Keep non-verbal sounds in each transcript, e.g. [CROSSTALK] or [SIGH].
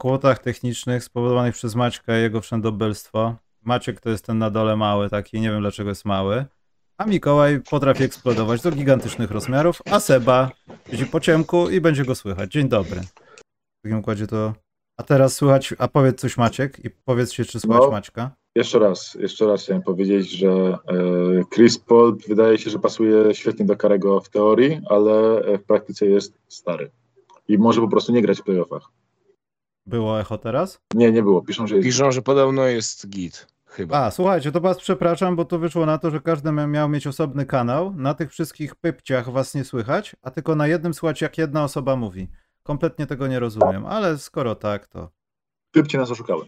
po kłopotach technicznych spowodowanych przez Maćka i jego wszędobylstwo. Maciek to jest ten na dole mały taki, nie wiem dlaczego jest mały. A Mikołaj potrafi eksplodować do gigantycznych rozmiarów, a Seba siedzi po ciemku i będzie go słychać. Dzień dobry. W takim układzie to... A teraz słychać, a powiedz coś Maciek i powiedz się, czy słychać No. Maćka. Jeszcze raz, jeszcze raz chciałem powiedzieć, że e, Chris Paul wydaje się, że pasuje świetnie do Karego w teorii, ale e, w praktyce jest stary. I może po prostu nie grać w playoffach. Było echo teraz? Nie, nie było. Piszą, że jest. Piszą, że podobno jest git. Chyba. A, słuchajcie, to was przepraszam, bo to wyszło na to, że każdy mia- miał mieć osobny kanał. Na tych wszystkich pypciach was nie słychać, a tylko na jednym słychać, jak jedna osoba mówi. Kompletnie tego nie rozumiem, ale skoro tak, to... Typcie nas oszukały.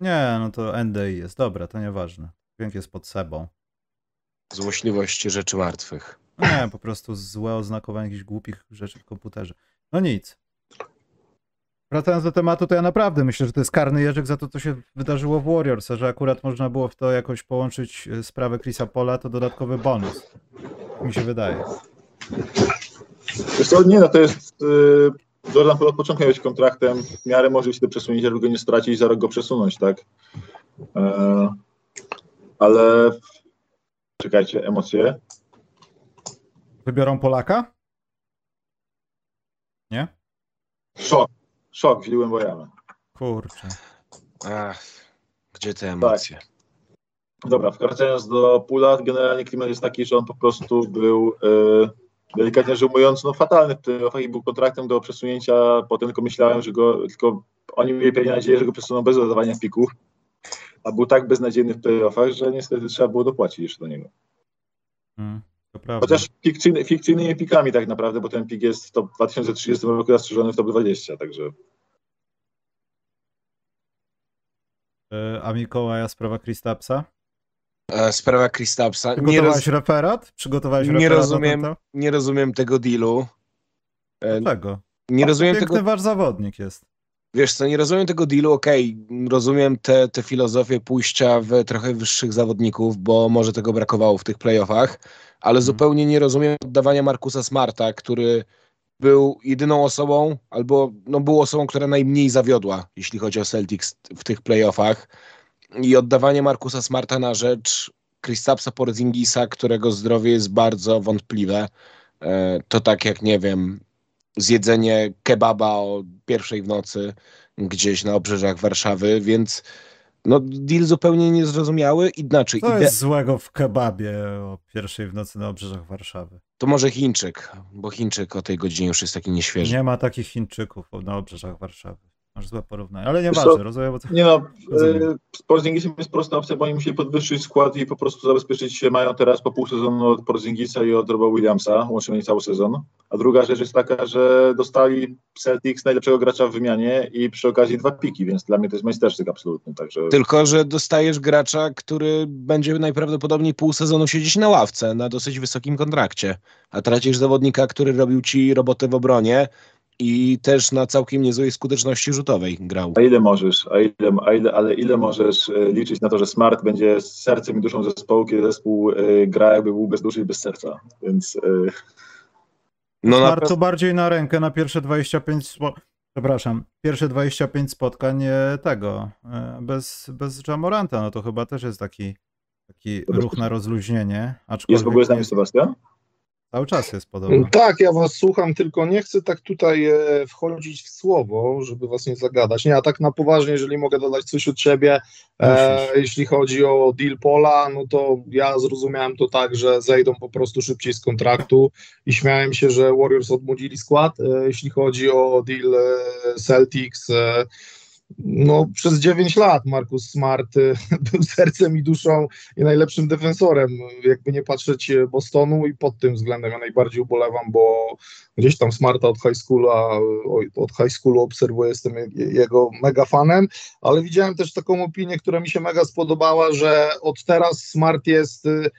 Nie, no to NDI jest. Dobra, to nieważne. Dźwięk jest pod sebą. Złośliwość rzeczy martwych. Nie, po prostu złe oznakowanie jakichś głupich rzeczy w komputerze. No nic. Wracając do tematu, to ja naprawdę myślę, że to jest karny jeżyk za to, co się wydarzyło w Warriors, a że akurat można było w to jakoś połączyć e, sprawę Chrisa Pola, to dodatkowy bonus. Mi się wydaje. Wiesz co, nie, no to jest. Y, Jordan Poole od początku miał być kontraktem. W miarę może się do przesunięcia, żeby go nie stracić i za rok go przesunąć, tak? E, ale. Czekajcie, emocje. Wybiorą Polaka? Nie? Szok. Szok, wziąłem Bojana. Kurczę. Ach, gdzie te emocje? Dobra, wracając do Pula, generalnie klimat jest taki, że on po prostu był e, delikatnie rzecz ujmując, no fatalny w playoffach i był kontraktem do przesunięcia, potem tylko myślałem, że go, tylko oni mieli pewnie nadzieję, że go przesuną bez dodawania pików, a był tak beznadziejny w playoffach, że niestety trzeba było dopłacić jeszcze do niego. Mm, to prawda. Chociaż fikcyjny, fikcyjnymi pikami tak naprawdę, bo ten pik jest w top 2030 roku zastrzeżony w top 20, także E, A Mikołaja sprawa Kristapsa? E, Sprawa Kristapsa. Nie, Przygotowałeś roz, referat? Przygotowałeś nie referat rozumiem, nie rozumiem tego dealu. E? Dlaczego? Nie rozumiem Piękny tego. wasz zawodnik jest. Wiesz co, nie rozumiem tego dealu, okej, rozumiem te, te filozofię pójścia w trochę wyższych zawodników, bo może tego brakowało w tych playoffach, ale Mhm. zupełnie nie rozumiem oddawania Markusa Smarta, który był jedyną osobą, albo no, był osobą, która najmniej zawiodła, jeśli chodzi o Celtics w tych playoffach i oddawanie Markusa Smarta na rzecz Kristapsa Porzingisa, którego zdrowie jest bardzo wątpliwe, E, to tak jak, nie wiem, zjedzenie kebaba o pierwszej w nocy gdzieś na obrzeżach Warszawy, więc no deal zupełnie niezrozumiały. Inaczej, Co ide- jest złego w kebabie o pierwszej w nocy na obrzeżach Warszawy? to może Chińczyk, bo Chińczyk o tej godzinie już jest taki nieświeży. Nie ma takich Chińczyków na obrzeżach Warszawy. Masz złe porównanie. Ale Wiesz nieważne, co? rozumiem, bo to... Nie no, Rozumiem. e, z Porzingisem jest prosta opcja, bo oni musieli podwyższyć skład i po prostu zabezpieczyć się. Mają teraz po pół sezonu od Porzingisa i od Roba Williamsa, łącznie mieli cały sezon. A druga rzecz jest taka, że dostali Celtics najlepszego gracza w wymianie i przy okazji dwa piki, więc dla mnie to jest majstersztyk absolutny. Także Tylko, że dostajesz gracza, który będzie najprawdopodobniej pół sezonu siedzieć na ławce na dosyć wysokim kontrakcie, a tracisz zawodnika, który robił ci robotę w obronie i też na całkiem niezłej skuteczności rzutowej grał. a ile możesz, a ile, a ile, ale ile możesz e, liczyć na to, że Smart będzie z sercem i duszą zespołu, kiedy zespół e, gra jakby był bez duszy i bez serca. Więc e, No na Smart to bardziej na rękę na pierwsze 25 spo... Przepraszam, pierwsze 25 spotkań tego, bez, bez Jamoranta, no to chyba też jest taki, taki ruch na rozluźnienie, aczkolwiek jest w ogóle z nami Sebastian? Cały czas jest podobno. Tak, ja was słucham, tylko nie chcę tak tutaj e, wchodzić w słowo, żeby was nie zagadać. Nie, a tak na poważnie, jeżeli mogę dodać coś od siebie, e, jeśli chodzi o deal Pola, no to ja zrozumiałem to tak, że zejdą po prostu szybciej z kontraktu i śmiałem się, że Warriors odmłodzili skład. E, jeśli chodzi o deal e, Celtics, e, no przez 9 lat Marcus Smart e, [LAUGHS] był sercem i duszą i najlepszym defensorem, jakby nie patrzeć e, Bostonu i pod tym względem ja najbardziej ubolewam, bo gdzieś tam Smarta od high schoolu, oj, od high schoolu obserwuję, jestem je- jego mega fanem, ale widziałem też taką opinię, która mi się mega spodobała, że od teraz Smart jest y,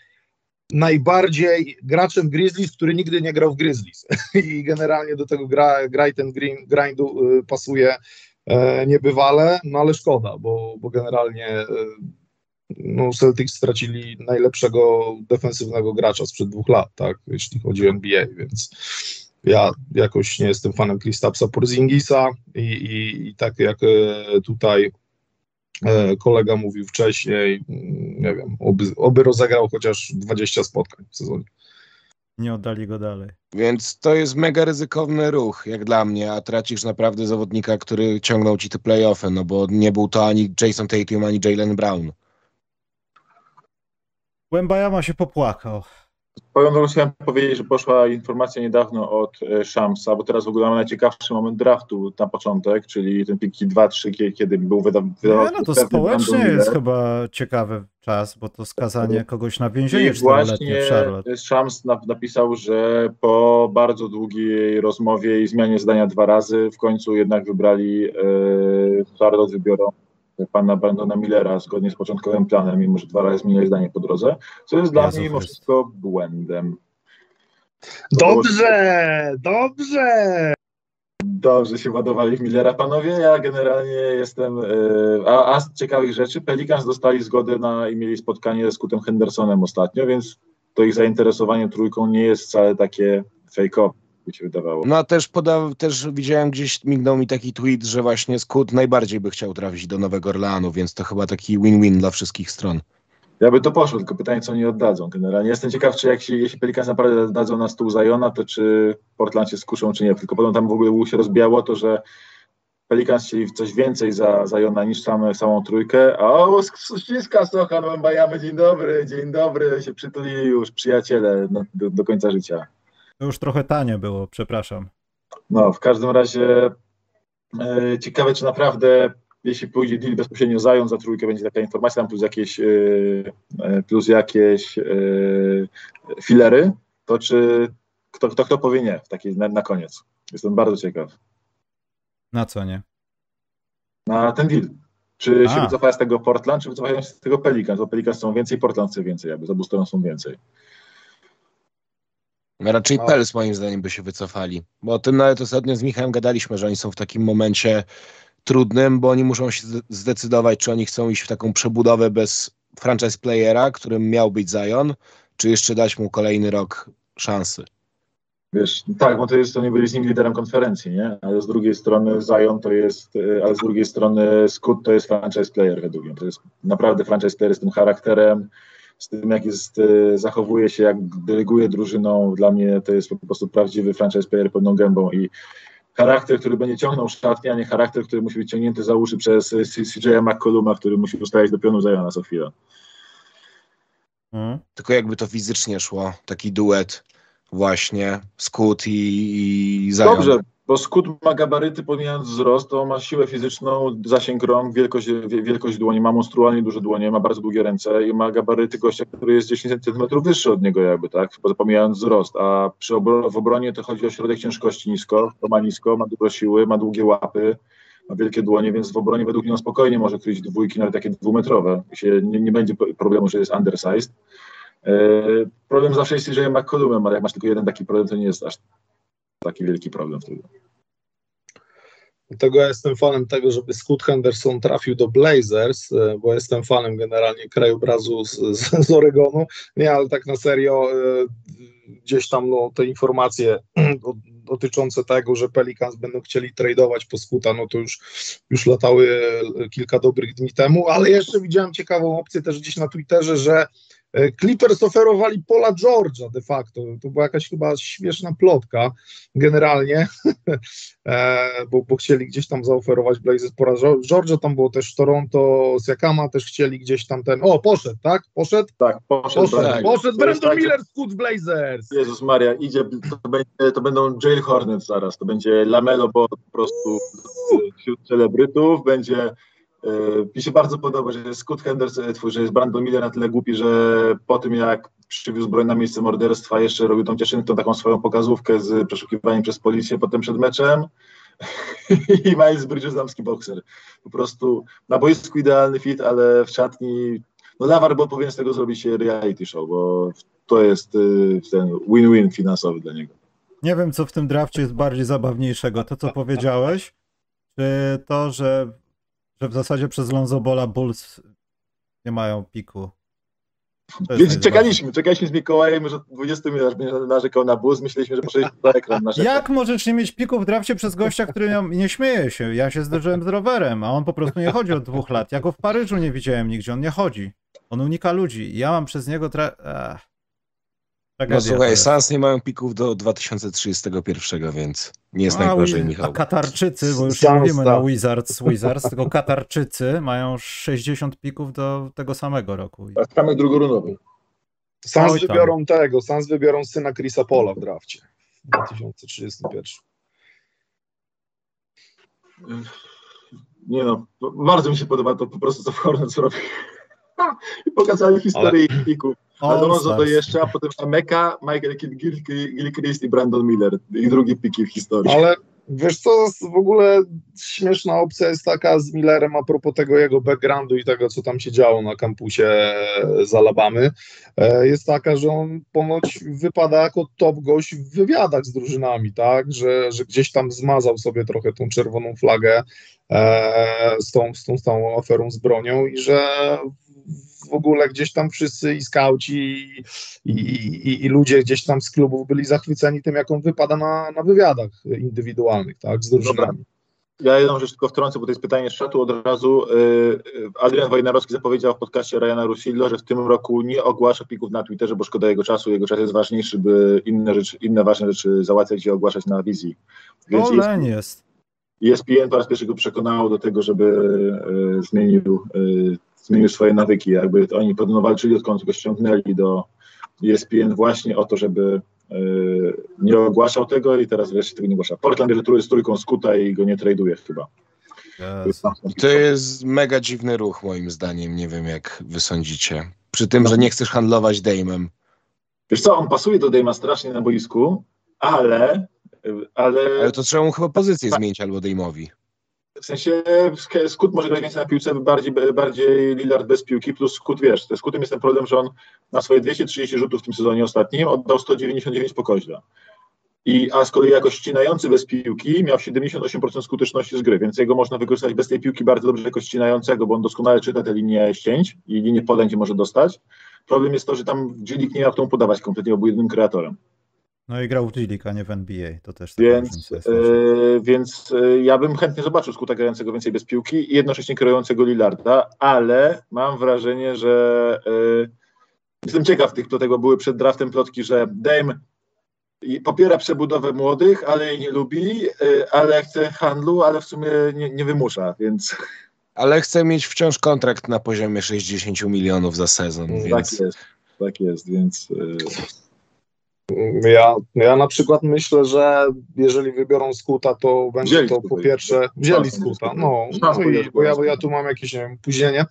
najbardziej graczem Grizzlies, który nigdy nie grał w Grizzlies. [LAUGHS] I generalnie do tego gra, i ten green, grindu y, pasuje niebywale, no ale szkoda, bo, bo generalnie y, no Celtics stracili najlepszego defensywnego gracza sprzed dwóch lat, tak, jeśli chodzi o NBA, więc Ja jakoś nie jestem fanem Kristapsa Porzingisa i, i, i tak jak e, tutaj e, kolega mówił wcześniej, mm, nie wiem, oby, oby rozegrał chociaż 20 spotkań w sezonie. Nie oddali go dalej. Więc to jest mega ryzykowny ruch, jak dla mnie, a tracisz naprawdę zawodnika, który ciągnął ci te playoffy, no bo nie był to ani Jason Tatum, ani Jalen Brown. Łębajama się popłakał. Powiem drogą, chciałem powiedzieć, że poszła informacja niedawno od e, Shamsa, bo teraz w ogóle mamy najciekawszy moment draftu na początek, czyli ten piki 2-3, kiedy był wyda- wydawany. no to społecznie jest chyba ciekawy czas, bo to skazanie kogoś na I więzienie czteroletnie właśnie. Shams nap- napisał, że po bardzo długiej rozmowie i zmianie zdania dwa razy, w końcu jednak wybrali, e, Charlotte wybiorą pana Brandona Millera zgodnie z początkowym planem, mimo że dwa razy zmienili zdanie po drodze, co jest dla Jezu mnie mimo wszystko błędem. Dobrze, dobrze! Dobrze się ładowali w Millera. Panowie, ja generalnie jestem. e, A, a z ciekawych rzeczy, Pelicans dostali zgodę na i mieli spotkanie z Kutem Hendersonem ostatnio, więc to ich zainteresowanie trójką nie jest wcale takie fejkowe, by się wydawało. No a też, poda- też widziałem gdzieś, mignął mi taki tweet, że właśnie Scoot najbardziej by chciał trafić do Nowego Orleanu, więc to chyba taki win-win dla wszystkich stron. Ja by to poszło, tylko pytanie, co oni oddadzą. Generalnie jestem ciekaw, czy jak się, jeśli Pelicans naprawdę dadzą na stół Zajona, to czy Portland się skuszą, czy nie. Tylko potem tam w ogóle się rozbijało to, że Pelicans chcieli coś więcej za Zajona niż same, samą trójkę. A o, ściska Sochan, Wembajamy, dzień dobry, dzień dobry, się przytulili już przyjaciele no, do, do końca życia. To już trochę tanie było, przepraszam. No, w każdym razie e, ciekawe, czy naprawdę, jeśli pójdzie deal bezpośrednio Zion za trójkę, będzie taka informacja tam plus jakieś, e, e, plus jakieś e, filery, to czy kto, kto, kto powie nie w takiej, na, na koniec? Jestem bardzo ciekaw. Na co nie? Na ten deal. Czy się A. wycofają z tego Portland, czy wycofają się z tego Pelicans? Bo Pelicans są więcej, Portland chce więcej, jakby z obu stron są więcej. Raczej No. Pels moim zdaniem by się wycofali, bo o tym nawet ostatnio z Michałem gadaliśmy, że oni są w takim momencie trudnym, bo oni muszą się zde- zdecydować, czy oni chcą iść w taką przebudowę bez franchise playera, którym miał być Zion, czy jeszcze dać mu kolejny rok szansy. Wiesz, tak, bo to jest, oni byli z nim liderem konferencji, nie? Ale z drugiej strony Zion to jest, e, ale z drugiej strony Scoot to jest franchise player według mnie. To jest naprawdę franchise player z tym charakterem, z tym jak jest, e, zachowuje się, jak dyryguje drużyną. Dla mnie to jest po prostu prawdziwy franchise player pełną gębą i charakter, który będzie ciągnął szatnię, a nie charakter, który musi być ciągnięty za uszy przez e, CJ McColluma, który musi ustawiać do pionu Ziona co chwilę. Hmm? Tylko jakby to fizycznie szło, taki duet właśnie, Scoot i, i Zion. Dobrze, bo Skut ma gabaryty, pomijając wzrost, to ma siłę fizyczną, zasięg rąk, wielkość, wie- wielkość dłoni, ma monstrualnie duże dłonie, ma bardzo długie ręce i ma gabaryty gościa, który jest 10 cm wyższy od niego jakby, tak, pomijając wzrost, a przy obro- w obronie to chodzi o środek ciężkości nisko, to ma nisko, ma dużo siły, ma długie łapy, ma wielkie dłonie, więc w obronie według mnie on spokojnie może kryć dwójki, nawet takie dwumetrowe, się nie, nie będzie problemu, że jest undersized. E, problem zawsze jest z CJ McCollumem, ale jak masz tylko jeden taki problem, to nie jest aż taki wielki problem wtedy. Dlatego ja jestem fanem tego, żeby Scott Henderson trafił do Blazers, e, bo jestem fanem generalnie krajobrazu z, z, Oregonu. Nie, ale tak na serio, e, gdzieś tam no, te informacje [CLEARS THROAT] do- dotyczące tego, że Pelicans będą chcieli tradeować po Scoota, no to już, już latały e, kilka dobrych dni temu, ale jeszcze widziałem ciekawą opcję też gdzieś na Twitterze, że Clippers oferowali Pola George'a de facto. To była jakaś chyba śmieszna plotka generalnie [LAUGHS] e, bo, bo chcieli gdzieś tam zaoferować Blazers pora Georgia, tam było też Toronto, Siakama też chcieli gdzieś tam ten, o poszedł, tak? Poszedł? Tak, poszedł. Poszedł, Brandon. poszedł Brandon tak, Miller z Blazers! Jezus Maria, idzie, to, będzie, to będą Jail Hornets zaraz, to będzie Lamelo, bo po prostu e, wśród celebrytów będzie, e, mi się bardzo podoba, że Scott Henderson, że jest Brandon Miller na tyle głupi, że po tym jak przywiózł broń na miejsce morderstwa, jeszcze robił tą cieszynkę, taką swoją pokazówkę z przeszukiwaniem przez policję potem przed meczem [LAUGHS] i Miles Bridges damski bokser. Po prostu na boisku idealny fit, ale w szatni, no Lawar bo powinien z tego zrobić reality show, bo to jest y, ten win-win finansowy dla niego. Nie wiem, co w tym drafcie jest bardziej zabawniejszego. To, co powiedziałeś, czy to, że, że w zasadzie przez Lonzo Bola Bulls nie mają piku. Więc czekaliśmy, czekaliśmy z Mikołajem, że 20 minut będzie narzekał na bus, myśleliśmy, że poszedł na ekran narzekał. Jak możesz nie mieć piku w drafcie przez gościa, który miał- nie śmieje się? Ja się zderzyłem z rowerem, a on po prostu nie chodzi od dwóch lat. Ja go w Paryżu nie widziałem nigdzie, on nie chodzi. On unika ludzi. Ja mam przez niego tra... Ech. Tragedia No słuchaj. Sans nie mają pików do 2031, więc nie jest A, najgorzej, Wiz- A Michał. Katarczycy, bo już nie mówimy tak. na Wizards, Wizards, tylko Katarczycy mają 60 pików do tego samego roku. A Stramek drugorunowy. Sans wybiorą tego, Sans wybiorą syna Chrisa Pola w drafcie w 2031. Nie no, bardzo mi się podoba to po prostu, co w Hornets robi. [LAUGHS] I pokazali historię ich pików. All Alonso jeszcze, a potem Meka, Michael Gil- Gil- Gilchrist i Brandon Miller. Ich drugie piki w historii. Ale wiesz co, w ogóle śmieszna opcja jest taka z Millerem a propos tego jego backgroundu i tego, co tam się działo na kampusie z Alabamy, e, jest taka, że on ponoć wypada jako top gość w wywiadach z drużynami, tak, że, że gdzieś tam zmazał sobie trochę tą czerwoną flagę e, z tą, z tą stałą aferą z bronią i że w ogóle gdzieś tam wszyscy i skauci i, i, i ludzie gdzieś tam z klubów byli zachwyceni tym, jak on wypada na, na wywiadach indywidualnych, tak, z drużynami. Ja jedną rzecz tylko wtrącę, bo to jest pytanie z czatu od razu. Yy, Adrian Wojnarowski zapowiedział w podcaście Ryana Rusillo, że w tym roku nie ogłasza pików na Twitterze, bo szkoda jego czasu. Jego czas jest ważniejszy, by inne, rzeczy, inne ważne rzeczy załatwiać i ogłaszać na wizji. Więc jest, Oleń jest. ESPN po raz pierwszy go przekonało do tego, żeby e, zmienił, e, zmienił swoje nawyki. Jakby to oni podobno walczyli, odkąd go ściągnęli do ESPN właśnie o to, żeby e, nie ogłaszał tego i teraz wreszcie tego nie ogłasza. Portland bierze trój, z trójką skuta i go nie traduje chyba. Jezu. To jest mega dziwny ruch moim zdaniem, nie wiem jak wy sądzicie. Przy tym, że nie chcesz handlować Dame'em. Wiesz co, on pasuje do Dejma strasznie na boisku, ale, ale Ale to trzeba mu chyba pozycję zmienić albo Dame'owi. W sensie Sk- Skut może grać więcej na piłce, bardziej, bardziej Lillard bez piłki, plus Skut, wiesz, ze Skutem jest ten problem, że on na swoje 230 rzutów w tym sezonie ostatnim oddał 199 po koźle. I, a z kolei jako ścinający bez piłki miał 78% skuteczności z gry, więc jego można wykorzystać bez tej piłki bardzo dobrze jako ścinającego, bo on doskonale czyta te linie ścięć i linie gdzie może dostać. Problem jest to, że tam Dzielik nie miał mu podawać kompletnie, bo był jedynym kreatorem. No i grał w G-League, a nie w NBA. To też Więc, jest. e, więc e, ja bym chętnie zobaczył skuta grającego więcej bez piłki i jednocześnie kreującego Lillarda, ale mam wrażenie, że e, jestem ciekaw tych plotek, bo były przed draftem plotki, że Dame popiera przebudowę młodych, ale jej nie lubi, e, ale chce handlu, ale w sumie nie, nie wymusza, więc [LAUGHS] Ale chcę mieć wciąż kontrakt na poziomie 60 milionów za sezon, tak więc jest. Tak jest, więc Ja, ja na przykład myślę, że jeżeli wybiorą Skuta, to będzie Wzięli to po pierwsze, wzięli Skuta, no, no i, bo ja, bo ja tu mam jakieś, nie wiem, opóźnienie,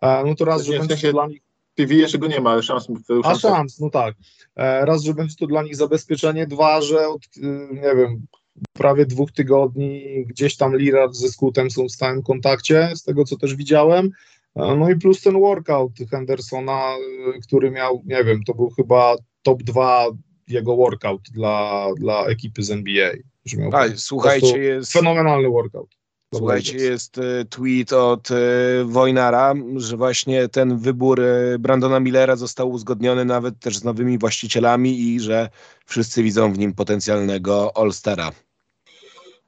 E, no to raz, że będzie to dla nich, PV jeszcze go nie ma, ale szans a szans- no tak, E, raz, że będzie to dla nich zabezpieczenie, dwa, że od, y, nie wiem, prawie dwóch tygodni gdzieś tam Lillard ze Skutem są w stałym kontakcie, z tego co też widziałem, E, no i plus ten workout Hendersona, y, który miał, nie wiem, to był chyba top 2 jego workout dla, dla ekipy z NBA. A, słuchajcie, jest, Fenomenalny workout. słuchajcie, jest e, tweet od e, Wojnara, że właśnie ten wybór e, Brandona Millera został uzgodniony nawet też z nowymi właścicielami i że wszyscy widzą w nim potencjalnego All-Stara.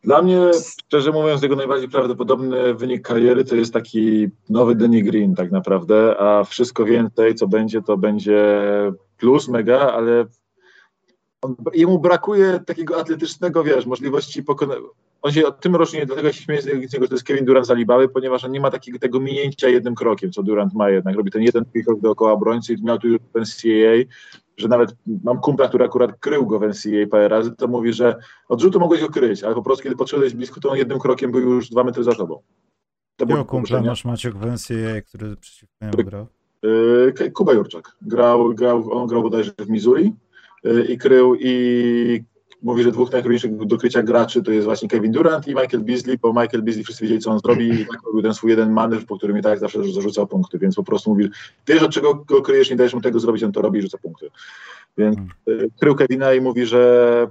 Dla mnie, szczerze mówiąc, jego najbardziej prawdopodobny wynik kariery to jest taki nowy Danny Green tak naprawdę, a wszystko więcej, co będzie, to będzie plus mega, ale on, jemu brakuje takiego atletycznego, wiesz, możliwości pokonania. On się od tym różni, dlatego się śmieję z niego, że to jest Kevin Durant z Alibały, ponieważ on nie ma takiego tego minięcia jednym krokiem, co Durant ma jednak. Robi ten jeden krok dookoła obrońcy i miał tu już w NCAA, że nawet mam kumpla, który akurat krył go w NCAA parę razy, to mówi, że od rzutu mogłeś go kryć, ale po prostu kiedy podszedłeś blisko, to on jednym krokiem był już dwa metry za tobą. To Jakiego kumpla masz Maciek w NCAA, który przeciwko niemu grał? Yy, Kuba Jurczak. Grał, grał, on grał bodajże w Missouri i krył i mówi, że dwóch najtrudniejszych do krycia graczy to jest właśnie Kevin Durant i Michael Beasley, bo Michael Beasley wszyscy wiedzieli, co on zrobi i tak robił ten swój jeden manewr, po którym i tak zawsze zarzucał punkty, więc po prostu mówi, wiesz od czego go kryjesz, nie dajesz mu tego zrobić, on to robi i rzuca punkty. Więc yy, krył Kevina i mówi, że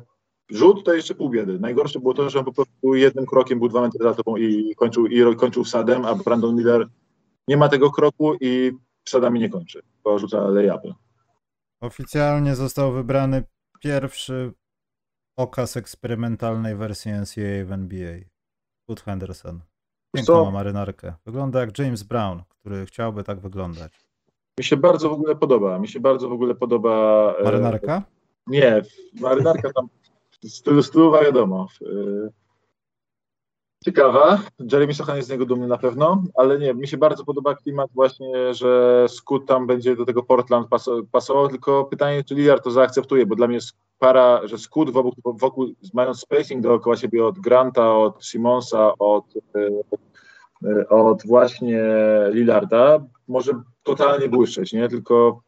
rzut to jeszcze pół biedy. Najgorsze było to, że on po prostu jednym krokiem był dwa metry za tobą i kończył, i kończył wsadem, a Brandon Miller nie ma tego kroku i przesadami nie kończy, bo rzuca layupy. Oficjalnie został wybrany pierwszy okaz eksperymentalnej wersji NCAA w NBA. Wood Henderson. Piękną marynarkę. Wygląda jak James Brown, który chciałby tak wyglądać. Mi się bardzo w ogóle podoba, mi się bardzo w ogóle podoba... e, Marynarka? Nie, marynarka tam stylu, stylowa wiadomo. Ciekawa. Jeremy Sochan jest z niego dumny na pewno, ale nie, mi się bardzo podoba klimat właśnie, że Scoot tam będzie do tego Portland pas pasował, tylko pytanie, czy Lillard to zaakceptuje, bo dla mnie para, że Scoot wokół, wokół mając spacing dookoła siebie od Granta, od Simonsa, od, e, od właśnie Lillarda, może totalnie błyszczeć, nie? Tylko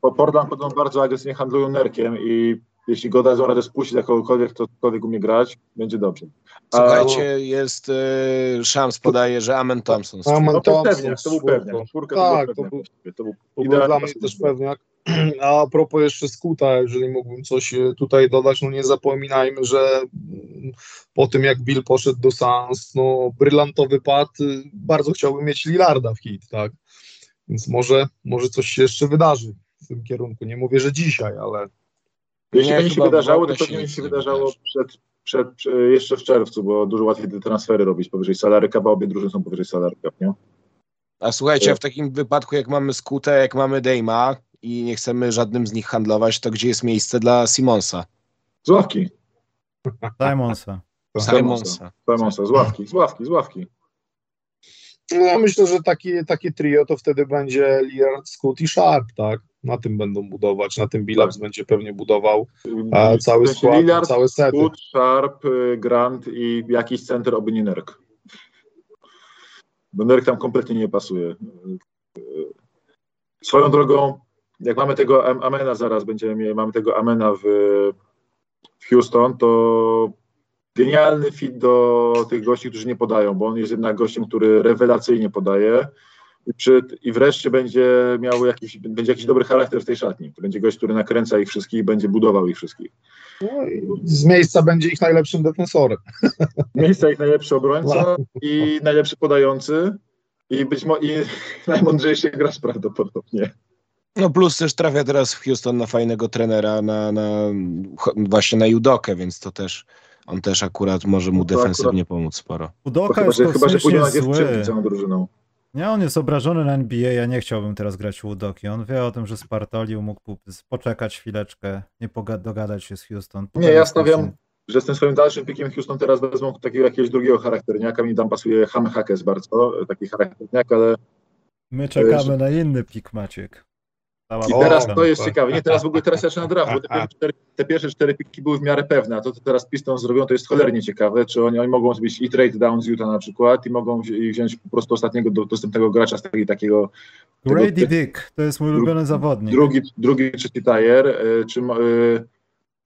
Portland podobno bardzo agresywnie handlują nerkiem i jeśli go da radę spuścić dla kogokolwiek, kto cokolwiek umie grać, będzie dobrze. A- Słuchajcie, jest y, Shams podaje, że Amen Thompson. Amen No to Thompson pewnie, to był. Czwórka Tak, to to był. To był to był dla mnie też pewniak. A propos jeszcze Skuta, jeżeli mógłbym coś e, tutaj dodać, no nie zapominajmy, że mm, po tym jak Bill poszedł do Suns, no brylantowy pad, y, bardzo chciałbym mieć Lillarda w hit, tak? Więc może, może coś się jeszcze wydarzy w tym kierunku. Nie mówię, że dzisiaj, ale Jeśli Nie, będzie się wydarzało, to się pewnie się nie wydarzało przed, przed, przed, jeszcze w czerwcu, bo dużo łatwiej te transfery robić powyżej salary cap, bo obie drużyny są powyżej salary cap, nie? A słuchajcie, a w takim wypadku, jak mamy Skutę, jak mamy Dejma i nie chcemy żadnym z nich handlować, to gdzie jest miejsce dla Simonsa? Z ławki, Simonsa. Simonsa. Simonsa, z ławki, z ławki, z ławki. no, ja myślę, że taki, takie trio to wtedy będzie Lillard, Scoot i Sharp, tak? Na tym będą budować, na tym Billups będzie pewnie budował a, cały skład, Lillard, całe sety. Wood, Sharp, y, Grant i jakiś center, oby nie Nerk. Bo Nerk tam kompletnie nie pasuje. Y, Swoją drogą, jak mamy tego Am- Amena zaraz, będziemy mieli, mamy tego Amena w, w Houston, to genialny fit do tych gości, którzy nie podają, bo on jest jednak gościem, który rewelacyjnie podaje. I, wreszcie będzie miał jakiś, będzie jakiś dobry charakter w tej szatni. To będzie gość, który nakręca ich wszystkich i będzie budował ich wszystkich. No z miejsca będzie ich najlepszym defensorem. Miejsca ich najlepszy obrońca i najlepszy podający i być może i [LAUGHS] najmądrzejszy gracz prawdopodobnie. No plus też trafia teraz w Houston na fajnego trenera, na, na właśnie na Judokę, więc to też on też akurat może mu No defensywnie pomóc sporo. Udoka chyba, jest że, chyba, że pójdzie na dziewczynki całą drużyną. Nie, on jest obrażony na NBA, ja nie chciałbym teraz grać u Udoki. On wie o tym, że spartolił, mógł po- poczekać chwileczkę, nie dogadać się z Houston. Nie, ja stawiam, że z tym swoim dalszym pikiem Houston teraz wezmą takiego jakiegoś drugiego charakterniaka. Mi tam pasuje Ham Hackes bardzo, taki charakterniak, ale My czekamy na inny pik, Maciek. I teraz to jest ciekawe. Nie, teraz w ogóle teraz zaczyna draft, bo te pierwsze, [LAUGHS] cztery, te pierwsze cztery piki były w miarę pewne, a to, co teraz Pistons zrobią, to jest cholernie ciekawe. Czy oni, oni mogą zrobić i trade down z Utah na przykład i mogą wzi- wziąć po prostu ostatniego do, dostępnego gracza z takiego, takiego Grady tego- Dick, to jest mój ulubiony zawodnik. drugi, drugi, trzeci tier. y, Czy, y,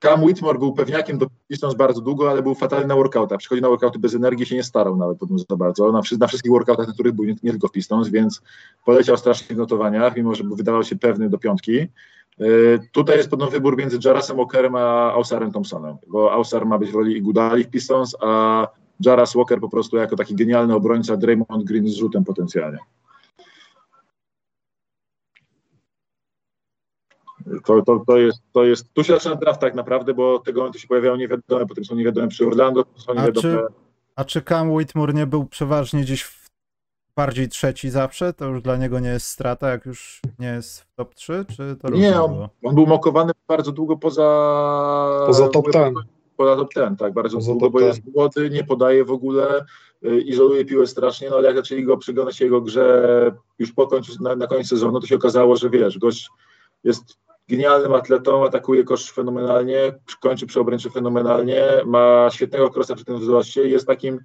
Cam Whitmore był pewniakiem do Pistons bardzo długo, ale był fatalny na workoutach. Przychodzi na workouty bez energii, się nie starał nawet za bardzo. Na, na wszystkich workoutach, na których był, nie, nie tylko w Pistons, więc poleciał strasznie w notowaniach, mimo że wydawał się pewny do piątki. Y, Tutaj jest podobno wybór między Jarasem Walkerem a Ausarem Thompsonem, bo Ausar ma być w roli Igudali w Pistons, a Jaras Walker po prostu jako taki genialny obrońca Draymond Green z rzutem potencjalnie. To, to, to, jest, to jest, tu się zaczyna draft tak naprawdę, bo tego momentu się pojawiają niewiadome, potem są niewiadome przy Orlando, są A niewiadome. czy, a czy Cam Whitmore nie był przeważnie gdzieś w bardziej trzeci zawsze? To już dla niego nie jest strata, jak już nie jest w top 3? Czy to Nie, on, on był mokowany bardzo długo poza... Poza top 10. Poza top 10, tak, bardzo Poza długo, bo 10. jest młody, nie podaje w ogóle, y, izoluje piłę strasznie, no ale jak zaczęli go przyglądać się jego grze już po końcu, na, na koniec sezonu, to się okazało, że wiesz, gość jest genialnym atletą, atakuje kosz fenomenalnie, kończy przy obręczy fenomenalnie, ma świetnego krosa przy tym wzroście i jest takim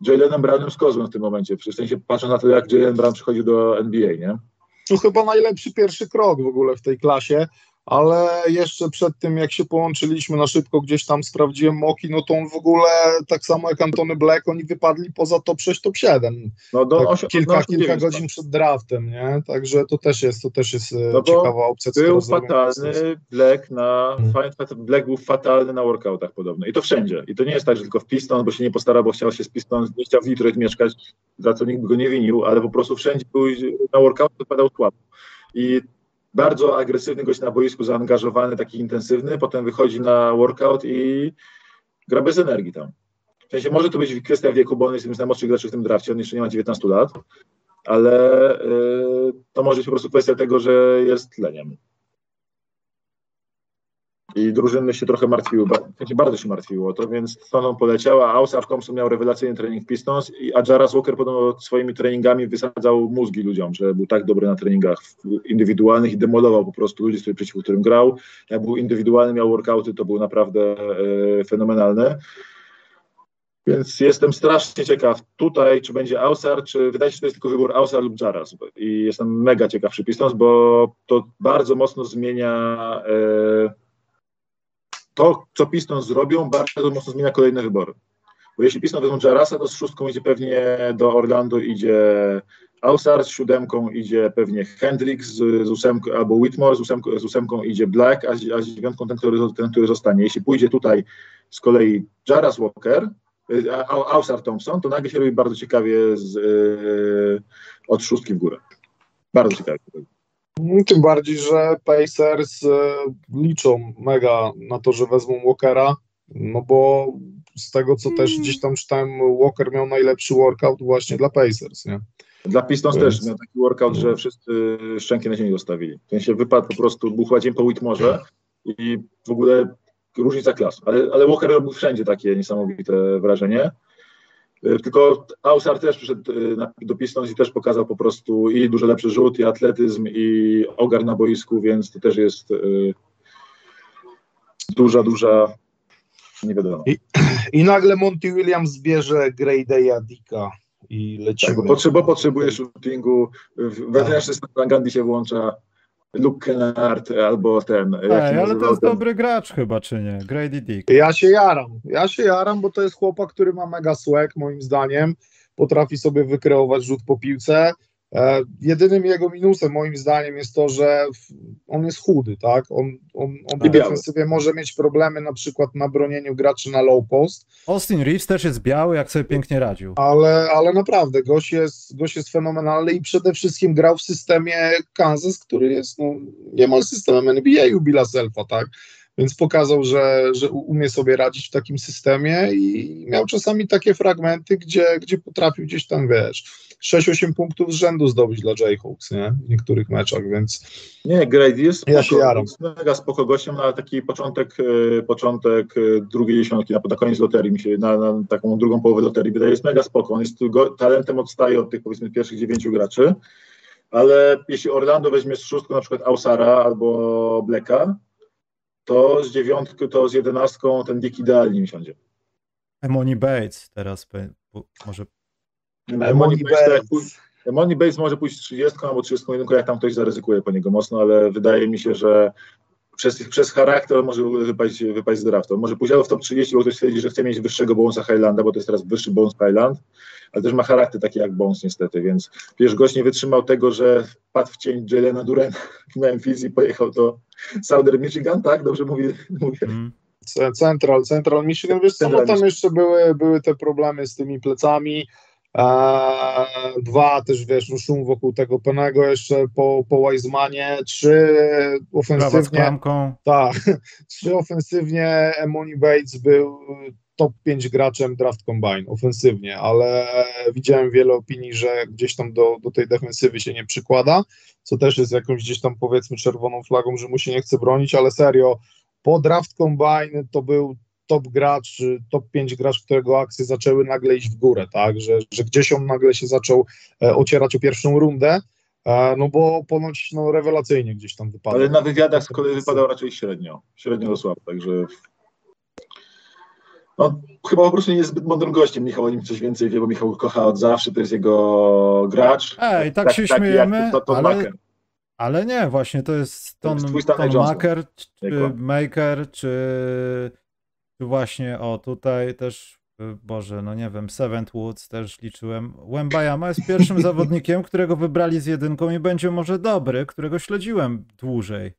Jalenem Brownem z kozłem w tym momencie, w sensie patrząc na to, jak Jalen Brown przychodził do NBA, nie? to chyba najlepszy pierwszy krok w ogóle w tej klasie, ale jeszcze przed tym, jak się połączyliśmy na szybko, gdzieś tam sprawdziłem moki, no to on w ogóle, tak samo jak Antony Black, oni wypadli poza top 6, top 7. No, do Tak, osi- kilka, no, kilka dziewięć, godzin przed draftem, nie? Także to też jest, to też jest e, No ciekawa opcja. Był fatalny. Black na. Hmm. Black był fatalny na workoutach podobno. I to wszędzie. I to nie jest tak, że tylko w Pistons, bo się nie postarał, bo chciał się z Pistons, nie chciał w Detroit mieszkać, za co nikt by go nie winił, ale po prostu wszędzie był na workout wypadał słabo. i bardzo agresywny gość na boisku, zaangażowany, taki intensywny, potem wychodzi na workout i gra bez energii tam. W sensie może to być kwestia wieku, bo on jest jednym z najmłodszych graczy w tym drafcie, on jeszcze nie ma 19 lat, ale y, to może być po prostu kwestia tego, że jest leniem. I drużyny się trochę martwiły, bardzo się martwiło to, więc Stoną poleciał, a Ausar Thompson miał rewelacyjny trening Pistons, i- a Jarras Walker podobno swoimi treningami wysadzał mózgi ludziom, że był tak dobry na treningach indywidualnych i demolował po prostu ludzi, którymi- przeciwko którym grał. Jak był indywidualny, miał workouty, to był naprawdę e, fenomenalny. Więc jestem strasznie ciekaw tutaj, czy będzie Ausar, czy wydaje się, że to jest tylko wybór Ausar lub Jarras. I jestem mega ciekaw przy Pistons, bo to bardzo mocno zmienia e, to, co Pistons zrobią, bardzo mocno zmienia kolejne wybory. Bo jeśli Pistons wezmą Jarrasa, to z szóstką idzie pewnie do Orlando idzie Ausar, z siódemką idzie pewnie Hendricks, z, z ósemką, albo Whitmore, z ósemką, z ósemką idzie Black, a z, a z dziewiątką ten który, ten, który zostanie. Jeśli pójdzie tutaj z kolei Jarras Walker, y, Ausar Thompson, to nagle się robi bardzo ciekawie z, y, od szóstki w górę. Bardzo ciekawie. No, Tym bardziej, że Pacers e, liczą mega na to, że wezmą Walkera, no bo z tego, co też gdzieś tam czytałem, Walker miał najlepszy workout właśnie dla Pacers, nie? Dla Pistons Więc- też miał taki workout, że wszyscy szczęki na ziemi zostawili. W sensie wypadł po prostu, był dzień po Whitmorze i w ogóle różnica klas. Ale, ale Walker robił wszędzie takie niesamowite wrażenie. Y, Tylko Ausar też przyszedł na, do Pistons i też pokazał po prostu i dużo lepszy rzut, i atletyzm, i ogar na boisku, więc to też jest y, duża, duża nie wiadomo. I [CLEARS THROAT] nagle Monty Williams zbierze Graydaya Dicka i lecimy. Tak, bo, potrze- bo potrzebuje shootingu, wewnętrzny stan Gandhi się włącza, Luke Kennard albo ten. Ej, ale to jest ten- dobry gracz chyba, czy nie? Grady Dick. Ja się jaram. Ja się jaram, bo to jest chłopak, który ma mega swag, moim zdaniem. Potrafi sobie wykreować rzut po piłce. E, jedynym jego minusem, moim zdaniem, jest to, że on jest chudy, tak? On, on, on w biały. defensywie może mieć problemy na przykład na bronieniu graczy na low post, Austin Reeves też jest biały, jak sobie pięknie radził. ale, ale naprawdę gość jest, gość jest fenomenalny i przede wszystkim grał w systemie Kansas, który jest no, niemal systemem NBA u Billa Selfa, tak? Więc pokazał, że, że umie sobie radzić w takim systemie i miał czasami takie fragmenty, gdzie, gdzie potrafił gdzieś tam, wiesz, 6-8 punktów z rzędu zdobyć dla Jayhawks, nie? W niektórych meczach, więc Nie, Grady jest Ja się jaram. jest mega spoko gościem, ale taki początek, e, początek e, drugiej dziesiątki, na, na koniec loterii mi się, na, na taką drugą połowę loterii wydaje, jest mega spoko. On jest go, talentem odstaje od tych powiedzmy pierwszych dziewięciu graczy, ale jeśli Orlando weźmie z szóstką na przykład Ausara albo Blacka, to z dziewiątką, to z jedenastką ten Dick idealnie mi siądzie. Emoni Bates teraz może. Money Bates. Money może pójść z 30 albo 31, jak tam ktoś zaryzykuje po niego mocno, ale wydaje mi się, że przez, przez charakter może wypaść, wypaść z draftu. Może pójść albo w top 30, bo ktoś stwierdzi, że chce mieć wyższego Bonesa Highlanda, bo to jest teraz wyższy Bones Highland, ale też ma charakter taki jak Bones niestety, więc wiesz, gość nie wytrzymał tego, że wpadł w cień Jelena Durena [LAUGHS] w Memphis i pojechał do Southern Michigan, tak? Dobrze mówię? [LAUGHS] mówię. Mm. Ce- Central, Central Michigan, wiesz co, no tam jeszcze były, były te problemy z tymi plecami, Eee, dwa też, wiesz, no szum wokół tego Penego jeszcze po, po Wisemanie, trzy ofensywnie, tak, [LAUGHS] trzy ofensywnie Emoni Bates był top 5 graczem draft combine, ofensywnie, ale widziałem wiele opinii, że gdzieś tam do, do tej defensywy się nie przykłada, co też jest jakąś gdzieś tam powiedzmy czerwoną flagą, że mu się nie chce bronić, ale serio, po draft combine to był top gracz, y, top 5 gracz, którego akcje zaczęły nagle iść w górę, tak, że, że gdzieś on nagle się zaczął e, ocierać o pierwszą rundę, e, no bo ponoć no, rewelacyjnie gdzieś tam wypadał. Ale na wywiadach z kolei wypadał raczej średnio, średnio do słabo, także no, chyba po prostu nie jest zbyt mądrym gościem. Michał o nim coś więcej wie, bo Michał go kocha od zawsze, to jest jego gracz. Ej, tak się taki śmiejemy, jak to, to ale- Maker. Ale nie, właśnie to jest To Ton, jest twój Stanley ton. Maker, czy. Maker, czy, czy właśnie, o tutaj też, y, Boże, no nie wiem, Seventh Woods też liczyłem. Wembayama jest pierwszym [LAUGHS] zawodnikiem, którego wybrali z jedynką i będzie może dobry, którego śledziłem dłużej.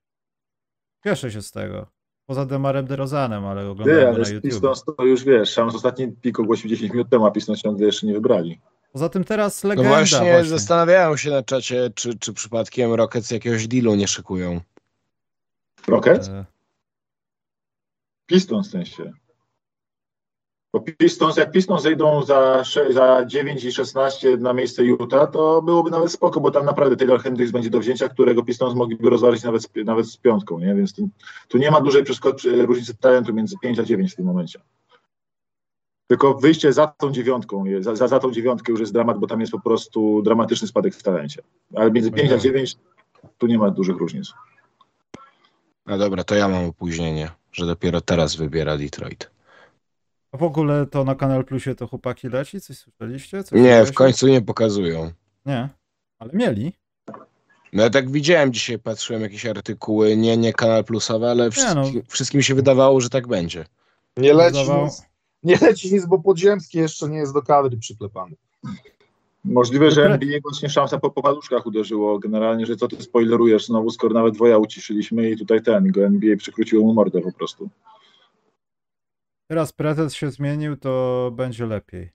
Cieszę się z tego. Poza Demarem DeRozanem, ale Ty, oglądałem go ale na z YouTube. Pistons to już wiesz, Shams ostatni pik ogłosił 10 minut temu, a Pistons ciągle jeszcze nie wybrali. Poza tym teraz No legenda właśnie, właśnie. zastanawiają się na czacie, czy, czy przypadkiem Rockets jakiegoś dealu nie szykują. Rockets? E, Pistons w sensie. Bo Pistons, jak Pistons zejdą za, za 9 i 16 na miejsce Utah, to byłoby nawet spoko, bo tam naprawdę Taylor Hendricks będzie do wzięcia, którego Pistons mogliby rozważyć nawet z, nawet z piątką, nie? Więc tu, tu nie ma dużej różnicy talentu między 5 a 9 w tym momencie. Tylko wyjście za tą dziewiątką, za, za, za tą dziewiątkę już jest dramat, bo tam jest po prostu dramatyczny spadek w talencie. Ale między 5 a 9 tu nie ma dużych różnic. No dobra, to ja mam opóźnienie, że dopiero teraz wybiera Detroit. A w ogóle to na Kanal Plusie to chłopaki leci? Coś słyszeliście? Coś Nie, w końcu nie pokazują. Nie, ale mieli. No ja tak widziałem dzisiaj, patrzyłem jakieś artykuły, nie, nie Kanal Plusowe, ale wszystkim, no. wszystkim mi się wydawało, że tak będzie. Nie leci nic, nie leci nic, bo podziemski jeszcze nie jest do kadry przyklepany. Możliwe, że. NBA właśnie szansa po, po paluszkach uderzyło generalnie, że co ty spoilerujesz znowu, skoro nawet dwoja uciszyliśmy i tutaj ten, go NBA przykróciło mu mordę po prostu. Teraz prezes się zmienił, to będzie lepiej.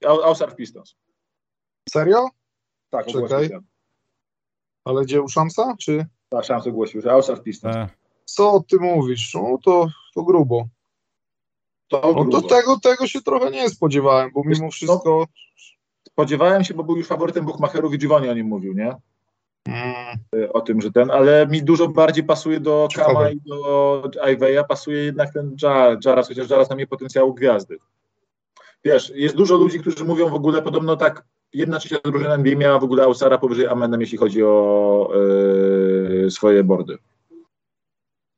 Ausar, Pistons. Serio? Tak, Czekaj. Ale gdzie u Szamsa? Czy Ta szansę ogłosił, że Ausar w Pistons. E, co ty mówisz? No to, to grubo. To No to grubo. tego, tego się trochę nie spodziewałem, bo mimo wszystko. Spodziewałem się, bo był już faworytem Buchmacherów i Giovanni o nim mówił, nie? Mm, O tym, że ten, ale mi dużo bardziej pasuje do Ciekawe. Kama i do Iveya, pasuje jednak ten Jar, Jaras, chociaż Jaras na mnie potencjału gwiazdy. Wiesz, jest dużo ludzi, którzy mówią w ogóle podobno tak, jedna trzecia drużyna NBA miała w ogóle Ausara powyżej Amenem, jeśli chodzi o e, swoje bordy.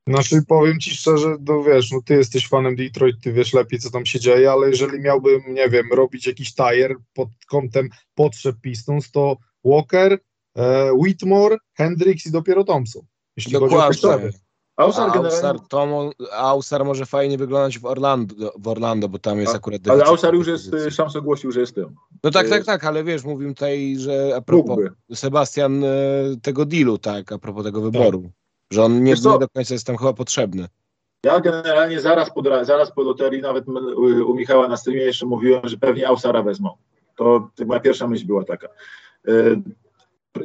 Znaczy powiem ci szczerze, no wiesz, no ty jesteś fanem Detroit, ty wiesz lepiej co tam się dzieje, ale jeżeli miałbym, nie wiem, robić jakiś tire pod kątem potrzeb Pistons, to Walker, e, Whitmore, Hendricks i dopiero Thompson. Jeśli chodzi o Dokładnie. Ausar A generalnie, Ausar, to, Ausar może fajnie wyglądać w Orlando, w Orlando bo tam jest A- akurat ale Ausar już jest. Szams ogłosił, że jest tym. No tak, y- tak, tak, ale wiesz, mówimy tutaj, że a propos Mógłby. Sebastian e, tego dealu, tak, a propos tego wyboru, że on nie, nie do końca jest tam chyba potrzebny. Ja generalnie zaraz po, zaraz po loterii, nawet u- Michała na streamie jeszcze mówiłem, że pewnie Ausara wezmą. To, moja pierwsza myśl była taka. Y,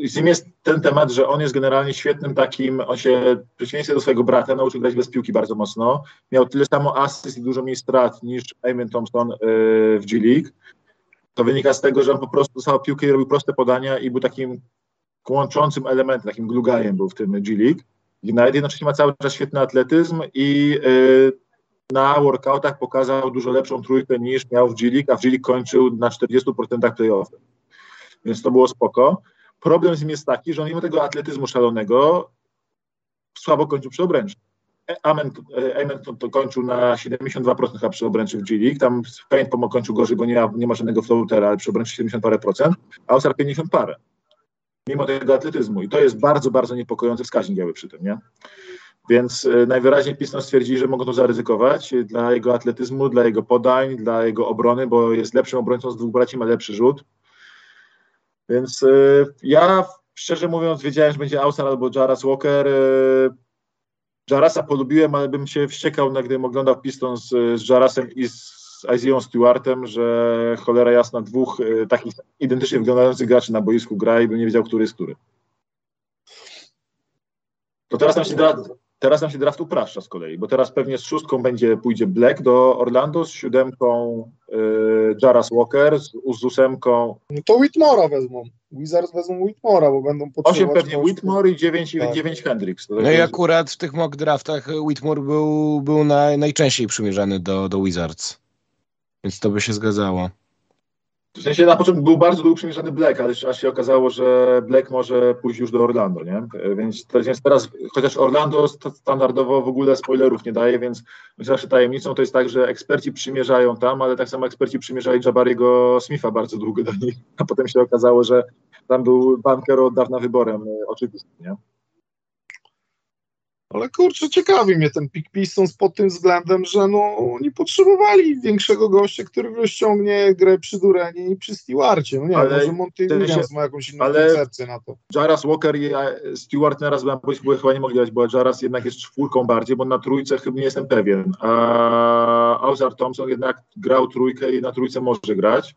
Z nim jest ten temat, że on jest generalnie świetnym takim, on się w przeciwieństwie do swojego brata nauczył grać bez piłki bardzo mocno. Miał tyle samo asyst i dużo mniej strat niż Eamon Thompson y, w G League. To wynika z tego, że on po prostu dostał piłkę i robił proste podania i był takim łączącym elementem, takim glugajem był w tym G Nawet jednocześnie ma cały czas świetny atletyzm i y, na workoutach pokazał dużo lepszą trójkę niż miał w G a w G kończył na 40% playoffy. Więc to było spoko. Problem z nim jest taki, że on mimo tego atletyzmu szalonego słabo kończył przy obręczy. E- Amen, e, Amen to, to kończył na 72% chyba przy obręczy w G League, tam Paint pomo kończył gorzej, bo nie ma, nie ma żadnego floatera, ale przy obręczy 70 parę procent, a Oscar 50 parę. Mimo tego atletyzmu. I to jest bardzo, bardzo niepokojący wskaźnik jakby przy tym, nie? Więc e, najwyraźniej Pistons stwierdzili, że mogą to zaryzykować e, dla jego atletyzmu, dla jego podań, dla jego obrony, bo jest lepszym obrońcą z dwóch braci, ma lepszy rzut. Więc e, ja szczerze mówiąc wiedziałem, że będzie Ausar albo Jaras Walker. Jarasa polubiłem, ale bym się wściekał, gdybym oglądał Pistons z Jarasem i z Isaiah Stewartem, że cholera jasna dwóch e, takich identycznie wyglądających graczy na boisku gra i bym nie wiedział, który jest który. To teraz nam się, dra- teraz nam się draft upraszcza z kolei, bo teraz pewnie z szóstką będzie, pójdzie Black do Orlando, z siódemką y, Jaras Walker, z, z ósemką No to Whitmora wezmą. Wizards wezmą Whitmora, bo będą osiem potrzebować... pewnie Whitmore i dziewięć, Tak. dziewięć Hendricks. No tak i jest- akurat w tych mock draftach Whitmore był, był na, najczęściej przymierzany do, do Wizards. Więc to by się zgadzało. W sensie na początku był bardzo długo przymierzany Black, ale aż się okazało, że Black może pójść już do Orlando, nie? Więc, teraz, chociaż Orlando st- standardowo w ogóle spoilerów nie daje, więc zawsze tajemnicą to jest tak, że eksperci przymierzają tam, ale tak samo eksperci przymierzali Jabariego Smitha bardzo długo do nich, a potem się okazało, że tam był banker od dawna wyborem e, oczywistym, nie? Ale kurczę, ciekawi mnie ten Pick Pistons pod tym względem, że no nie potrzebowali większego gościa, który rozciągnie grę przy Durenie i przy Stewarcie. No nie, Ale może Monty Williams ma jakąś inną ale- koncepcję na to. Jaras Walker i e, Stewart naraz byłem powiedzieć, bo chyba nie mogli grać, bo Jaras jednak jest czwórką bardziej, bo na trójce chyba nie jestem pewien. A Ausar Thompson jednak grał trójkę i na trójce może grać.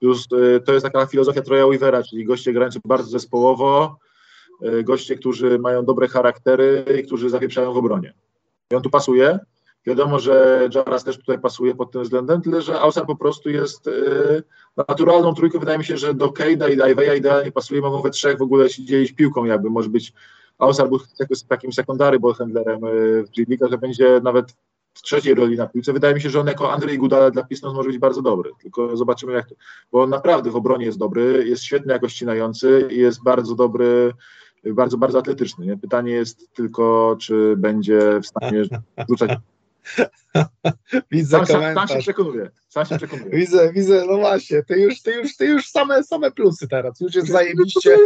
Plus y, to jest taka filozofia Troja Weavera, czyli goście grający bardzo zespołowo, goście, którzy mają dobre charaktery i którzy zawieprzają w obronie. I on tu pasuje. Wiadomo, że Jaras też tutaj pasuje pod tym względem, tyle że Ausar po prostu jest y, naturalną trójką. Wydaje mi się, że do Kejda i Iveya idealnie pasuje. Mogą we trzech w ogóle się dzielić piłką jakby. Może być Ausar był takim sekundary ballhandlerem y, w G że będzie nawet w trzeciej roli na piłce. Wydaje mi się, że on jako Andrzej Gudala dla Pistons może być bardzo dobry. Tylko zobaczymy jak to, bo on naprawdę w obronie jest dobry, jest świetny jako ścinający i jest bardzo dobry, bardzo, bardzo atletyczny. Nie? Pytanie jest tylko, czy będzie w stanie rzucać [LAUGHS] Widzę sam, sam, sam się przekonuje. Sam się przekonuje. Widzę, widzę, no właśnie, ty już, ty już, ty już same, same plusy teraz, już jest zajebiście,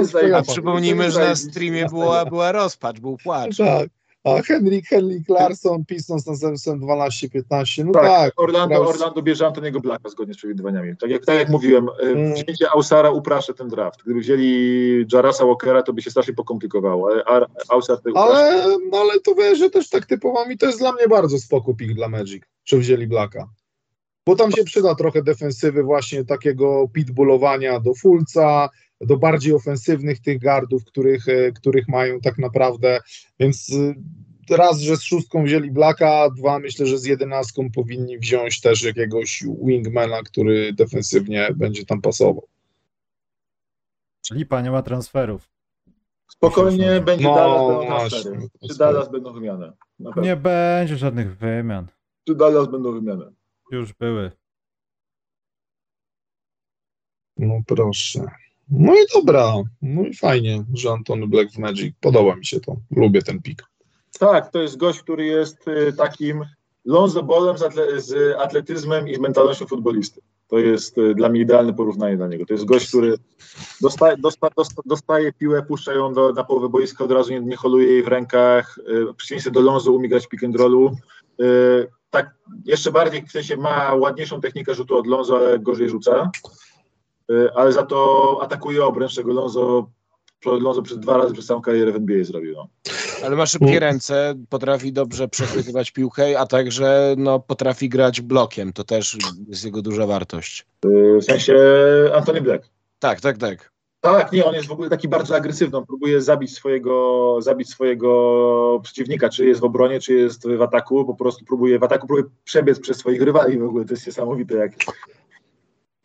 A zajebiście. przypomnijmy, że na Zajebiście. streamie była, była rozpacz, był płacz. Tak, a Henrik, Henrik Larsson, Pistons następstwem 12-15, no Tak, tak. Orlando, z- Orlando bierze Antoniego Blacka zgodnie z przewidywaniami. Tak jak, tak jak mówiłem, Mm. mm. wzięcie Ausara upraszcza ten draft. Gdyby wzięli Jarasa Walkera, to by się strasznie pokomplikowało, ale Ar- Ausar upraszcza. Ale, no ale to wiesz, że też tak typowo mi to jest dla mnie bardzo spoko pick dla Magic, że wzięli Blacka. Bo tam się przyda trochę defensywy właśnie takiego pitbullowania do Fulca, do bardziej ofensywnych tych gardów, których, e, których mają tak naprawdę, więc y, raz, że z szóstką wzięli Blacka, dwa, myślę, że z jedenastką powinni wziąć też jakiegoś wingmana, który defensywnie będzie tam pasował. Lipa nie ma transferów. Spokojnie Myślę, będzie No, Dallas będą właśnie. transfery. Czy Dallas będą wymiany? Nie będzie żadnych wymian. Czy Dallas będą wymiany? Już były. No proszę. No i dobra, no i fajnie, że Antony Black w Magic, podoba mi się to, lubię ten pik. Tak, to jest gość, który jest y, takim Lonzo Ballem z, atle- z atletyzmem i z mentalnością futbolisty. To jest y, dla mnie idealne porównanie dla niego. To jest gość, który dostaje, dosta, dosta, dostaje piłę, puszcza ją do, na połowę boiska, od razu nie, nie holuje jej w rękach. y, przeciwieństwie do Lonzo umie grać pick and rollu. Y, Tak, jeszcze bardziej w sensie ma ładniejszą technikę rzutu od Lonzo, ale gorzej rzuca. Y, Ale za to atakuje obręcz, czego Lonzo, Lonzo przez dwa razy przez całą karierę w NBA zrobił. No. Ale ma szybkie ręce, potrafi dobrze przechwytywać piłkę, a także no, potrafi grać blokiem. To też jest jego duża wartość. Y, W sensie Anthony Black. Tak, tak, tak. Tak, nie, on jest w ogóle taki bardzo agresywny. On próbuje zabić swojego, zabić swojego przeciwnika, czy jest w obronie, czy jest w ataku. Po prostu próbuje w ataku próbuje przebiec przez swoich rywali. W ogóle to jest niesamowite, jak,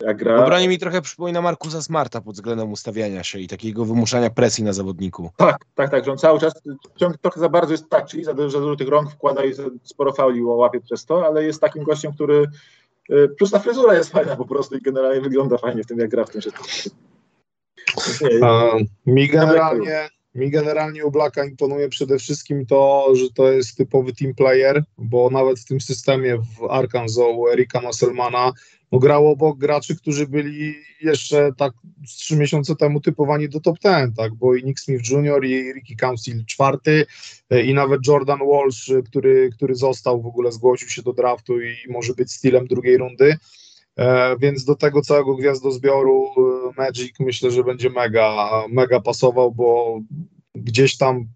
jak W gra. obronie mi trochę przypomina Markusa Smarta pod względem ustawiania się i takiego wymuszania presji na zawodniku. Tak, tak, tak, że on cały czas ciąg, trochę za bardzo jest tak, czyli za dużo, za dużo tych rąk wkłada i sporo fauli łapie przez to, ale jest takim gościem, który. y, Plus ta fryzura jest fajna po prostu i generalnie wygląda fajnie w tym, jak gra w tym wszystkim. A, mi generalnie, mi generalnie u Blacka imponuje przede wszystkim to, że to jest typowy team player, bo nawet w tym systemie w Arkansas u Erika Musselmana no, grał obok graczy, którzy byli jeszcze tak trzy miesiące temu typowani do top 10, tak, bo i Nick Smith Jr. i Ricky Council czwarty e, i nawet Jordan Walsh, e, który, który został w ogóle, zgłosił się do draftu i może być stylem drugiej rundy. E, Więc do tego całego gwiazdozbioru e, Magic myślę, że będzie mega, mega pasował, bo gdzieś tam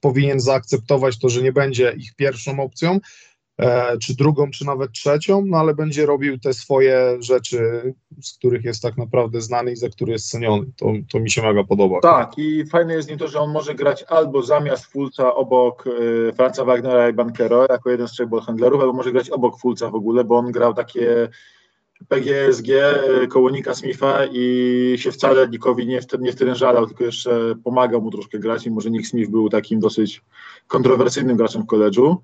powinien zaakceptować to, że nie będzie ich pierwszą opcją, czy drugą, czy nawet trzecią, no ale będzie robił te swoje rzeczy, z których jest tak naprawdę znany i za które jest ceniony. To, to mi się mega podoba. Tak, i fajne jest w nim to, że on może grać albo zamiast Fulca obok y, Franza Wagnera i Bankero jako jeden z trzech ballhandlerów, albo może grać obok Fulca w ogóle, bo on grał takie PGSG y, koło Nika Smitha i się wcale Nikowi nie, nie wtrężalał, tylko jeszcze pomagał mu troszkę grać i może Nick Smith był takim dosyć kontrowersyjnym graczem w koledżu.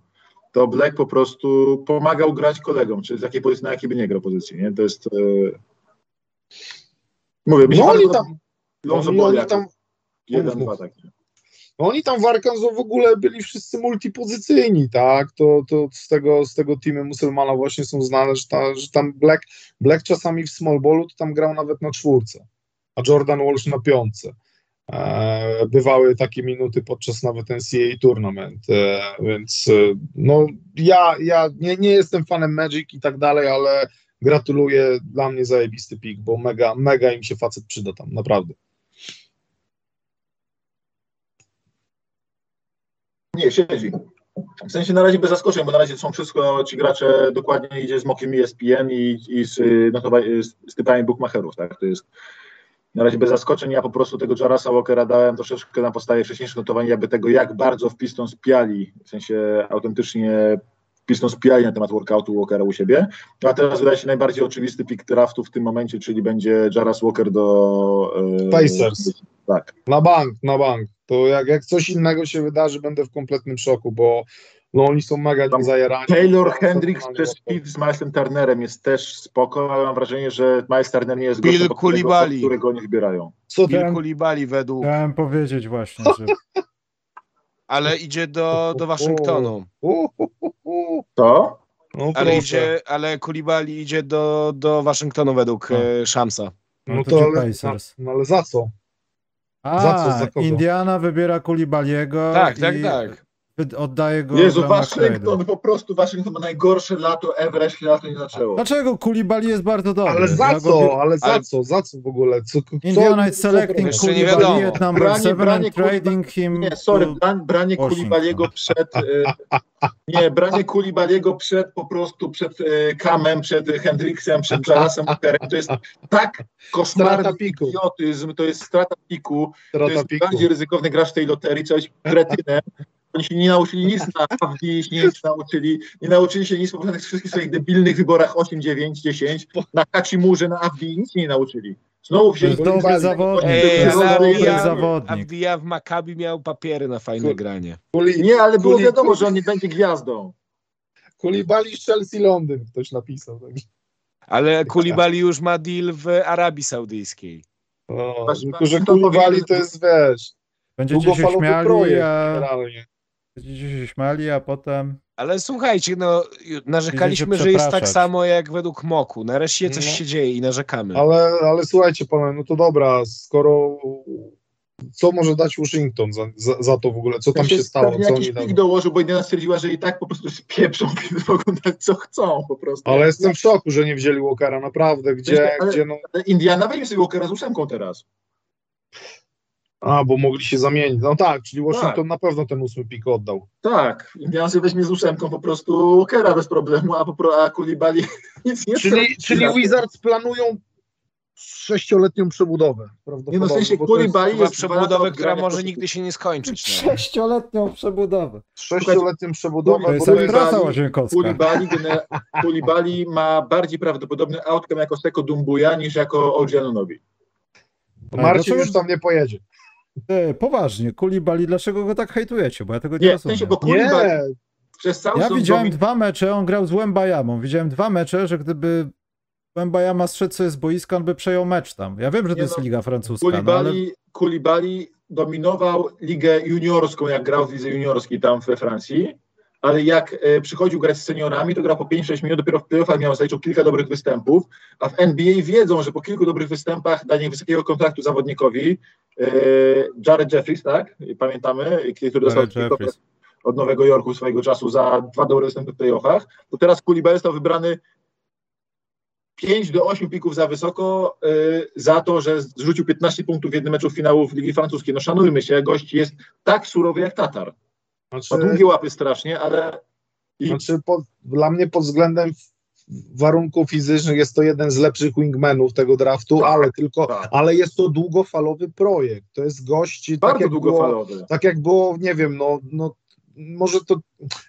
To Black po prostu pomagał grać kolegom, czy z jakiej pozycji, na jakiej by nie grał pozycji, nie? To jest... Y... Mówię, mi się No oni tam, Lonzo oni, Ball oni tam jeden, dwa takie. No oni tam w Arkansas w ogóle byli wszyscy multipozycyjni, tak? To, to z, tego, z tego teamu musulmana właśnie są znane, że, ta, że tam Black, Black czasami w small ballu to tam grał nawet na czwórce, a Jordan Walsh na piątce. E, bywały takie minuty podczas nawet NCAA tournament, e, więc e, no ja, ja nie, nie jestem fanem Magic i tak dalej, ale gratuluję, dla mnie zajebisty pik, bo mega, mega im się facet przyda tam, naprawdę. Nie, siedzi. W sensie na razie bez zaskoczeń, bo na razie są wszystko ci gracze dokładnie idzie z mokiem ESPN i, i z, y, notowa- z, z typami bookmacherów, tak? To jest na razie bez zaskoczeń. Ja po prostu tego Jarasa Walkera dałem troszeczkę na podstawie wcześniejszych notowań, jakby tego, jak bardzo w Pistons piali, w sensie autentycznie Pistons piali na temat workoutu Walkera u siebie. A teraz wydaje się najbardziej oczywisty pick draftu w tym momencie, czyli będzie Jaras Walker do... y, Pacers. Tak. Na bank, na bank. To jak, jak coś innego się wydarzy, będę w kompletnym szoku, bo no oni są mega Tam zajarani. Taylor Hendricks przez fit z Milesem Turnerem jest też spoko, ale mam wrażenie, że Miles Turner nie jest Bill gościem, pod którego- którego oni wybierają. Co Bill ten? Koulibaly według, Chciałem powiedzieć właśnie, że ale idzie do, do Waszyngtonu. To? No Ale idzie, ale Koulibaly idzie do, do Waszyngtonu według No. e, Szamsa. no No to, ale, no, ale za co? A, Za co, za? Indiana wybiera Kulibaliego Tak, tak, tak. Oddaje go Jezu, Waszyngton, po prostu Waszyngton ma najgorsze lato ever, się lato nie zaczęło. Dlaczego Kulibali jest bardzo dobry? Ale za go co? Ale za ale- co? Za co w ogóle? Co, co, Indiana is co- selecting Kulibali at number Branie- 7 branie trading him Nie, sorry, to... bra- branie Washington. Kulibaliego przed... y, nie, branie Kulibaliego przed po prostu, przed y, Kamem, przed Hendricksem, przed Jarasem to jest tak koszmarny piku. idiotyzm, to jest strata piku, to Strata jest piku. bardziej ryzykowny gracz w tej loterii, coś kretynem. Oni się nie nauczyli nic na AFDI, się nic nauczyli, nie nauczyli się nic po tych wszystkich swoich debilnych wyborach 8, 9, 10, na Hachimurze, na AFDI, nic nie nauczyli. Znowu wzięli Kulibali. zawodnik, Ej, zawodnik. Avdia w Maccabi miał papiery na fajne granie. Kuli, Nie, ale było Kuli- wiadomo, że on nie będzie gwiazdą. Kulibali z Chelsea Londyn, ktoś napisał. Tak. Ale Koulibaly już ma deal w Arabii Saudyjskiej. No, Masz- tylko, że Kulibali to jest, wiesz, Będziecie się śmiali, projekt a... Będziecie się śmiali, a potem... Ale słuchajcie, no narzekaliśmy, że jest tak samo jak według Moku. Nareszcie coś No. się dzieje i narzekamy. Ale, ale słuchajcie panowie, no to dobra, skoro co może dać Washington za, za, za to w ogóle, co tam się stało, co jakiś oni dołożył, bo Indiana stwierdziła, że i tak po prostu [LAUGHS] spieprzą, więc mogą dać co chcą po prostu. Ale jestem w szoku, że nie wzięli Walkera, naprawdę, gdzie, Ale- gdzie no... Indiana weźmie sobie Walkera z ósemką teraz. A, bo mogli się zamienić. No tak, czyli Washington Tak. na pewno ten ósmy pik oddał. Tak, Indiana sobie weźmie z ósemką po prostu Walkera bez problemu, a, po, pro- a Kulibali [LAUGHS] nic nie Czyli, czyli tym. Wizards planują sześcioletnią przebudowę. Nie no, w sensie Kulibali jest przebudowę, która może nigdy się nie skończyć. No. Sześcioletnią przebudowę. Sześcioletnią przebudowę. To jest Kulibali- łazienkowska. Kulibali, Kulibali ma bardziej prawdopodobny outcome jako Seko Dumbuya niż jako OG Anunobi. Marcin Dlaczego- już tam nie pojedzie. Ty, poważnie, Kulibali, dlaczego go tak hejtujecie? Bo ja tego nie, Nie, w rozumiem. sensie, bo Nie, przez cały Ja widziałem domin- dwa mecze, on grał z Łębajamą. Widziałem dwa mecze, że gdyby Łębajama zszedł sobie z boiska, on by przejął mecz tam. Ja wiem, że to jest no, liga francuska, no, ale Kulibali, Kulibali dominował ligę juniorską, jak grał w lidze juniorskiej tam we Francji, ale jak e, przychodził grać z seniorami, to grał po 5-6 minut, dopiero w playoffach miał zaliczył kilka dobrych występów, a w NBA wiedzą, że po kilku dobrych występach danie wysokiego kontraktu zawodnikowi, e, Jared Jeffries, tak? Pamiętamy, który dostał od Nowego Jorku swojego czasu za dwa dobre występy w playoffach, to teraz Kulibali został wybrany 5 do 8 pików za wysoko y, za to, że zrzucił 15 punktów w jednym meczu finałów Ligi Francuskiej. No szanujmy się, gość jest tak surowy jak Tatar. Ma znaczy, długie łapy strasznie, ale i znaczy pod, dla mnie pod względem warunków fizycznych jest to jeden z lepszych wingmenów tego draftu, Tak, ale tylko, tak. ale jest to długofalowy projekt. To jest gość, tak bardzo było, długofalowy. tak jak było, nie wiem, no, no może to,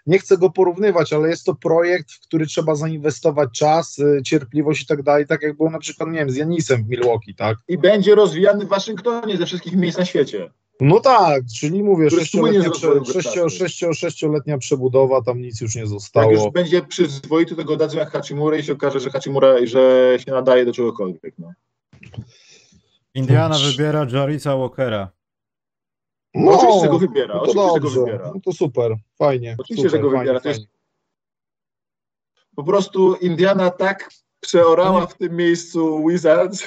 nie chcę go porównywać, ale jest to projekt, w który trzeba zainwestować czas, y, cierpliwość i tak dalej, tak jak było na przykład, nie wiem, z Janisem w Milwaukee, tak? I będzie rozwijany w Waszyngtonie ze wszystkich miejsc na świecie. No tak, czyli mówię, sześcioletnia, prze, sześcio, sześcio, sześcioletnia przebudowa, tam nic już nie Jak zostało. już będzie przyzwoity, to go dadzą jak Hachimura i się okaże, że Hachimura że się nadaje do czegokolwiek. No. Indiana wybiera Jarisa Walkera. No, oczywiście, że go wybiera. no to oczywiście, że go wybiera. no to super, fajnie. Oczywiście, super, że go fajnie, wybiera. Fajnie. Po prostu Indiana tak przeorała w tym miejscu Wizards.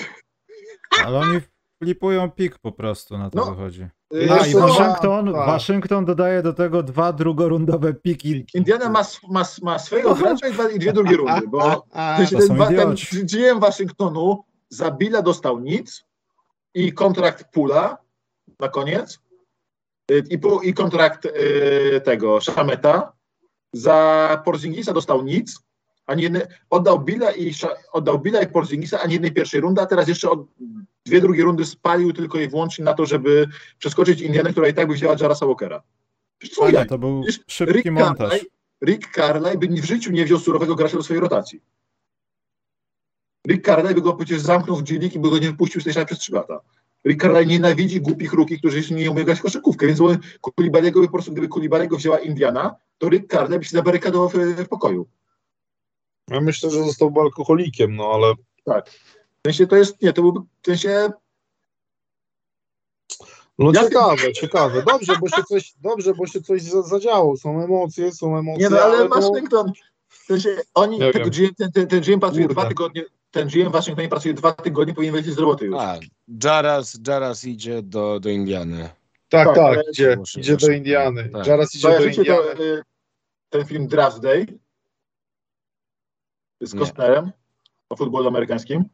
Ale oni flipują pik po prostu, na to No. wychodzi. Y, A i? Waszyngton, Tak. Waszyngton dodaje do tego dwa drugorundowe piki. Indiana ma, ma, ma swojego gracza i, dwa, i dwie drugie rundy, bo A, to ten, ten idioci. GM Waszyngtonu za Billa dostał nic i kontrakt Pula na koniec y, i, pół- i kontrakt y, tego Szameta. Za Porzingisa dostał nic, ani jedne, oddał Billa i oddał Billa i Porzingisa, ani jednej pierwszej rundy, a teraz jeszcze od, dwie drugie rundy spalił tylko i wyłącznie na to, żeby przeskoczyć Indianę, która i tak by wzięła Jarasa Walkera. Co Fajnie, ja? to był Przecież szybki Rick montaż. Rick Carlisle by w życiu nie wziął surowego gracza do swojej rotacji. Rick Carlisle by go przecież zamknął w G-League i by go nie wypuścił z tej przez 3 lata. Rick Carlisle nienawidzi głupich ruki, którzy jeszcze nie umieją grać w koszykówkę, więc on Kulibaliego by po prostu, gdyby Kulibaliego wzięła Indiana, to Rick Carlisle by się zabarykadował w, w pokoju. Ja myślę, że zostałby alkoholikiem, no ale Tak. W sensie to jest, nie, to byłby, w sensie, no Ja- ciekawe, ciekawe. Dobrze, bo się coś, dobrze, bo się coś za- zadziało. Są emocje, są emocje. nie no, ale no, Waszyngton, w sensie oni, Nie tego. GM, ten, ten, ten GM pracuje Kurde. dwa tygodnie, ten GM w Waszyngtonie pracuje dwa tygodnie, powinien wejść z roboty już. A, Jaras, Jaras idzie do, do Indiany. tak, tak, tak, ale- idzie, idzie do Indiany. tak. Zaraz idzie do Indiany. to, y, ten film Draft Day z. Costnerem o futbolu amerykańskim?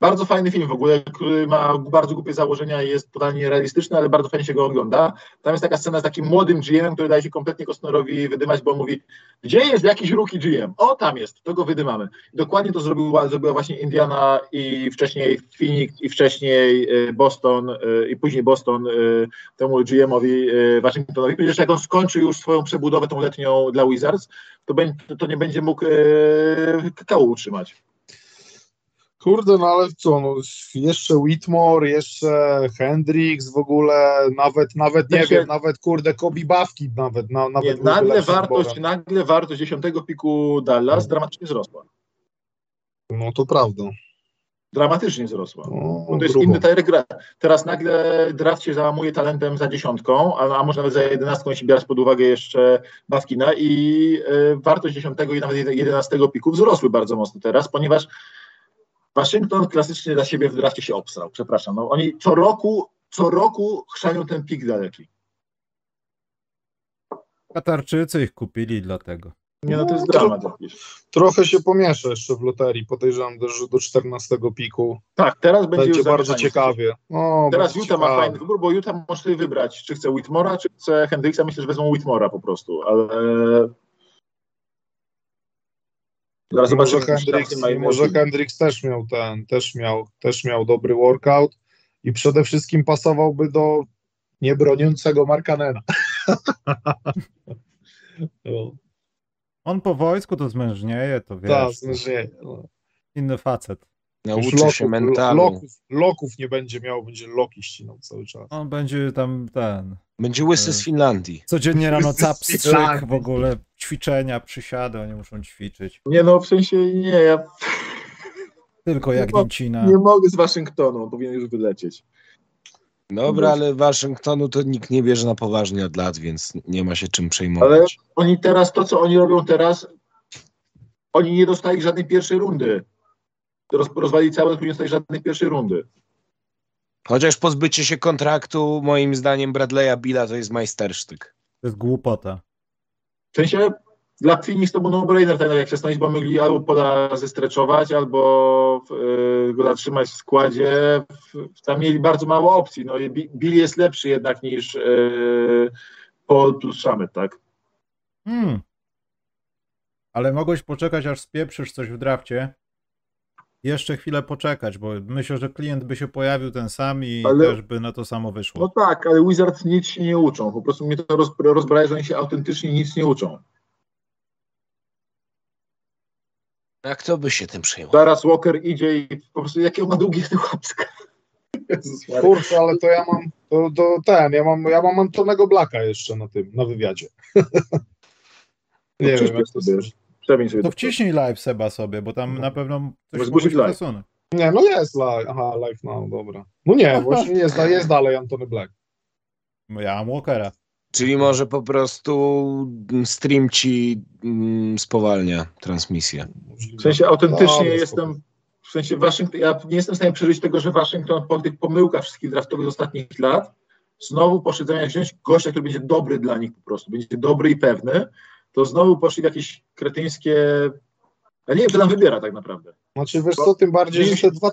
Bardzo fajny film w ogóle, który ma bardzo głupie założenia i jest totalnie realistyczny, ale bardzo fajnie się go ogląda. Tam jest taka scena z takim młodym GM-em, który daje się kompletnie Costnerowi wydymać, bo mówi, gdzie jest jakiś rookie GM? O, tam jest, to go wydymamy. Dokładnie to zrobiła, zrobiła właśnie Indiana i wcześniej Phoenix i wcześniej y, Boston y, i później Boston y, temu GM-owi Waszyngtonowi. Przecież jak on skończy już swoją przebudowę tą letnią dla Wizards, to, to nie będzie mógł kakao utrzymać. Kurde, no ale co, no, jeszcze Whitmore, jeszcze Hendrix w ogóle, nawet, nawet nie wiem, nawet kurde Kobe Bawki nawet, na, nawet Nie, nagle, wartość, nagle wartość dziesiątego piku Dallas dramatycznie wzrosła. No to prawda. Dramatycznie wzrosła. No, to jest grubo. inny Tyler gra. Teraz nagle draft się załamuje talentem za dziesiątką, a, a może nawet za jedenastką, jeśli biorąc pod uwagę jeszcze Bawkina i y, wartość dziesiątego i nawet jede- jedenastego piku wzrosły bardzo mocno teraz, ponieważ Waszyngton klasycznie dla siebie w drafcie się obstrał, przepraszam. No, oni co roku, co roku chrzanią ten pik daleki. Katarczycy ich kupili dlatego. Nie no, to jest No, dramat jakiś. Trochę się pomiesza jeszcze w loterii, podejrzewam, że do 14 piku. Tak, teraz będzie, Będzie już bardzo ciekawie. O, Teraz Utah ma fajny wybór, bo Utah może sobie wybrać, czy chce Whitmora, czy chce Hendricksa. Myślę, że wezmą Whitmora po prostu, ale... Zaraz Może Hendrix, może Hendrix też miał ten, też miał, też miał dobry workout i przede wszystkim pasowałby do niebroniącego Markanena. [LAUGHS] no, On po wojsku to zmężnieje, to wiesz. tak, to zmężenie. No. Inny facet. Nauczy Już się mentalu. loków, loków nie będzie miał, będzie loki ścinał cały czas. On będzie tam ten. Będzie łysy z Finlandii. Codziennie rano cap strzyk w ogóle. Ćwiczenia, przysiady, oni muszą ćwiczyć. Nie no, w sensie nie, ja Tylko jak Niemcina. nie mogę z Waszyngtonu, on powinien już wylecieć. Dobra, ale Waszyngtonu to nikt nie bierze na poważnie od lat, więc nie ma się czym przejmować. Oni teraz, to co oni robią teraz, oni nie dostali żadnej pierwszej rundy. Roz, rozwalili całe, nie dostali żadnej pierwszej rundy. Chociaż pozbycie się kontraktu, moim zdaniem, Bradley'a Billa to jest majstersztyk. To jest głupota. W sensie dla Phoenix to był no-brainer, tak jak się stanowić, bo mogli albo poda zestreczować, albo y, go zatrzymać w składzie. W, tam mieli bardzo mało opcji. No, Bill jest lepszy jednak niż y, Paul plus Shamet, tak? Hmm. Ale mogłeś poczekać, aż spieprzysz coś w drafcie. Jeszcze chwilę poczekać, bo myślę, że klient by się pojawił ten sam i Ale- też by na to samo wyszło. No tak, ale Wizards nic się nie uczą. Po prostu mnie to roz, rozbraja, że oni się autentycznie nic nie uczą. A kto by się tym przejmował? Zaraz Walker idzie i po prostu jakie on ma długie te łapska. Kurczę, ale to ja mam, to, to ten, ja mam, ja mam Antonego Blaka jeszcze na tym, na wywiadzie. [LAUGHS] nie przyśpiesz wiem, jak to jest. Przemień sobie To to. wciśnij live Seba sobie, bo tam na pewno coś zgłosić live. przesunąć. Nie, no jest live, aha, live now, dobra. No nie, właśnie jest, jest dalej Antony Black. No Ja mam Walkera. Czyli może po prostu stream ci mm, spowalnia transmisję. W sensie autentycznie Dobra, jestem, w sensie Waszyngton, ja nie jestem w stanie przeżyć tego, że Waszyngton po tych pomyłkach wszystkich draftowych z ostatnich lat znowu poszedł zamiast wziąć gościa, który będzie dobry dla nich po prostu, będzie dobry i pewny, to znowu poszli w jakieś kretyńskie, ja nie wiem, kto tam wybiera tak naprawdę. Znaczy wiesz co, tym bardziej, że te dwa,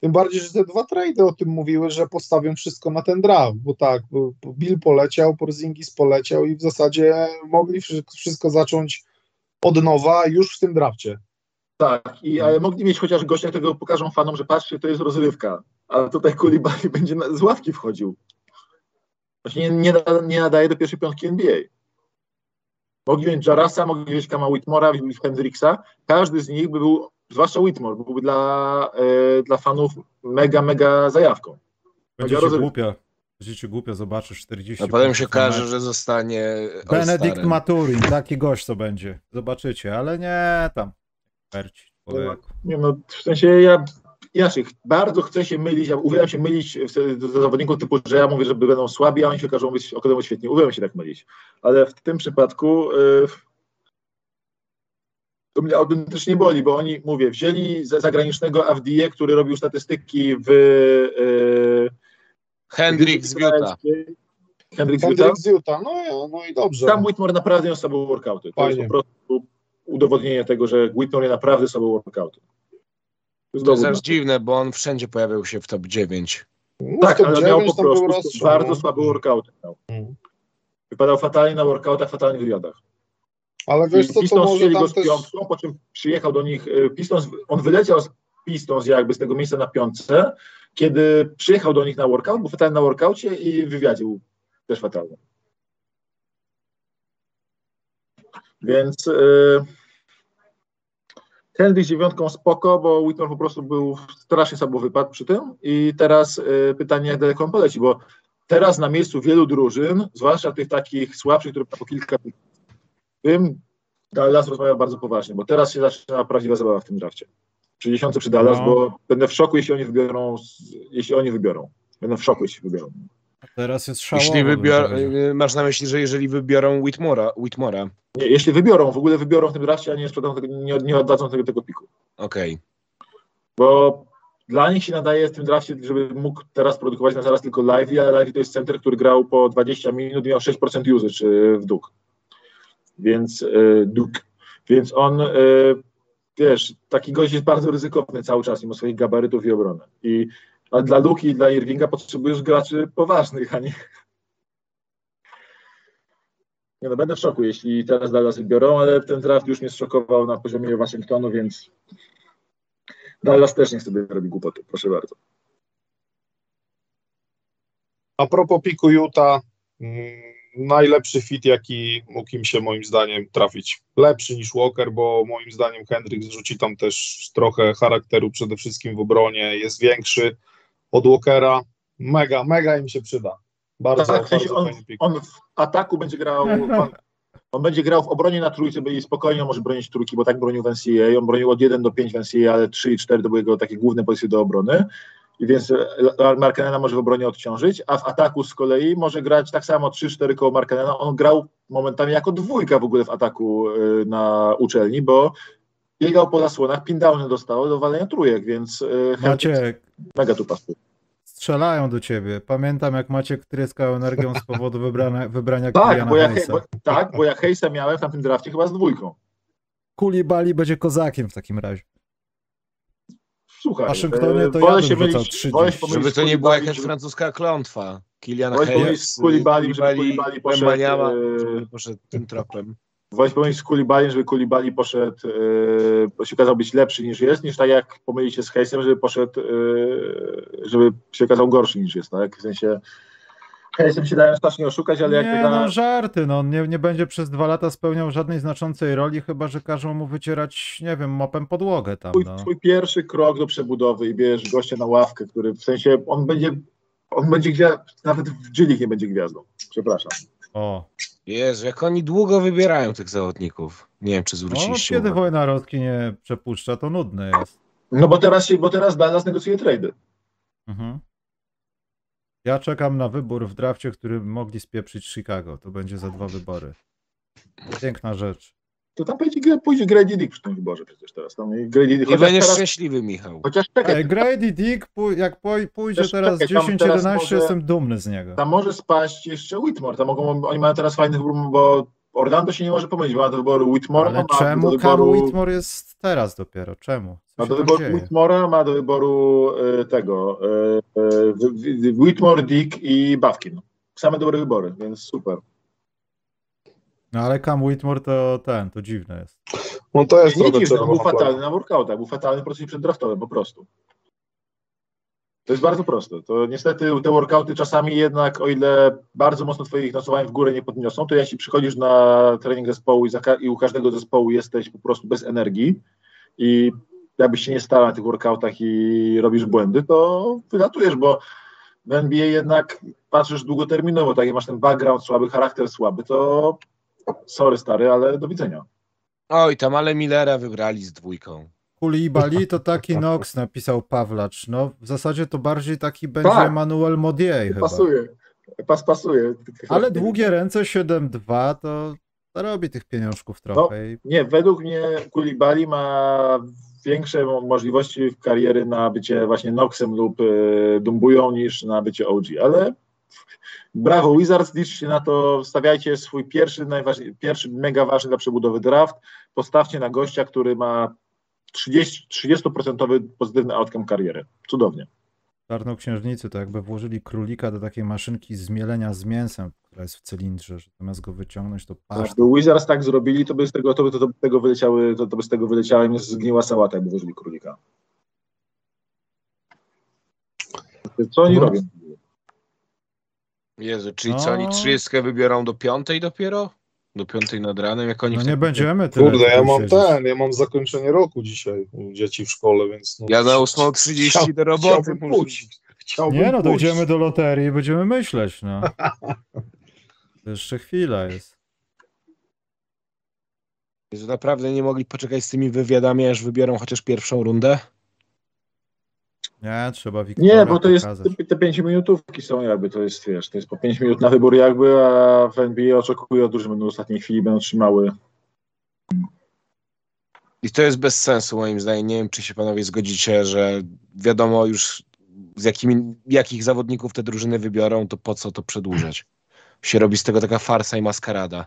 Tym bardziej, że te dwa trady o tym mówiły, że postawią wszystko na ten draft, bo tak, bo Bill poleciał, Porzingis poleciał i w zasadzie mogli wszy- wszystko zacząć od nowa już w tym drafcie. Tak, i ale mogli mieć chociaż gościa, którego pokażą fanom, że patrzcie, to jest rozrywka. A tutaj Koulibaly [LAUGHS] będzie na, z ławki wchodził. Właśnie nie, nie nadaje do pierwszej piątki NBA. Mogli mieć Jarasa, mogli mieć Kama Whitmora, mogli mieć Hendricksa. Każdy z nich by był, zwłaszcza Whitmore, byłby dla, e, dla fanów mega, mega zajawką. Będzie ci głupio. Będzie ci głupio, zobaczysz 40 A potem się mecz. że zostanie Benedict All-Starem. Maturin, taki gość to będzie. Zobaczycie, ale nie tam. Perci. Nie no, w sensie ja, ch- bardzo chcę się mylić, ja uwielbiam się mylić w- do zawodników typu, że ja mówię, że będą słabi, a oni się okażą być okażą świetni. Uwielbiam się tak mylić. Ale w tym przypadku y, to mnie autentycznie boli, bo oni, mówię, wzięli za zagranicznego Avdiję, który robił statystyki w y, Hendrik z Utah. Hendrik z Utah. No, i- no i dobrze. Tam Whitmore naprawdę miał słabe workouty. To Fajnie. jest po prostu udowodnienie tego, że Whitmore naprawdę słabe workouty. To jest aż dziwne, bo on wszędzie pojawiał się w top 9. No, Tak, top ale miał 9 po tam był prostu rozstrzał, bardzo no. słabe workouty. Miał. Mhm. Wypadał fatalnie na workoutach, fatalnie w wywiadach. Ale wiesz co, to Pistons może chcieli go z też... piątką, po czym przyjechał do nich y, Pistons, on wyleciał z Pistons jakby z tego miejsca na piątce, kiedy przyjechał do nich na workout, był fatalny na workoucie i w wywiadzie był też fatalny. Więc yy, ten z dziewiątką spoko, bo Whitmore po prostu był strasznie słabo wypadł przy tym i teraz y, pytanie, jak daleko on poleci, bo teraz na miejscu wielu drużyn, zwłaszcza tych takich słabszych, które po kilka tym Dallas rozmawia bardzo poważnie, bo teraz się zaczyna prawdziwa zabawa w tym drafcie. Przy dziesiątce przy Dallas, No. bo będę w szoku, jeśli oni wybiorą, jeśli oni wybiorą. Będę w szoku, jeśli wybiorą. Teraz jest szałowo. Jeśli wybior... powiedział. y, masz na myśli, że jeżeli wybiorą Whitmora, Whitmora Nie, jeśli wybiorą, w ogóle wybiorą w tym drafcie, a nie sprzedadzą tego, nie, nie oddadzą tego, tego piku. okej. Bo dla nich się nadaje w tym drafcie, żeby mógł teraz produkować na zaraz tylko live, ale live to jest center, który grał po 20 minut i miał 6% usage y, w duk. Więc y, duk. Więc on, y, wiesz, taki gość jest bardzo ryzykowny cały czas, mimo swoich gabarytów i obrony. I a dla Luki i dla Irvinga potrzebujesz graczy poważnych, a nie. Nie no, będę w szoku, jeśli teraz Dallas wybiorą, ale ten draft już mnie zszokował na poziomie Waszyngtonu, więc Dallas też niech sobie robi głupoty, proszę bardzo. A propos piku Utah, mm, najlepszy fit, jaki mógł im się moim zdaniem trafić. Lepszy niż Walker, bo moim zdaniem Hendricks rzuci tam też trochę charakteru przede wszystkim w obronie, jest większy od Walkera. Mega, mega im się przyda. Bardzo, Tak, w sensie bardzo on, on w ataku będzie grał, [LAUGHS] on, on będzie grał w obronie na trójce, by spokojnie może bronić trójki, bo tak bronił w NCAA. On bronił od 1 do 5 w NCAA, ale 3 i 4 to były jego takie główne pozycje do obrony. I więc Markanena może w obronie odciążyć, a w ataku z kolei może grać tak samo 3-4 koło Markanena. On grał momentami jako dwójka w ogóle w ataku e, na uczelni, bo biegał po zasłonach, pindowny dostało do walenia trójek, więc Hendricks Maciek, mega tu pasuje. Strzelają do ciebie. Pamiętam, jak Maciek tryskał energią z powodu wybrania, wybrania [LAUGHS] Tak, bo ja, bo, tak, bo ja Hejsa miałem w tamtym drafcie chyba z dwójką. Kulibali będzie kozakiem w takim razie. Słuchaj, W Waszyngtonie e, to ja się mylić, 30. wolę się pomylić Żeby to nie była jakaś francuska klątwa. Kilian Hayes, Koulibaly, Koulibaly poszedł, e, poszedł tym tropem. Wolę się pomylić z Koulibaly, żeby Koulibaly poszedł, bo się okazał być lepszy niż jest, niż tak jak pomylić się z Hejsem, żeby poszedł, e, żeby się okazał gorszy niż jest, tak? W sensie Hejsem się dają strasznie oszukać, ale jak nie, wyda... no żarty, no on nie, nie będzie przez dwa lata spełniał żadnej znaczącej roli, chyba że każą mu wycierać, nie wiem, mopem podłogę tam, twój, no. twój pierwszy krok do przebudowy i bierzesz gościa na ławkę, który w sensie on będzie, on będzie gwiazdą, nawet w G nie będzie gwiazdą. Przepraszam. O, Jezu, jak oni długo wybierają tych zawodników. Nie wiem, czy no zwróciliście kiedy uwagę. wojna Rotki nie przepuszcza, to nudne jest. No bo teraz bo teraz Dallas negocjuje trady. Mhm. Ja czekam na wybór w drafcie, który mogli spieprzyć Chicago. To będzie za dwa wybory. Piękna rzecz. To tam pójdzie, pójdzie Grady Dick przy tym wyborze przecież teraz. Tam i Grady Dick, I będziesz teraz, szczęśliwy, Michał. chociaż czekaj, Grady Dick, jak pójdzie Też teraz czekaj, tam 10-11, teraz może- jestem dumny z niego. tam może spaść jeszcze Whitmore. Tam mogą, oni mają teraz fajny wybór, bo Orlando się nie może pomylić. Ma do wyboru Whitmore, Ale ma czemu do Cam wyboru... Whitmore jest teraz dopiero? Czemu? Co Ma do wyboru dzieje? Whitmora, ma do wyboru e, tego e, e, Whitmore, Dick i Bawkin. Same dobre wybory, więc super. No ale Cam Whitmore to ten, to dziwne jest. No to jest Nie dziwne, on był fatalny na workoutach, był fatalny w procesie przeddraftowym, po prostu. To jest bardzo proste. To niestety te workouty czasami jednak, o ile bardzo mocno twoich nocowań w górę nie podniosą, to jeśli przychodzisz na trening zespołu i, i u każdego zespołu jesteś po prostu bez energii i jakbyś się nie starał na tych workoutach i robisz błędy, to wylatujesz, bo w NBA jednak patrzysz długoterminowo, tak jak masz ten background słaby, charakter słaby, to sorry stary, ale do widzenia. Oj, tam ale Millera wybrali z dwójką. Koulibaly to taki [LAUGHS] Nox, napisał Pawlacz. No w zasadzie to bardziej taki będzie Tak. Manuel Modier chyba. Pasuje. Pas pasuje. Ale długie ręce 7-2 to zarobi tych pieniążków No. trochę. I Nie, według mnie Koulibaly ma większe mo- możliwości w kariery na bycie właśnie Noxem lub y, Dumbują niż na bycie OG, ale brawo Wizards, liczcie na to, stawiajcie swój pierwszy, najważniejszy, pierwszy mega ważny dla przebudowy draft, postawcie na gościa, który ma 30, 30% pozytywny outcome kariery. Cudownie. czarnoksiężnicy to jakby włożyli królika do takiej maszynki zmielenia z mięsem, która jest w cylindrze, że zamiast go wyciągnąć to pasz. Jakby Wizards tak zrobili, to by z tego, to by, to, to by z tego wyleciały, to, to by z tego wyleciała im zgniła sałata, jakby włożyli królika. Co oni No. robią? Jezu, czyli No. co, oni 30 wybiorą do piątej dopiero? Do piątej nad ranem, jak oni No nie będziemy tyle Kurde, ja mam siedzieć. ten, ja mam zakończenie roku dzisiaj u dzieci w szkole, więc... No, Ja na 8.30 do roboty Chciałbym muszę. Chciałbym Nie no, pójść. dojdziemy do loterii i będziemy myśleć, no. [LAUGHS] To jeszcze chwila jest. Jezu, naprawdę nie mogli poczekać z tymi wywiadami, aż wybiorą chociaż pierwszą rundę? Nie, trzeba Wiktoria Nie, bo to jest, pokazać. te, te 5 minutówki są jakby, to jest, wiesz, to jest po 5 minut na wybór jakby, a w NBA oczekuję od drużyn, będą w ostatniej chwili będą trzymały. I to jest bez sensu moim zdaniem. Nie wiem, czy się panowie zgodzicie, że wiadomo już z jakimi, jakich zawodników te drużyny wybiorą, to po co to przedłużać? Się robi z tego taka farsa i maskarada.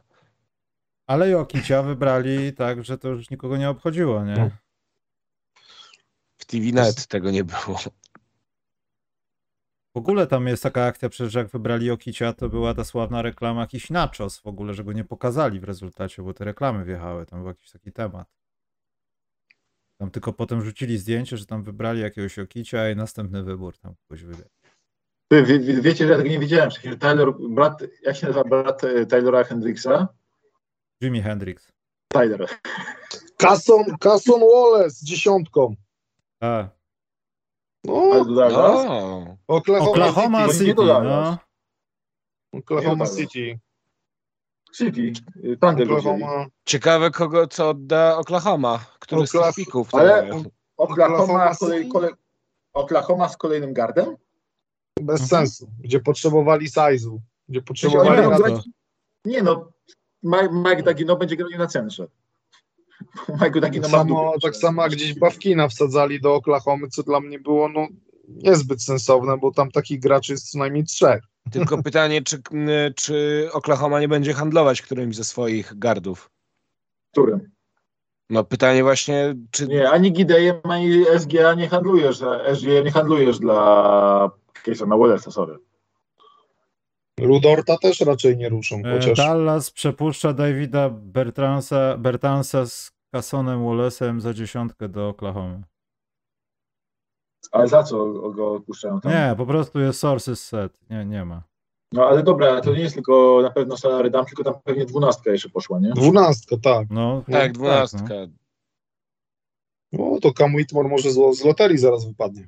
Ale Jokicia wybrali tak, że to już nikogo nie obchodziło, nie? TV Net tego nie było. W ogóle tam jest taka akcja, przecież jak wybrali Jokicia, to była ta sławna reklama jakiś nachos w ogóle, że go nie pokazali w rezultacie, bo te reklamy wjechały, tam był jakiś taki temat. Tam tylko potem rzucili zdjęcie, że tam wybrali jakiegoś Jokicia i następny wybór tam kogoś wybrali. Ty, wie, wie, wiecie, że ja tego nie widziałem, że Tyler, brat, jak się nazywa brat e, Tylera Hendricksa? Jimi Hendrix. Tyler. Casson, Casson Wallace z dziesiątką. A, Ale No, do Dallas? No. Oklahoma, Oklahoma City, City, nie do no. Oklahoma City. City. Thunder. Oklahoma, Ciekawe, kogo co odda Oklahoma. Który z Okla- pików. to Ale-. Oklahoma, Oklahoma kolej, City? kolej, Oklahoma z kolejnym gardem? bez Mhm. sensu. Gdzie potrzebowali size'u. Gdzie potrzebowali... to. grać- Nie no, Mike, Dagino będzie grał na centrze. [LAUGHS] Mike Dagino Tak samo, tak samo jak gdzieś Bawkina wsadzali do Oklahomy, co dla mnie było no, niezbyt sensowne, bo tam takich graczy jest co najmniej trzech. Tylko [LAUGHS] pytanie, czy, czy Oklahoma nie będzie handlować którymś ze swoich gardów? Którym? No pytanie właśnie, czy Nie, ani Gidejem, ani SGA nie handlujesz, SGA nie handlujesz dla Casona Wallace'a, sorry. Rudorta też raczej nie ruszą, E, chociaż Dallas przepuszcza Davida Bertransa, Bertansa z Cassonem Wallace'em za dziesiątkę do Oklahomy. Ale za co go odpuszczają tam? Nie, po prostu jest sources set. Nie, nie ma. No ale dobra, to nie jest tylko na pewno salary dam, tylko tam pewnie dwunastka jeszcze poszła, nie? dwunastka, tak. No, tak, no. dwunastka. No to Cam Whitmore może z, z loterii zaraz wypadnie.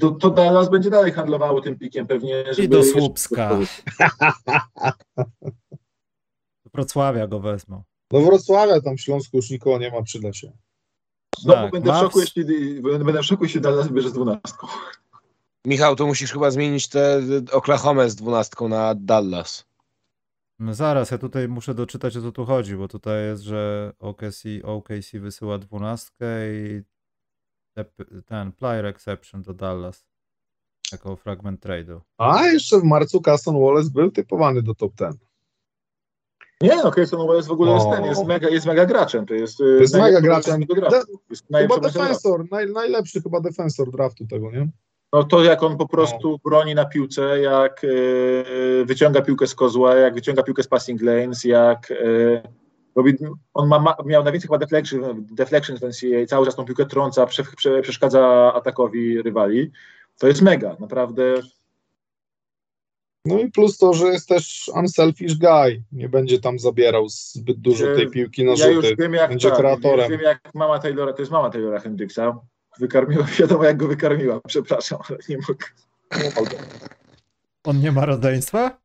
To, to Dallas będzie dalej handlowało tym pikiem pewnie, żeby... I do Słupska. [LAUGHS] Do Wrocławia go wezmą. Do Wrocławia tam w Śląsku już nikogo nie ma, przyda się. Znowu Tak, będę, w Mavs- szoku, jeśli, będę w szoku, jeśli Dallas bierze z dwunastką. Michał, to musisz chyba zmienić tę Oklahomę z dwunastką na Dallas. No zaraz, ja tutaj muszę doczytać o co tu chodzi, bo tutaj jest, że OKC, OKC wysyła dwunastkę i te- ten player exception do Dallas jako fragment trade'u. A jeszcze w marcu Casson Wallace był typowany do top 10. Nie, no Casey Wallace w ogóle jest O. ten, jest mega, jest mega graczem. To jest, y, jest mega graczem. draftu. Jest Chyba defensor, naj, najlepszy chyba defensor draftu tego, nie? No to jak on po prostu broni na piłce, jak y, wyciąga piłkę z kozła, jak wyciąga piłkę z passing lanes, jak y, robi, on ma, ma, miał najwięcej chyba deflection, deflections w NCAA, cały czas tą piłkę trąca, prze, prze, przeszkadza atakowi rywali. To jest mega, naprawdę. No i plus to, że jest też unselfish guy. Nie będzie tam zabierał zbyt dużo tej piłki na Ja już rzuty. wiem jak, Będzie tak, kreatorem. Wiem jak mama Taylora, to jest mama Taylora Hendricksa, wykarmiła, [LAUGHS] wiadomo jak go wykarmiła, przepraszam, ale nie mogę. On nie ma rodzeństwa?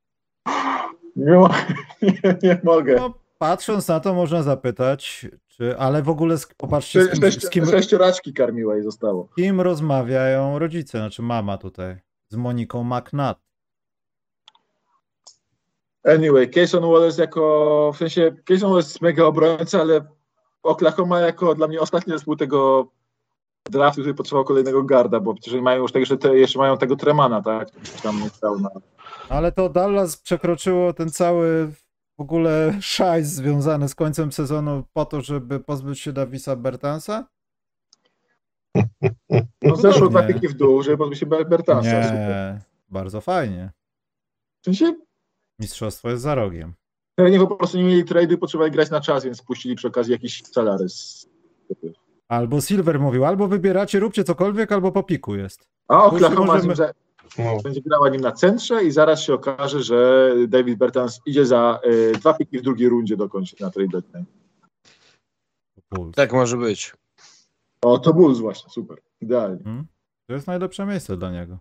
Nie, [LAUGHS] nie, nie mogę. No, patrząc na to można zapytać, czy, ale w ogóle z, popatrzcie z kim, Sześć, z kim, sześcioraczki karmiła i zostało. kim rozmawiają rodzice, znaczy mama tutaj, z Moniką McNutt. Anyway, Cason Wallace jako, w sensie, Cason Wallace jest mega obrońca, ale Oklahoma jako dla mnie ostatni zespół tego draftu, który potrzebował kolejnego garda, bo przecież mają już tego, te, jeszcze mają tego Tremana, tak? Tam nie stał na... Ale to Dallas przekroczyło ten cały ogóle szajs związany z końcem sezonu po to, żeby pozbyć się Davisa Bertansa? No zeszło dwa piki w dół, żeby pozbyć się Bertansa. Super. Nie, bardzo fajnie. W sensie, Mistrzostwo jest za rogiem. nie po prostu nie mieli trady, potrzebowali grać na czas, więc puścili przy okazji jakiś Salares. Albo Silver mówił, albo wybieracie, róbcie cokolwiek, albo po piku jest. A Oklahoma możemy- możemy... No. będzie grała nim na centrze i zaraz się okaże, że David Bertans idzie za y, dwa piki w drugiej rundzie dokończyć na trade deadline. Tak może być. O, to Bulls właśnie, super, idealnie. Hmm? To jest najlepsze miejsce dla niego.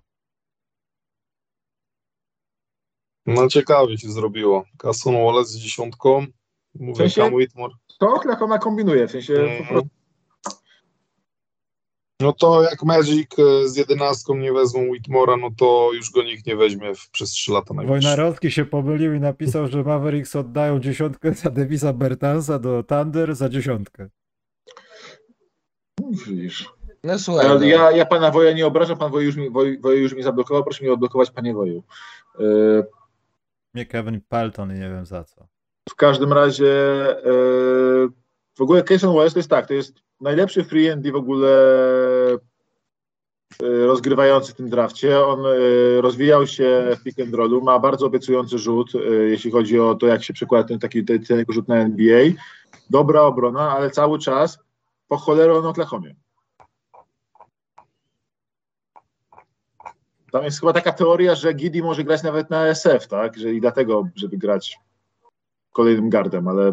no ciekawie się zrobiło. Casson Wallace z dziesiątką. Mówię, W sensie- Cam Whitmore. To Oklahoma kombinuje, w sensie po Mhm. prostu No to jak Magic e, z jedenastką nie wezmą Whitmora, no to już go nikt nie weźmie w, przez 3 lata najbliższe. Wojnarowski się pomylił i napisał, że Mavericks oddają dziesiątkę za Davisa Bertansa do Thunder za dziesiątkę. widzisz. No słuchaj, Ale no. ja, ja pana Woja nie obrażam, pan Woj już mi, Woj, już mi zablokował, proszę mi odblokować panie Woju. Y, Nie Kevin Pelton i nie wiem za co. W każdym razie y, w ogóle Cason Wallace to jest tak, to jest najlepszy free w ogóle y, rozgrywający w tym drafcie. On y, rozwijał się w pick and rollu, ma bardzo obiecujący rzut, y, jeśli chodzi o to, jak się przekłada ten taki ten, rzut na NBA. Dobra obrona, ale cały czas po cholerę on Oklahomie. Tam jest chyba taka teoria, że Giddy może grać nawet na SF, tak? Że i dlatego, żeby grać kolejnym gardem, ale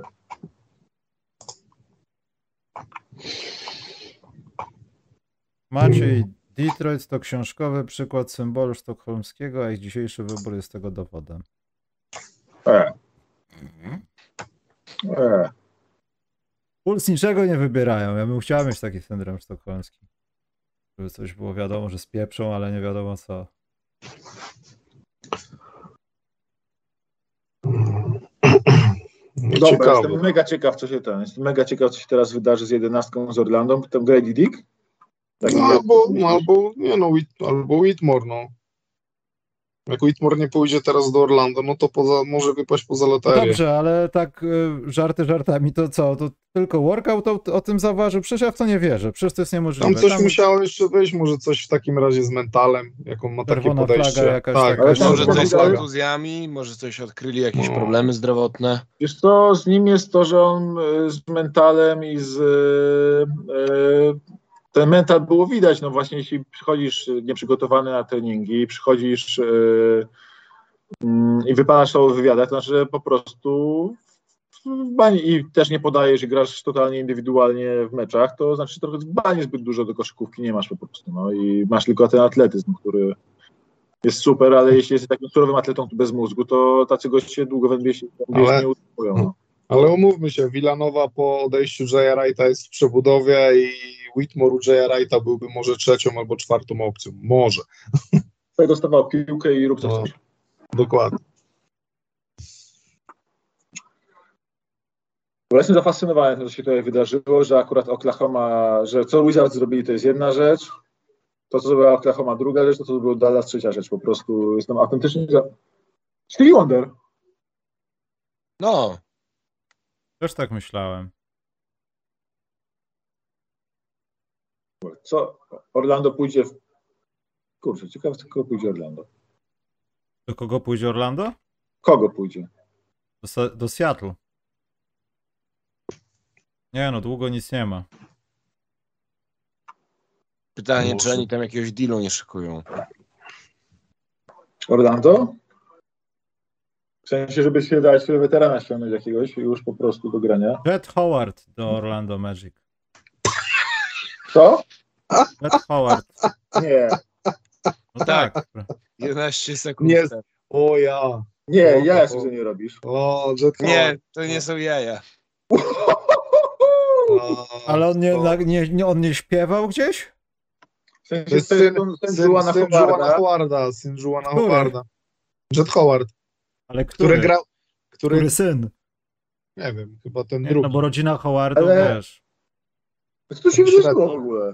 Maciej, Detroit to książkowy przykład symbolu sztokholmskiego, a ich dzisiejszy wybór jest tego dowodem. e. E. Puls niczego nie wybierają. Ja bym chciał mieć taki syndrom sztokholmski. Żeby coś było wiadomo, że spieprzą, ale nie wiadomo co. Dobra, ciekawe. jestem mega ciekaw, co się tam. Jestem mega ciekaw, co się teraz wydarzy z jedenastką z Orlandą. Tam Grady Dick? Tak, No, albo, no, albo, nie no, Whit, albo Whitmore, no. Jak Whitmore nie pójdzie teraz do Orlando, no to poza, może wypaść poza loterię. dobrze, ale tak y, żarty żartami, to co? To tylko workout o, o tym zauważył? Przecież ja w to nie wierzę. Przecież to jest niemożliwe. Tam coś musiało jeszcze wyjść, może coś w takim razie z mentalem, jak on ma takie Czerwona podejście. flaga jakaś tak, taka. Ale Może coś z kontuzjami, może coś odkryli, jakieś No. problemy zdrowotne. Wiesz co, z nim jest to, że on y, z mentalem i z... y, y, Ten mental było widać, no właśnie jeśli przychodzisz y, nieprzygotowany na treningi, przychodzisz y, mm, i wypadasz to w wywiadach, to znaczy, że po prostu w bani i też nie podajesz i grasz totalnie indywidualnie w meczach, to znaczy, że trochę w bani zbyt dużo do koszykówki nie masz po prostu, no i masz tylko ten atletyzm, który jest super, ale jeśli jesteś takim surowym atletą bez mózgu, to tacy goście długo w się, Ale- nie utrzymują. No. Ale umówmy się, Villanova po odejściu Jaya Wrighta jest w przebudowie i Whitmore u Jaya Wrighta byłby może trzecią albo czwartą opcją. Może, Tutaj [LAUGHS] dostawał piłkę i rób co No. dokładnie. Bo jestem zafascynowany tym, co się tutaj wydarzyło, że akurat Oklahoma, że co Wizards zrobili, to jest jedna rzecz, to, co zrobiła Oklahoma, druga rzecz, to, co zrobił Dallas, trzecia rzecz. Po prostu jestem autentycznie za... Stevie Wonder. No, Też tak myślałem. Co? Orlando pójdzie w... Kurczę, ciekawe, do kogo pójdzie Orlando. Do kogo pójdzie Orlando? Kogo pójdzie? Do, do Seattle. Nie no, długo nic nie ma. Pytanie, Muszę. czy oni tam jakiegoś dealu nie szykują. Orlando? W sensie, żeby się dać sobie weterana ściągnąć jakiegoś już po prostu do grania. Jet Howard do Orlando Magic. Co? Jet Howard. Nie, No tak. 11 sekund. Nie. O ja. nie, O, ja o. że nie robisz. O, Jet Nie, to nie są jaja. Ale on nie, na- nie, nie, on nie śpiewał gdzieś? W sensie, syn, syn, Howarda. Howarda. Syn Juana? Howarda. Jet Howard, Ale który? który grał... Który, Który syn? nie wiem, chyba ten Nie, drugi. no bo rodzina Howardów, Ale- wiesz. Co tu się wydarzyło w ogóle?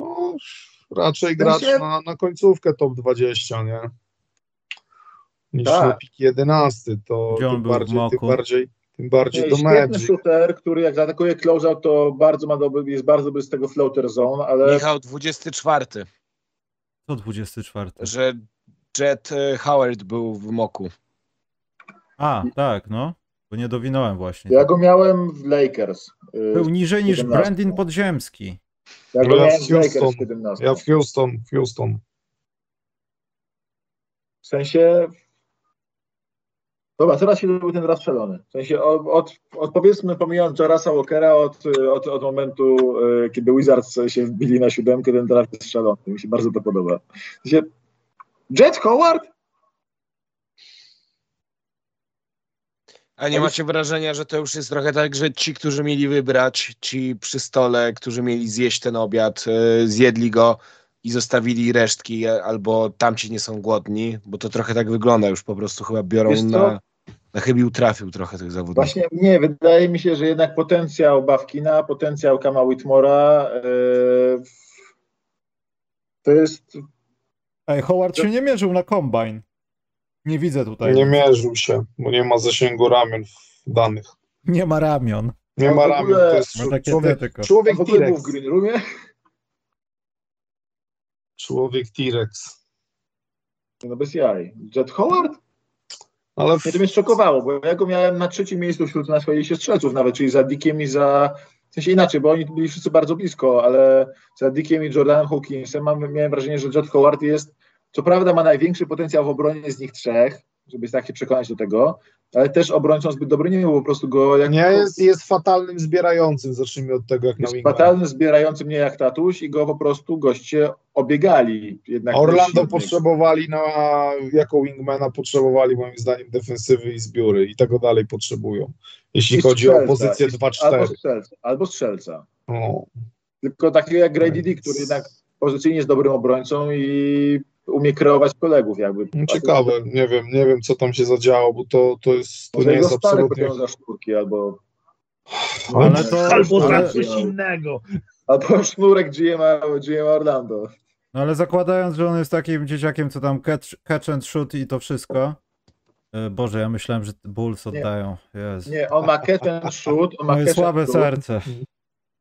No, raczej sensie- na, na końcówkę top 20, nie? Niż Tak. na pik 11, to tym był w bardziej, tym bardziej, tym bardziej do shooter, który jak zaatakuje closeout, to bardzo ma dobry, jest bardzo dobry z tego floater zone, ale Michał 24, To 24. że Jet e, Howard był w moku. A, tak, no. Bo nie dowinąłem właśnie. ja go miałem w Lakers. y, Był niżej niż 17. Brandon Podziemski. Ja go ja w Houston. w 17. Ja w Houston, w Houston. W sensie. Dobra, teraz się był ten rozstrzelony. W sensie od, od, od powiedzmy, pomijając Jarasa Walkera, od, od, od momentu, y, kiedy Wizards się wbili na siódemkę, ten draft jest strzelony. Mi się bardzo to podoba. W sensie, Jet Howard? A nie macie wrażenia, że to już jest trochę tak, że ci, którzy mieli wybrać, ci przy stole, którzy mieli zjeść ten obiad, e, zjedli go i zostawili resztki, e, albo tamci nie są głodni, bo to trochę tak wygląda, już po prostu chyba biorą na, na chybił trafił trochę tych zawodników. Właśnie nie, wydaje mi się, że jednak potencjał Bawkina, potencjał Kama Whitmora y, to jest. Ej, Howard się nie mierzył na kombine. Nie widzę tutaj. Nie mierzył się, bo nie ma zasięgu ramion w danych. Nie ma ramion. Nie No ma ramion, to jest Ma takie człowiek, tylko. Człowiek T-Rex. w Green Roomie? Człowiek T-Rex. No bez jaj. Jet Howard? Ale w, Mnie to mnie szokowało, bo ja go miałem na trzecim miejscu wśród na swojej strzelców nawet, czyli za Dickiem i za... W sensie inaczej, bo oni byli wszyscy bardzo blisko, ale za Dickiem i Jordanem Hawkinsem mam, miałem wrażenie, że Jet Howard jest, co prawda ma największy potencjał w obronie z nich trzech, żeby tak się przekonać do tego, ale też obrońcą zbyt dobry nie był, po prostu go jak... nie jest, jest fatalnym zbierającym, zacznijmy od tego, jak na jest wingmana. fatalny, zbierający mnie jak tatuś i go po prostu goście obiegali. Jednak Orlando potrzebowali na, jako wingmana potrzebowali moim zdaniem defensywy i zbiory i tego dalej potrzebują. Jeśli I chodzi o strzelca, pozycję i- 2-4. Albo strzelca, albo strzelca. No. Tylko takiego jak Grady D, który jednak pozycyjnie jest dobrym obrońcą i umie kreować kolegów jakby. No, Ciekawe, nie wiem, nie wiem co tam się zadziało, bo to, to jest to Może nie jest absolutnie. szturki albo, Ale to... Albo Ale, za coś innego. albo sznurek GM, GM Orlando. no ale zakładając, że on jest takim dzieciakiem, co tam catch, catch and shoot i to wszystko. E, Boże, ja myślałem, że Bulls oddają. Jezu. Nie, on ma catch and shoot, on ma Moje catch and słabe shoot. serce.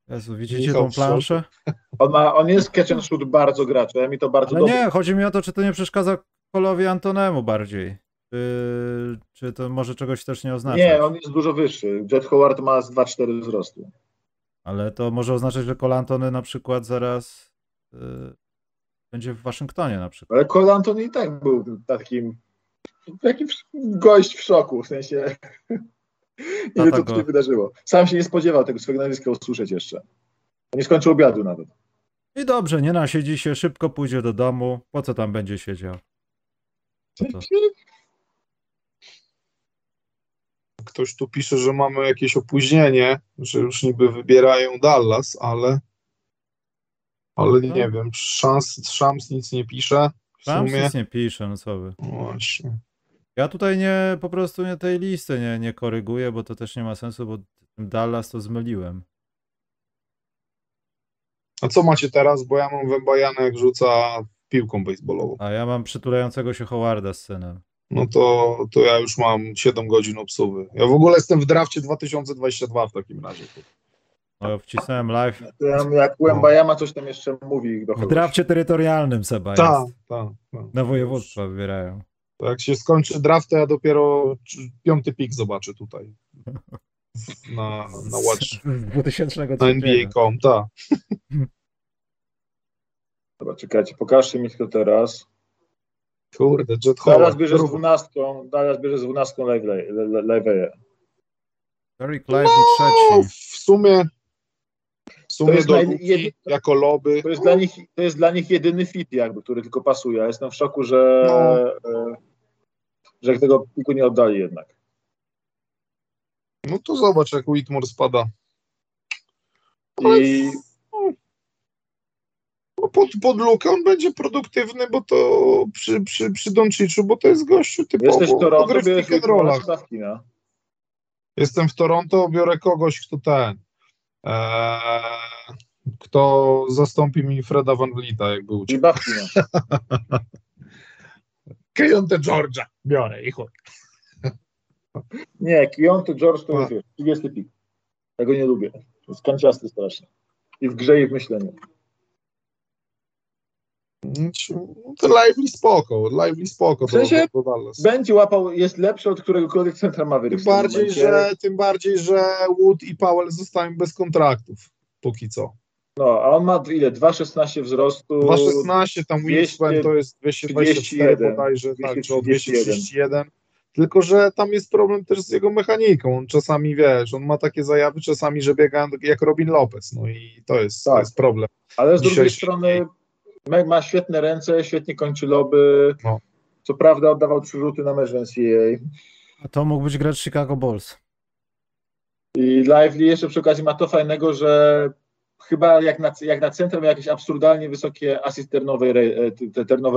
Jezu, widzicie tą planszę? On, ma, on jest catch and shoot bardzo graczem i to bardzo Ale dobrze. nie, chodzi mi o to, czy to nie przeszkadza Kolowi Antonemu bardziej. Czy, czy to może czegoś też nie oznaczać? Nie, on jest dużo wyższy. Jet Howard ma z 2,4 wzrostu. Ale to może oznaczać, że Cole Antony na przykład zaraz y, będzie w Waszyngtonie na przykład. Ale Cole Anthony i tak był takim taki w- gość w szoku, w sensie tu go. się wydarzyło. Sam się nie spodziewał tego swojego nazwiska usłyszeć jeszcze. Nie skończył obiadu nawet. I dobrze, nie nasiedzi się, szybko pójdzie do domu. Po co tam będzie siedział? To? Ktoś tu pisze, że mamy jakieś opóźnienie, że już niby wybierają Dallas, ale ale nie No. wiem, szans, Szams nic nie pisze w sumie. nic nie pisze, no co wy. Właśnie. Ja tutaj nie, po prostu nie tej listy nie, nie koryguję, bo to też nie ma sensu, bo tym Dallas to zmyliłem. A co macie teraz? Bo ja mam Wembajana jak rzuca piłką baseballową. A ja mam przytulającego się Howarda z synem. no to, to ja już mam 7 godzin obsuwy. Ja w ogóle jestem w drafcie 2022 w takim razie. No, wcisnąłem live. Jak Łębajama coś tam jeszcze mówi do W drafcie terytorialnym Seba Tak, jest. tak, tak. Na województwa wybierają. To Jak się skończy draft, to ja dopiero piąty pik zobaczę tutaj. Na, na Watch, Z 2000 na NBA.com, tak. Dobra, czekajcie, pokażcie mi tylko teraz. Kurde, Jet Howard. bierze z dwunastką, Dallas bierze z dwunastką live, live, live, Derek Lively No, trzeci. w sumie w sumie jest do Luki jedy- jako lobby. To jest, dla nich, to jest dla nich jedyny fit, jakby, który tylko pasuje. Ja jestem w szoku, że, No. Że tego piku nie oddali jednak. No to zobacz, jak Whitmore spada. I No pod, pod lukę on będzie produktywny, bo to przy, przy, przy Donciczu, bo to jest gościu typowo jesteś w Toronto, bierzesz Dawkina. Jestem w Toronto, biorę kogoś, kto ten, eee, kto zastąpi mi Freda Van Vlieta, jakby uciekł. Czyli Dawkina. [LAUGHS] Kejonte Georgia biorę i chuj. Nie, Kionto George to jest wiesz, 30 pik. Tego nie lubię. To jest kanciasty strasznie. I w grze, i w myśleniu. To Lively spoko, Lively spoko. W sensie do Dallas. Będzie łapał, jest lepszy od któregokolwiek centra Maverick. Tym bardziej, że, tym bardziej, że Wood i Powell zostają bez kontraktów. Póki co. No, a on ma ile? 2,16 wzrostu. 2,16, tam 200, Wingspan to jest 224 31, bodajże, tak, czy o 231. 231. Tylko, że tam jest problem też z jego mechaniką. On czasami, wiesz, on ma takie zajawy czasami, że biega jak Robin Lopez, no i to jest, to Tak. jest problem. Ale z drugiej Dzisiejszy strony ma- ma świetne ręce, świetnie kończy loby. No. Co prawda oddawał trzy rzuty na mecz w NCAA. A to mógł być gracz Chicago Bulls. I Lively jeszcze przy okazji ma to fajnego, że chyba jak na, jak na centrum jakieś absurdalnie wysokie assist turnover,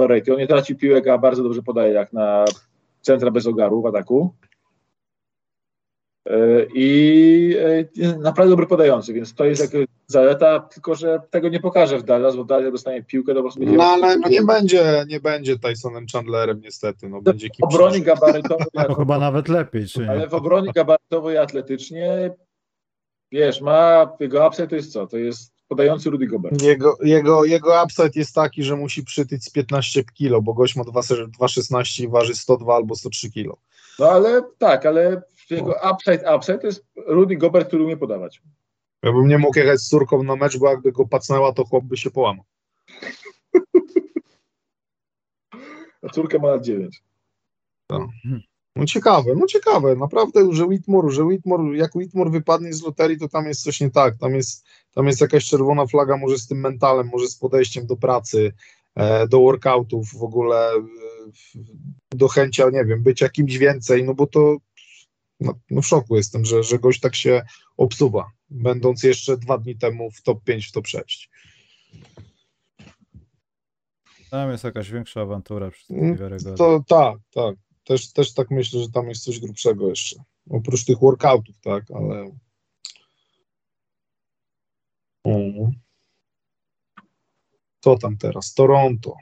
rate-. On nie traci piłek, a bardzo dobrze podaje jak na centra bez ogaru w ataku. E, I e, naprawdę dobry podający, więc to jest jakaś zaleta, tylko że tego nie pokaże w Dallas, bo Dallas dostanie piłkę, to po prostu będzie No ale no, nie będzie, nie będzie Tysonem Chandlerem niestety, no będzie w kimś obronie gabarytowej, To chyba nawet lepiej, czy ale nie? w obronie gabarytowej atletycznie, wiesz, ma, jego upside to jest co? To jest podający Rudy Gobert. Jego, jego, jego upside jest taki, że musi przytyć z 15 kilo, bo gość ma 2,16 i waży 102 albo 103 kilo. No ale tak, ale jego upside, upside to jest Rudy Gobert, który umie podawać. Ja bym nie mógł jechać z córką na mecz, bo jakby go pacnęła, to chłop by się połamał. [LAUGHS] A córkę ma lat 9. No ciekawe, no ciekawe, naprawdę, że Whitmore, że Whitmore, jak Whitmore wypadnie z loterii, to tam jest coś nie tak, tam jest, tam jest jakaś czerwona flaga, może z tym mentalem, może z podejściem do pracy, e, do workoutów, w ogóle e, do chęcia, nie wiem, być jakimś więcej, no bo to no, no w szoku jestem, że, że gość tak się obsuwa, będąc jeszcze dwa dni temu w top 5, w top 6. Tam jest jakaś większa awantura, wszystkie Mm. To tak, tak. Też, też tak myślę, że tam jest coś grubszego jeszcze. Oprócz tych workoutów, tak, ale. Mhm. Co tam teraz? Toronto.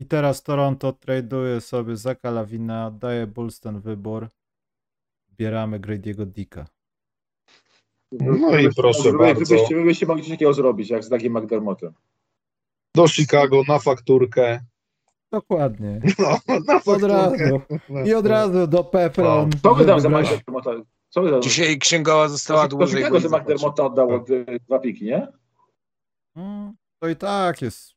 I teraz Toronto traduje sobie Zaka Lawina, daje Bulls ten wybór. Bieramy Grady'ego Dicka. No i proszę bardzo. Gdybyście, gdybyście mogli coś takiego zrobić, jak z Dagiem McDermottem. Do Chicago na fakturkę. Dokładnie. No, na Od razu. I od razu do Pepron. Co wy dam za McDermotta? Co? Dzisiaj księgowa została To dłużej. Bo że McDermotta oddał od, y, dwa piki, nie? Mm, To i tak jest.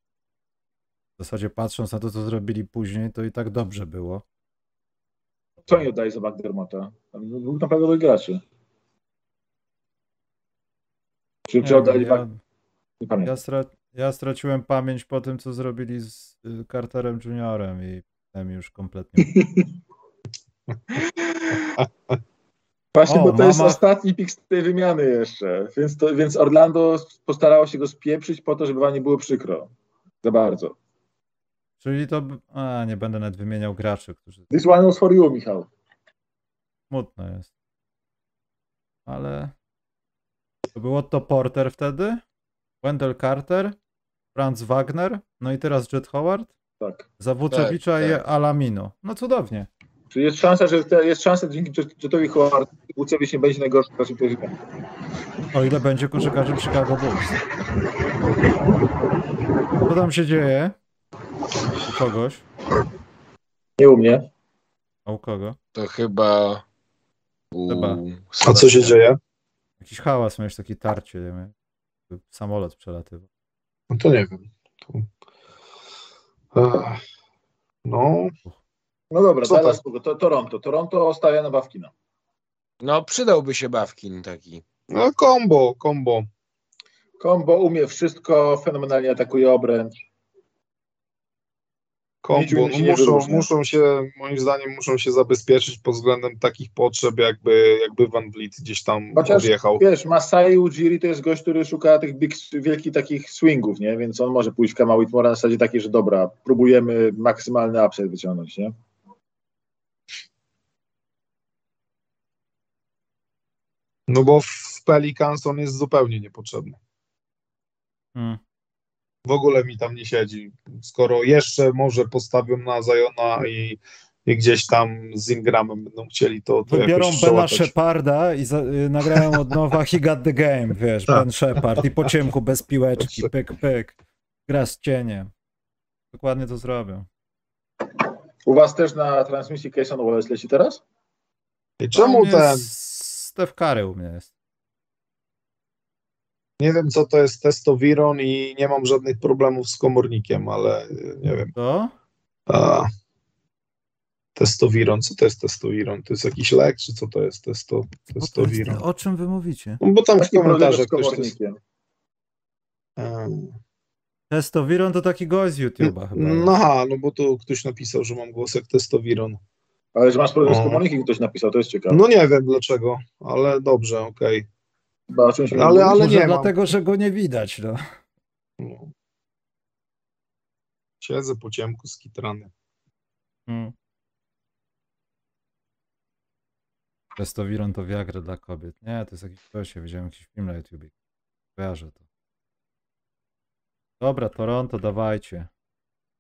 W zasadzie patrząc na to, co zrobili później, to i tak dobrze było. Co nie oddaje za McDermotta? Był naprawdę dobry graczy. Czy, czy Nie oddali ja, ja, Nie pamiętam. Ja, stra ja straciłem pamięć po tym, co zrobili z y, Carterem Juniorem i potem już kompletnie. [LAUGHS] Właśnie, O, bo to jest mama. ostatni pik z tej wymiany jeszcze. Więc, to, więc Orlando postarało się go spieprzyć po to, żeby wam nie było przykro. Za bardzo. Czyli to. A, nie będę nawet wymieniał graczy, którzy. This one was for you, Michał. Smutno jest. Ale. To było to Porter wtedy, Wendell Carter, Franz Wagner, no i teraz Jet Howard. Tak. Za Wuczewicza Tak, i tak. Alamino. No cudownie. Czyli jest szansa, że te, jest szansa dzięki Jetowi Howard Wucewicz nie będzie najgorszy w naszym poziomie. O ile będzie koszykarzem Chicago Bulls. Co tam się dzieje? U kogoś? Nie u mnie. A u kogo? To chyba... U... Chyba. A co się dzieje? Jakiś hałas, miałeś takie tarcie, nie Samolot przelatywał. No to nie wiem. To... Ech, No, No dobra, Co Dallas, to, Toronto. Toronto stawia na Bawkina. No przydałby się Bawkin taki. no combo, combo. Kombo umie wszystko, fenomenalnie atakuje obręcz. Kombo. No muszą, muszą się, moim zdaniem, muszą się zabezpieczyć pod względem takich potrzeb, jakby, jakby Van Vliet gdzieś tam Chociaż odjechał. wiesz, Masai Ujiri to jest gość, który szuka tych big, wielkich takich swingów, nie? Więc on może pójść w Kama na zasadzie takiej, że dobra, próbujemy maksymalny upside wyciągnąć, nie? No bo w Pelicans on jest zupełnie niepotrzebny. Hmm. W ogóle mi tam nie siedzi. Skoro jeszcze może postawią na Zajona i, i gdzieś tam z Ingramem będą chcieli to, to jakoś Bena. Sheparda i za, y, nagrają od nowa He Got The Game, wiesz, Tak. Ben Shepard i po ciemku bez piłeczki, pyk, pyk, gra z cieniem. Dokładnie to zrobią. U was też na transmisji Cason Wallace leci teraz? I czemu ten, Steph Curry u mnie jest. Nie wiem co to jest testowiron i nie mam żadnych problemów z komornikiem, ale y, nie wiem. To? A, testowiron, co to jest testowiron? To jest jakiś lek, czy co to jest testo, testowiron? O czym wy mówicie? No bo tam w komentarzach ktoś. Ehm, Testowiron to taki gość z YouTube'a chyba. No aha, no bo tu ktoś napisał, że mam głos jak testowiron. Ale że masz problem z O. komornikiem, ktoś napisał, to jest ciekawe. No nie wiem dlaczego, ale dobrze, okej. Chyba o czymś Ale- ale Może nie mam. dlatego, że go nie widać, no. No. Siedzę po ciemku skitrany. Hmm. Testowiron to Viagra dla kobiet. Nie, to jest jakiś gość, ja widziałem jakiś film na YouTube. Kojarzę to. Dobra, Toronto, dawajcie.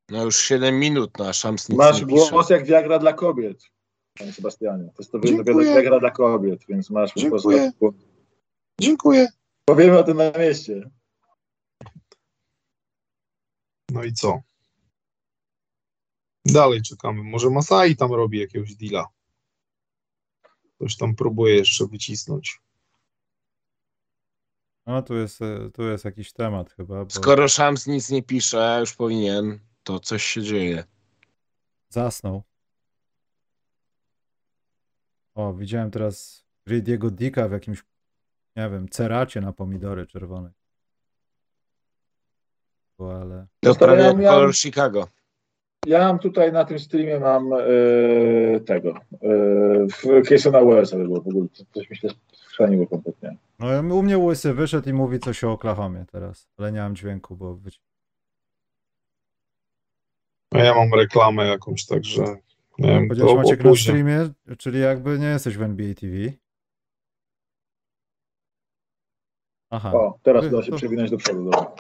No już 7 minut na szams nic Masz nie pisze. głos jak Viagra dla kobiet, panie Sebastianie. To jest to Dziękuję. Viagra dla kobiet, więc masz po prostu... Dziękuję. Powiemy o tym na mieście. No i co? Dalej czekamy. Może Masai tam robi jakiegoś deala. Ktoś tam próbuje jeszcze wycisnąć. No, tu jest, e, tu jest jakiś temat chyba, bo Skoro szams nic nie pisze, już powinien, to coś się dzieje. zasnął. O, widziałem teraz Ridiego Dicka w jakimś, nie wiem, ceracie na pomidory czerwone. Bo, ale... To prawie jak ja- kolor Chicago. Ja mam tutaj na tym streamie mam e, tego. E, w Casona Wellsa było w ogóle. Coś mi się schrzaniło kompletnie. No, u mnie łysy wyszedł i mówi coś o Oklahomie teraz, ale nie mam dźwięku, bo wyci... A ja mam reklamę jakąś, także nie wiem, Powiedziałeś Maciek na streamie, czyli jakby nie jesteś w NBA TV. Aha. O, teraz uda się przewinąć do przodu. Dobra.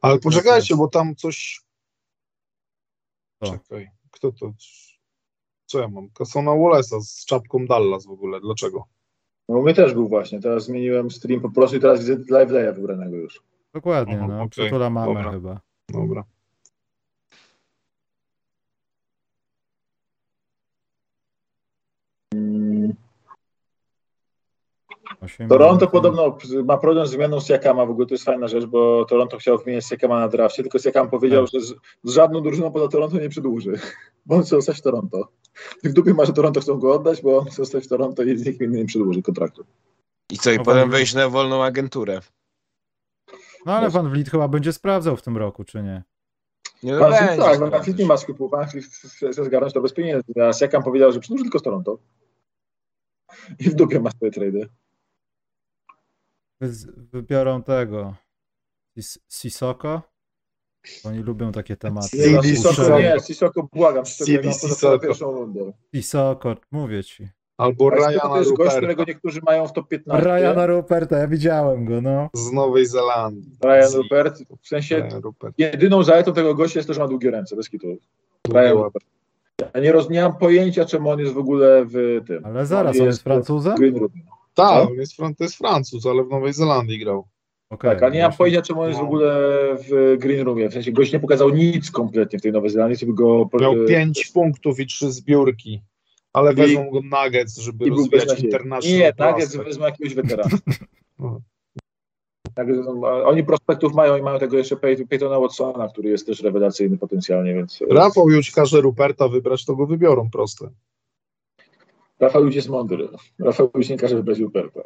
Ale poczekajcie, bo tam coś... Co? Czekaj, kto to... Co ja mam? Kasona Wallace'a z czapką Dallas w ogóle. Dlaczego? No u mnie też był właśnie. Teraz zmieniłem stream po prostu i teraz widzę live daya wybranego już. Dokładnie, Aha, no. okej, Przytula mamę dobra. chyba. Dobra. 8, Toronto 8. podobno ma problem z zmianą Siakama, w ogóle to jest fajna rzecz, bo Toronto chciał wymieniać Siakama na drafcie, tylko Siakam powiedział, tak. że z, z, żadną drużyną poza Toronto nie przedłuży, bo on chce zostać w Toronto. I w dupie ma, że Toronto chcą go oddać, bo on chce zostać w Toronto i z nikim innym nie przedłuży kontraktu. I co, i no potem wejść na wolną agenturę. No ale Van Vliet chyba będzie sprawdzał w tym roku, czy nie? Nie pan będzie, Flick, tak, no, nie ma skupu, Van Vliet chce zgarnąć to bez pieniędzy, a Siakam powiedział, że przedłuży tylko z Toronto. I w dupie ma swoje trady. Wy, wybiorą tego. Sis- Sisoko? Oni lubią takie tematy. Uszeli. nie, Sissoko błagam, poza Sissoko. pierwszą. Sisoko, mówię ci. Albo To Ryana jest gość, Ruperta którego niektórzy mają w top 15. Ryana Ruperta, ja widziałem go, no. z Nowej Zelandii. Ryan Rupert. W sensie jedyną zaletą tego gościa jest to, że ma długie ręce, bez kitu. Ryan. Rupert. Ja nie, roz, nie mam pojęcia, czemu on jest w ogóle w tym. Ale zaraz, on jest Francuzem? w Green Room. Tak, Co? on jest, to jest Francuz, ale w Nowej Zelandii grał. Okej, Tak, a nie mam pojęcia, czemu on jest w ogóle w Green Roomie. W sensie gość nie pokazał nic kompletnie w tej Nowej Zelandii, żeby go... Miał 5 punktów i 3 zbiórki. Ale I- wezmą go Nuggets, żeby rozwijać international Nie, Nuggets prospect. wezmą jakiegoś weterana. Nuggets wezmą- a Oni prospektów mają i mają tego jeszcze Pey- Peytona Watsona, który jest też rewelacyjny potencjalnie, więc... Rafał już każe Ruperta wybrać, to go wybiorą proste. Rafał już jest mądry. Rafał już nie każe wybrać Ruperta.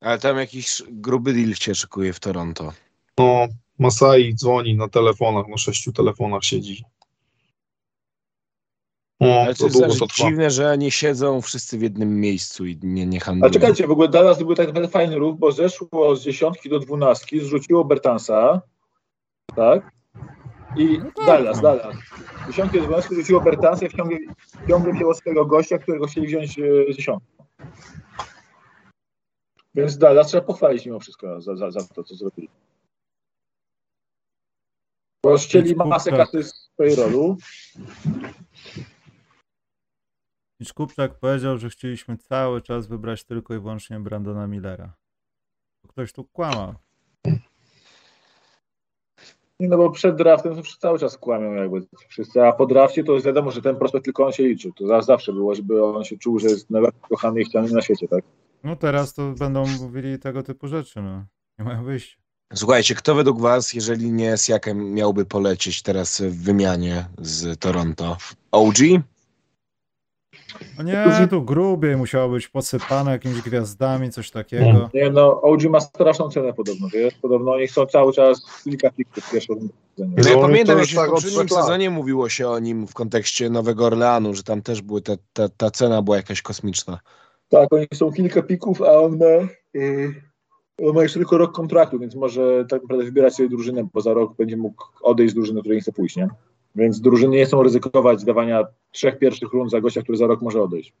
Ale tam jakiś gruby deal cię szykuje w Toronto. No, Masai dzwoni na telefonach, na sześciu telefonach siedzi. No, Ale to to jest długo to trwa. dziwne, że nie siedzą wszyscy w jednym miejscu i nie, nie A handlują. czekajcie, w ogóle Dallas był tak naprawdę fajny ruch, bo zeszło z dziesiątki do dwunastki, zrzuciło Bertansa, tak? I Dallas, Dallas. Z dziesiątki do dwunastki zrzuciło Bertansa i wciągnie, wciągnie wzięło swojego gościa, którego chcieli wziąć e, z dziesiątki. Więc Dallas trzeba pochwalić mimo wszystko za, za, za to, co zrobili. Bo ścieli masę kasy z payrollu. Mitch Kupczak powiedział, że chcieliśmy cały czas wybrać tylko i wyłącznie Brandona Millera. Ktoś tu kłamał. Nie, No bo przed draftem to wszyscy cały czas kłamią jakby wszyscy, a po drafcie to jest wiadomo, że ten prospekt tylko on się liczył. To za- zawsze było, żeby on się czuł, że jest najbardziej kochany i chciany na świecie, tak? No teraz to będą mówili tego typu rzeczy, no. Nie mają wyjścia. Słuchajcie, kto według was, jeżeli nie z jakem miałby polecieć teraz w wymianie z Toronto? OG? No nie, tu grubiej musiało być posypane jakimiś gwiazdami, coś takiego. Nie no, OG ma straszną cenę podobno, wiesz? Podobno oni chcą cały czas kilka pików pierwszego No No, ja to pamiętam, jak już tak w poprzednim sezonie mówiło się o nim w kontekście Nowego Orleanu, że tam też były te, ta, ta cena była jakaś kosmiczna. Tak, oni chcą kilka pików, a on ma, yy, on ma jeszcze tylko rok kontraktu, więc może tak naprawdę wybierać sobie drużynę, bo za rok będzie mógł odejść z drużyny, której nie chce pójść, nie? Więc drużyny nie chcą ryzykować dawania trzech pierwszych rund za gościa, który za rok może odejść.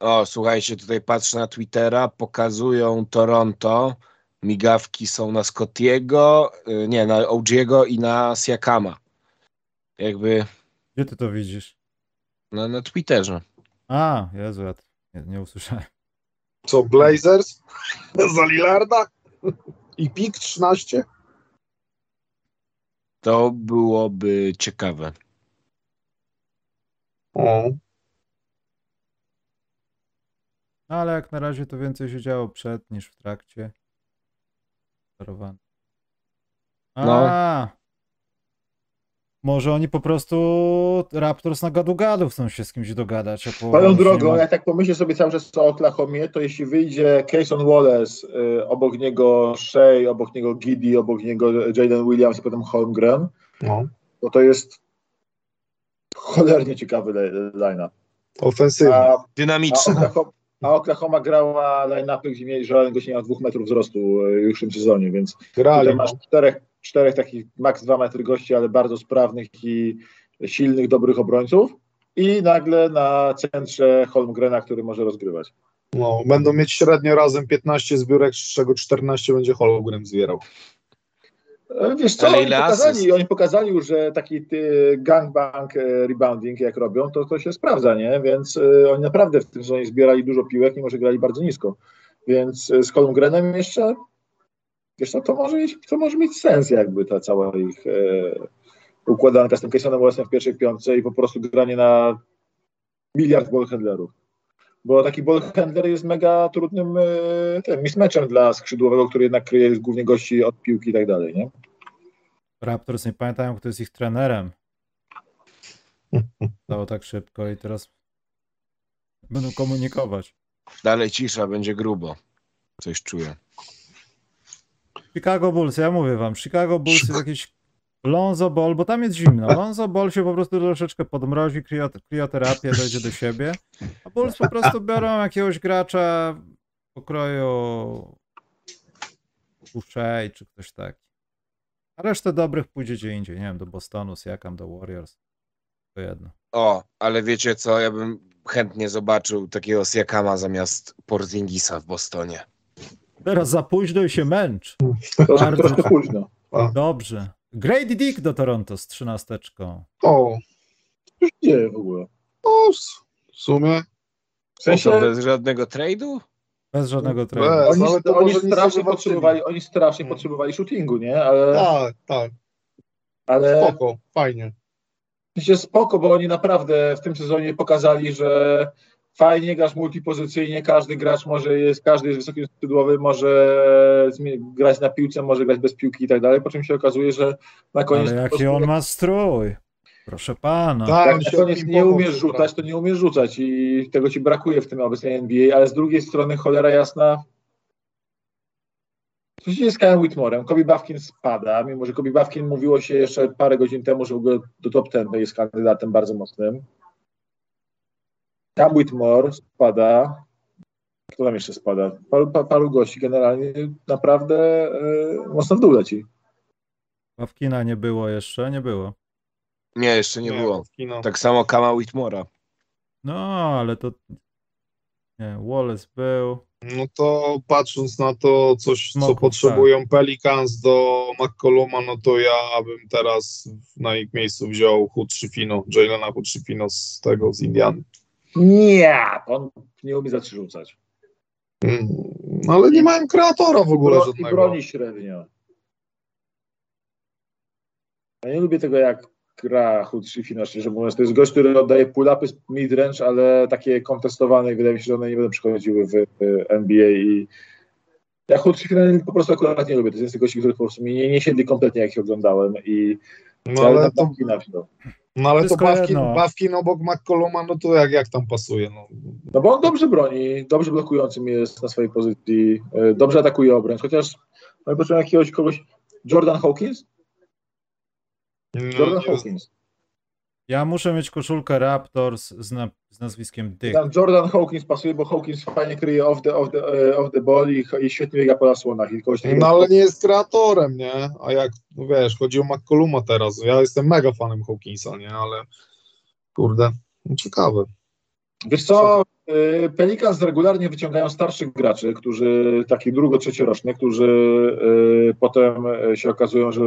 O, słuchajcie, tutaj patrzę na Twittera, pokazują Toronto, migawki są na Scottiego, y, nie, na OG'ego i na Siakama. Jakby Gdzie ty to widzisz? na, na Twitterze. A, Jezu, ja nie, nie usłyszałem. Co, Blazers? [LAUGHS] Za Lillarda? I pik 13? To byłoby ciekawe. O, No ale jak na razie to więcej się działo przed niż w trakcie. Sterowane. A, No. Może oni po prostu Raptors na gadu-gadu chcą się z kimś dogadać. Swoją drogą, ma- jak tak pomyślę sobie cały czas o Oklahomie, to jeśli wyjdzie Cason Wallace, y, obok niego Shea, obok niego Giddy, obok niego Jaden Williams i potem Holmgren, no. to to jest cholernie ciekawy li- line-up. Ofensywnie. A, a, a Oklahoma grała line-upy, gdzie mieli nie miał dwóch metrów wzrostu już w tym sezonie, więc Grali. tutaj No. masz czterech, czterech takich max dwa metry gości, ale bardzo sprawnych i silnych, dobrych obrońców i nagle na centrze Holmgrena, który może rozgrywać. No, będą mieć średnio razem 15 zbiórek, z czego 14 będzie Hologren zbierał. E, Wiesz co, Ale oni pokazali, oni pokazali już, że taki ty, gangbang e, rebounding jak robią, to to się sprawdza, nie? Więc e, oni naprawdę w tym sezonie zbierali dużo piłek, mimo że grali bardzo nisko. Więc z Holmgrenem jeszcze, wiesz co, to może, mieć, to może mieć sens jakby ta cała ich e, układanka z tym Casonem Wallace'em w pierwszej piątce i po prostu granie na miliard ballhandlerów. Bo taki ballhandler jest mega trudnym e, tym mismatchem dla skrzydłowego, który jednak kryje głównie gości od piłki i tak dalej, nie? Raptors nie pamiętają, kto jest ich trenerem. [LAUGHS] Stało tak szybko i teraz będą komunikować. Dalej cisza, będzie grubo. Coś czuję. Chicago Bulls, ja mówię wam, Chicago Bulls jest jakiś Lonzo Ball, bo tam jest zimno. Lonzo Ball się po prostu troszeczkę podmrozi, kriot- krioterapię dojdzie do siebie, a Bulls po prostu biorą jakiegoś gracza pokroju Uszej czy ktoś taki. A resztę dobrych pójdzie gdzie indziej, nie wiem, do Bostonu, Siakam, do Warriors. To jedno. O, ale wiecie co, ja bym chętnie zobaczył takiego Siakama zamiast Porzingisa w Bostonie. Teraz za późno i się męcz. Bardzo. troszkę późno. Dobrze. Grady Dick do Toronto z trzynasteczką. O, Już dzieje w ogóle. o, w sumie. W sensie To bez żadnego trade'u? Bez żadnego tradu. Bez. oni, oni nic strasznie nie potrzebowali, oni strasznie Hmm. potrzebowali shootingu, nie? Ale, Tak, tak, ale spoko, fajnie. w sensie spoko, bo oni naprawdę w tym sezonie pokazali, że fajnie grasz multipozycyjnie, każdy gracz może jest, każdy jest wysokim skrzydłowym, może grać na piłce, może grać bez piłki i tak dalej, po czym się okazuje, że na koniec Ale jaki on ma strój. Proszę pana. Tak, jak nie opimpował umiesz rzucać, to nie umiesz rzucać i tego ci brakuje w tym obecnej NBA, ale z drugiej strony cholera jasna co się dzieje z Kyle Whitmorem? Kobe Bufkin spada, mimo że Kobe Bufkin mówiło się jeszcze parę godzin temu, że w ogóle do top 10 jest kandydatem bardzo mocnym. Cam Whitmore spada. Kto tam jeszcze spada? Paru, pa, paru gości generalnie naprawdę e, mocno w dół leci. Ławkina nie było jeszcze, nie było. Nie, jeszcze nie, było. w Kino. Tak samo Kama Whitmora. No, ale to... Nie, Wallace był. No to patrząc na to, coś, co potrzebują Pelicans do McColluma, no to ja bym teraz na ich miejscu wziął Hutrzyfino, Jalena Hutrzyfino z tego, z Indiany. Nie, on nie umie zacząć rzucać. Mm, No ale nie mają kreatora w ogóle Bro- I żadnego. broni średnio. Ja nie lubię tego, jak gra chudszy finał, szczerze mówiąc. To jest gość, który oddaje pull-upy z mid-range, ale takie kontestowane i wydaje mi się, że one nie będą przychodziły w, w NBA i ja chudszy finał po prostu akurat nie lubię. To jest gość, który po prostu mi nie, nie siedli kompletnie, jak ich oglądałem i No ale to, na. No, ale to Bawkin, jedno. Bawkin obok McColluma, no to jak, jak tam pasuje? No. No bo on dobrze broni, dobrze blokującym jest na swojej pozycji, e, dobrze atakuje obręcz, chociaż no i potrzeba jakiegoś kogoś, Jordan Hawkins? Jordan No, Hawkins. Ja muszę mieć koszulkę Raptors z, na, z nazwiskiem Dick. Tam Jordan Hawkins pasuje, bo Hawkins fajnie kryje off the, off the, e, off the ball i, i świetnie biega po zasłonach. I kogoś takiego- no ale nie jest kreatorem, nie? A jak, no wiesz, chodzi o McColluma teraz. Ja jestem mega fanem Hawkinsa, nie? Ale kurde, no ciekawe. Wiesz co, e, Pelicans regularnie wyciągają starszych graczy, którzy, takich drugo-trzeciorocznych, którzy e, potem się okazują, że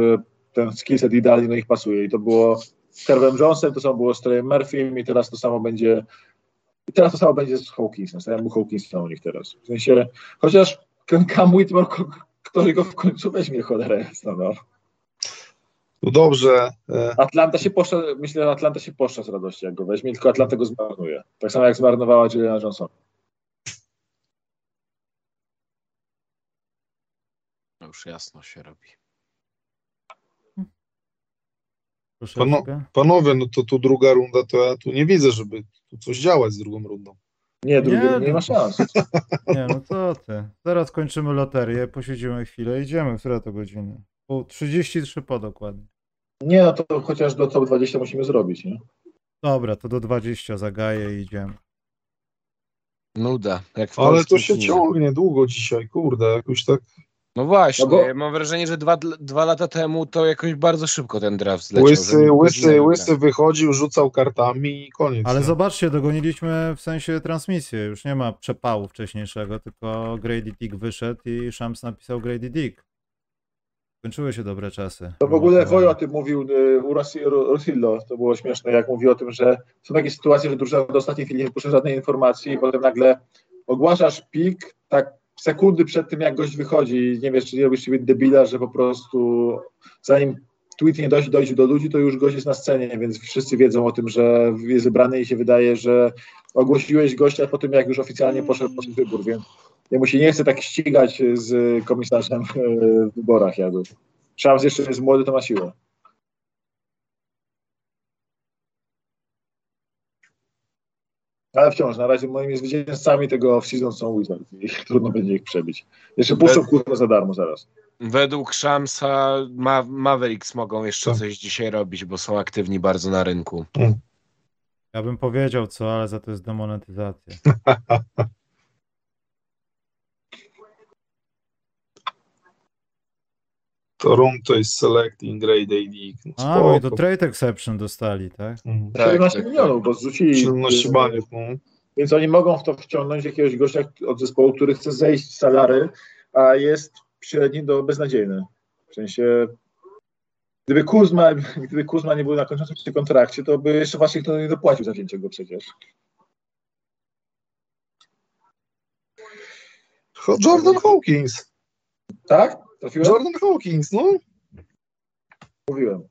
ten skillset idealnie do nich pasuje. I to było Kerwem Jonesem, to samo było z Treyem Murphym i teraz to samo będzie i teraz to samo będzie z Hawkinsem. Stawiam mu Hawkinsa u nich teraz. W sensie, chociaż ten Cam Whitmore, ktoś go w końcu weźmie, cholera jasna, no. No dobrze, e, Atlanta się poszła, myślę, że Atlanta się poszła z radości, jak go weźmie, tylko Atlanta go zmarnuje. Tak samo jak zmarnowała Juliana Johnson. No Już jasno się robi. Troszeczkę. panowie, no to tu druga runda, to ja tu nie widzę, żeby tu coś działać z drugą rundą. Nie, drugi Nie, nie, [LAUGHS] nie no. ma szans. Nie, no co ty. Zaraz kończymy loterię, posiedzimy chwilę, idziemy. Która to godziny? Pół, 33 po dokładnie. Nie, no to chociaż do top 20 musimy zrobić, nie? Dobra, to do 20 zagaję i idziemy. Nuda. Jak w Ale to się ciągnie długo dzisiaj, kurde, jakoś tak. No właśnie, No bo- mam wrażenie, że dwa, dwa lata temu to jakoś bardzo szybko ten draft zleciał. Łysy, łysy, łysy wychodził, rzucał kartami i koniec. Ale nie? zobaczcie, dogoniliśmy w sensie transmisję. Już nie ma przepału wcześniejszego, tylko Grady Dick wyszedł i Shams napisał Grady Dick. Kończyły się dobre czasy. To w ogóle Wojo o tym mówił y, u Rosillo, to było śmieszne, jak mówił o tym, że są takie sytuacje, że drużyna do ostatniej chwili nie puszcza żadnej informacji i potem nagle ogłaszasz pik, tak sekundy przed tym, jak gość wychodzi, nie wiesz, czy nie robisz siebie debila, że po prostu zanim tweet nie dojdzie, dojdzie do ludzi, to już gość jest na scenie, więc wszyscy wiedzą o tym, że jest wybrany i się wydaje, że ogłosiłeś gościa po tym, jak już oficjalnie poszedł, poszedł wybór, więc jemu się nie chce tak ścigać z komisarzem w wyborach jakby. Szams jeszcze jest młody, to ma siłę. Ale wciąż, na razie moimi zwycięzcami tego off-season są Wizards i [LAUGHS] trudno będzie ich przebić. Jeszcze puszczą kurwa za darmo zaraz. Według Shamsa Ma Mavericks mogą jeszcze Tak. coś dzisiaj robić, bo są aktywni bardzo na rynku. Ja bym powiedział co, ale za to jest demonetyzacja. [LAUGHS] Toronto jest selecting grade AD. No, A, bo i to trade exception dostali, tak? Mhm. Tak, 17 tak, milionów, bo zrzucili. 17 baniów, no. Więc oni mogą w to wciągnąć jakiegoś gościa od zespołu, który chce zejść z salary, a jest średni do beznadziejny. W sensie, gdyby Kuzma, gdyby Kuzma nie był na kończącym się kontrakcie, to by jeszcze Waszyngton nie dopłacił za wzięcie go przecież. Jordan Hawkins. Tak? Trafiłem? Jordan Hawkins, no. Mówiłem.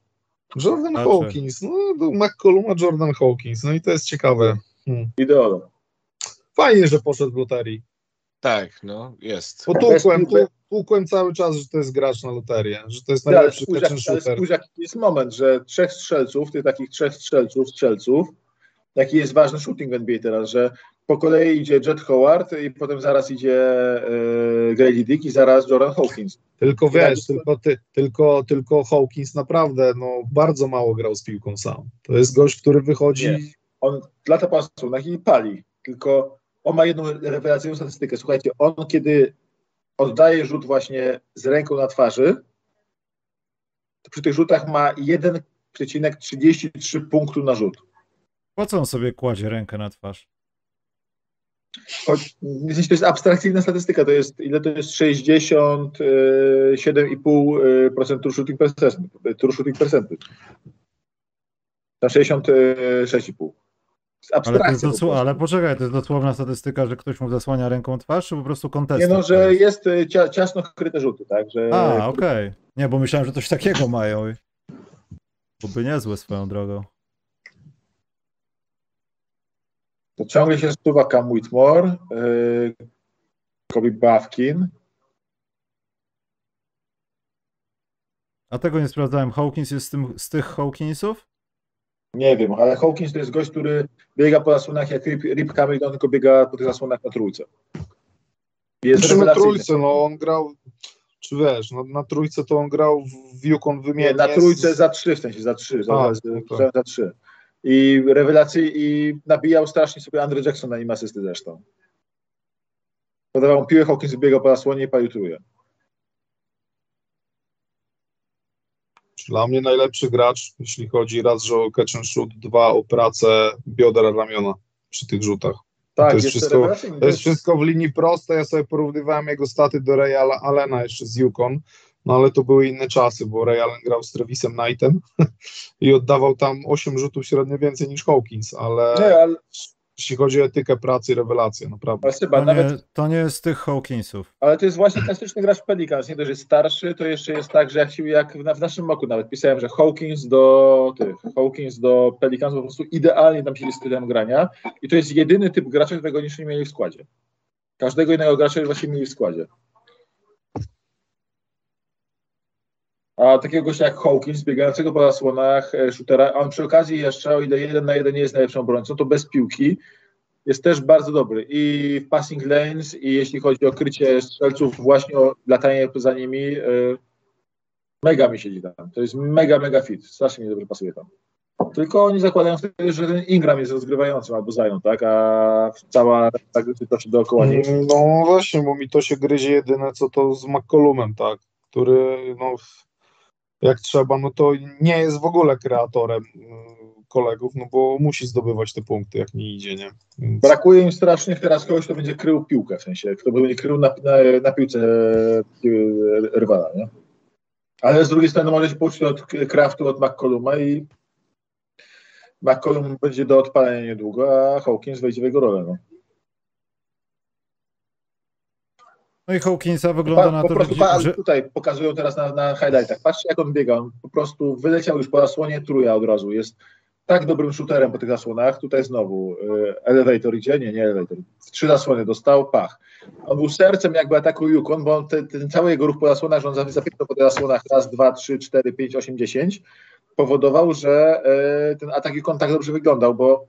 Jordan. Hawkins. No, do McColluma Jordan Hawkins. No i to jest ciekawe. Hmm. Ideolo. Fajnie, że poszedł w loterii. Tak, no, jest. Piłki. tu- tłukłem cały czas, że to jest gracz na loterię, że to jest Ale najlepszy spójrz, catch and ale shooter. spójrz, jaki jest moment, że trzech strzelców, tych takich trzech strzelców, strzelców, jaki jest ważny shooting w NBA teraz, że po kolei idzie Jet Howard i potem zaraz idzie e, Grady Dick i zaraz Jordan Hawkins. Tylko Ja- wiesz, tylko, ty, tylko, tylko Hawkins naprawdę no, bardzo mało grał z piłką sam. To jest gość, który wychodzi. Nie. On lata po stronach i pali, tylko on ma jedną rewelacyjną statystykę. Słuchajcie, on kiedy oddaje rzut właśnie z ręką na twarzy, to przy tych rzutach ma 1,33 punktu na rzut. Po co on sobie kładzie rękę na twarz? Sensie to jest abstrakcyjna statystyka, to jest, ile to jest 67,5% true shooting percentage. True shooting percentage. Na 66,5. To jest Ale, to jest dosł- ale poczekaj, to jest dosłowna statystyka, że ktoś mu zasłania ręką twarz, czy po prostu kontest? Nie no, że jest y, cia, ciasno kryte rzuty, tak? Że, A, okej. Nie, bo myślałem, że coś takiego mają. Byłby niezłe swoją drogą. To ciągle się stuwa Cam Whitmore, y, Kobe Bawkin. A tego nie sprawdzałem. Hawkins jest z, tym, z tych Hawkinsów? Nie wiem, ale Hawkins to jest gość, który biega po zasłonach jak Rip, Rip Hamilton, tylko biega po tych zasłonach na trójce. Jest na trójce, no on grał, czy wiesz, no, na trójce to on grał w Yukon Nie, wymiennie. na trójce z- za trzy, w sensie za trzy, za, A, za, za trzy. I rewelacji, i nabijał strasznie sobie Andre Jackson na nim asysty zresztą. Podawał piłę, Hawkins biegał po zasłonie i palił. Dla mnie najlepszy gracz, jeśli chodzi raz, że o catch and shoot, dwa o pracę biodra ramiona przy tych rzutach. Tak, To jest wszystko-. To jest wszystko w linii prostej. Ja sobie porównywałem jego staty do Alle- Allena jeszcze z Yukon, no ale to były inne czasy, bo Ray Allen grał z Travisem Knightem [LAUGHS] i oddawał tam 8 rzutów średnio więcej niż Hawkins, ale Nie, ale, jeśli chodzi o etykę pracy, rewelacja, naprawdę. ale chyba To nawet nie, to nie jest z tych Hawkinsów. Ale to jest właśnie klasyczny gracz Pelicans. Nie dość, że jest starszy, to jeszcze jest tak, że jak, się, jak w naszym roku nawet pisałem, że Hawkins do tych, Hawkins do Pelicans po prostu idealnie nam się stylem grania i to jest jedyny typ gracza, którego jeszcze nie mieli w składzie. Każdego innego gracza już właśnie mieli w składzie. A takiego gościa jak Hawkins, biegającego po zasłonach e, shootera, a on przy okazji jeszcze, o ile jeden na jeden nie jest najlepszą obrońcą, to bez piłki jest też bardzo dobry i w passing lanes i jeśli chodzi o krycie strzelców, właśnie o latanie za nimi, y, mega mi siedzi tam. To jest mega, mega fit. Strasznie mi dobrze pasuje tam. Tylko oni zakładają wtedy, że ten Ingram jest rozgrywającym albo Zion, tak? A cała tak toczy dookoła niej. No właśnie, bo mi to się gryzie jedyne co to z McCollumem, tak, który no jak trzeba, no to nie jest w ogóle kreatorem mm, kolegów, no bo musi zdobywać te punkty, jak nie idzie, nie? Więc... Brakuje im strasznie teraz kogoś, kto będzie krył piłkę, w sensie, kto będzie krył na, na, na piłce e, rywala, nie? Ale z drugiej strony może się pouczyć od Craftu, od McColluma i McCollum będzie do odpalenia niedługo, a Hawkins wejdzie w jego rolę, no. No i Hawkinsa wygląda Pa, na to, prostu że, tutaj pokazują teraz na, na highlightach. Patrzcie, jak on biega. On po prostu wyleciał już po zasłonie, truja od razu. Jest tak dobrym shooterem po tych zasłonach. Tutaj znowu y, elevator idzie, nie, nie elevator. Trzy zasłony dostał, pach. On był sercem jakby ataku Yukon, bo on te, ten cały jego ruch po zasłonach, że on za- zapiętał po tych zasłonach raz, dwa, trzy, cztery, pięć, osiem, dziesięć, powodował, że y, ten atak Yukon tak dobrze wyglądał, bo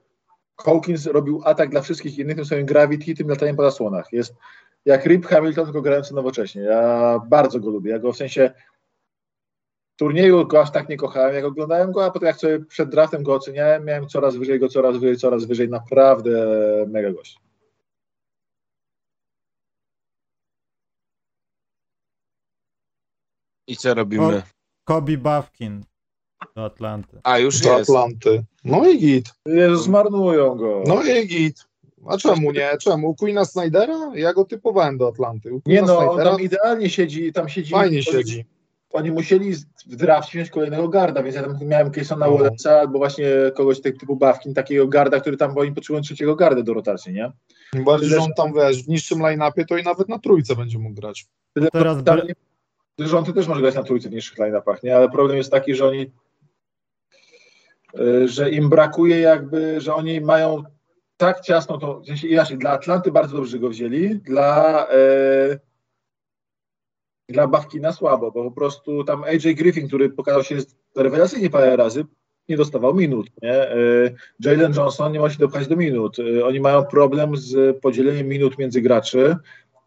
Hawkins robił atak dla wszystkich innych tym swoim gravity, tym lataniem po zasłonach. Jest jak Rip Hamilton, tylko grający nowocześnie. Ja bardzo go lubię. Ja go w sensie turnieju go aż tak nie kochałem, jak oglądałem go, a potem jak sobie przed draftem go oceniałem, miałem coraz wyżej go, coraz wyżej, coraz wyżej. Naprawdę mega gość. I co robimy? Kobe Bafkin do Atlanty. A, już Do jest. Atlanty. No i git. Jezu, zmarnują go. No i git. A czemu nie? Czemu? U Queena Snydera? Ja go typowałem do Atlanty. Nie no, on Snydera tam idealnie siedzi, tam siedzi. fajnie oni, siedzi. Oni musieli w drafcie wziąć kolejnego garda, więc ja tam miałem Casona No. Wallace'a albo właśnie kogoś tego typu Bawkin, takiego garda, który tam, bo oni potrzebują trzeciego garda do rotacji, nie? Tym bardziej, że on tam, wiesz, w niższym line-upie to i nawet na trójce będzie mógł grać. Tyle, Teraz tam, że on też może grać na trójce w niższych line-upach, nie? Ale problem jest taki, że oni y, że im brakuje jakby, że oni mają tak ciasno to, inaczej, dla Atlanty bardzo dobrze go wzięli, dla e, dla Bawkina słabo, bo po prostu tam AJ Griffin, który pokazał się rewelacyjnie parę razy, nie dostawał minut, nie? E, Jalen Johnson nie może się dopchać do minut. E, Oni mają problem z podzieleniem minut między graczy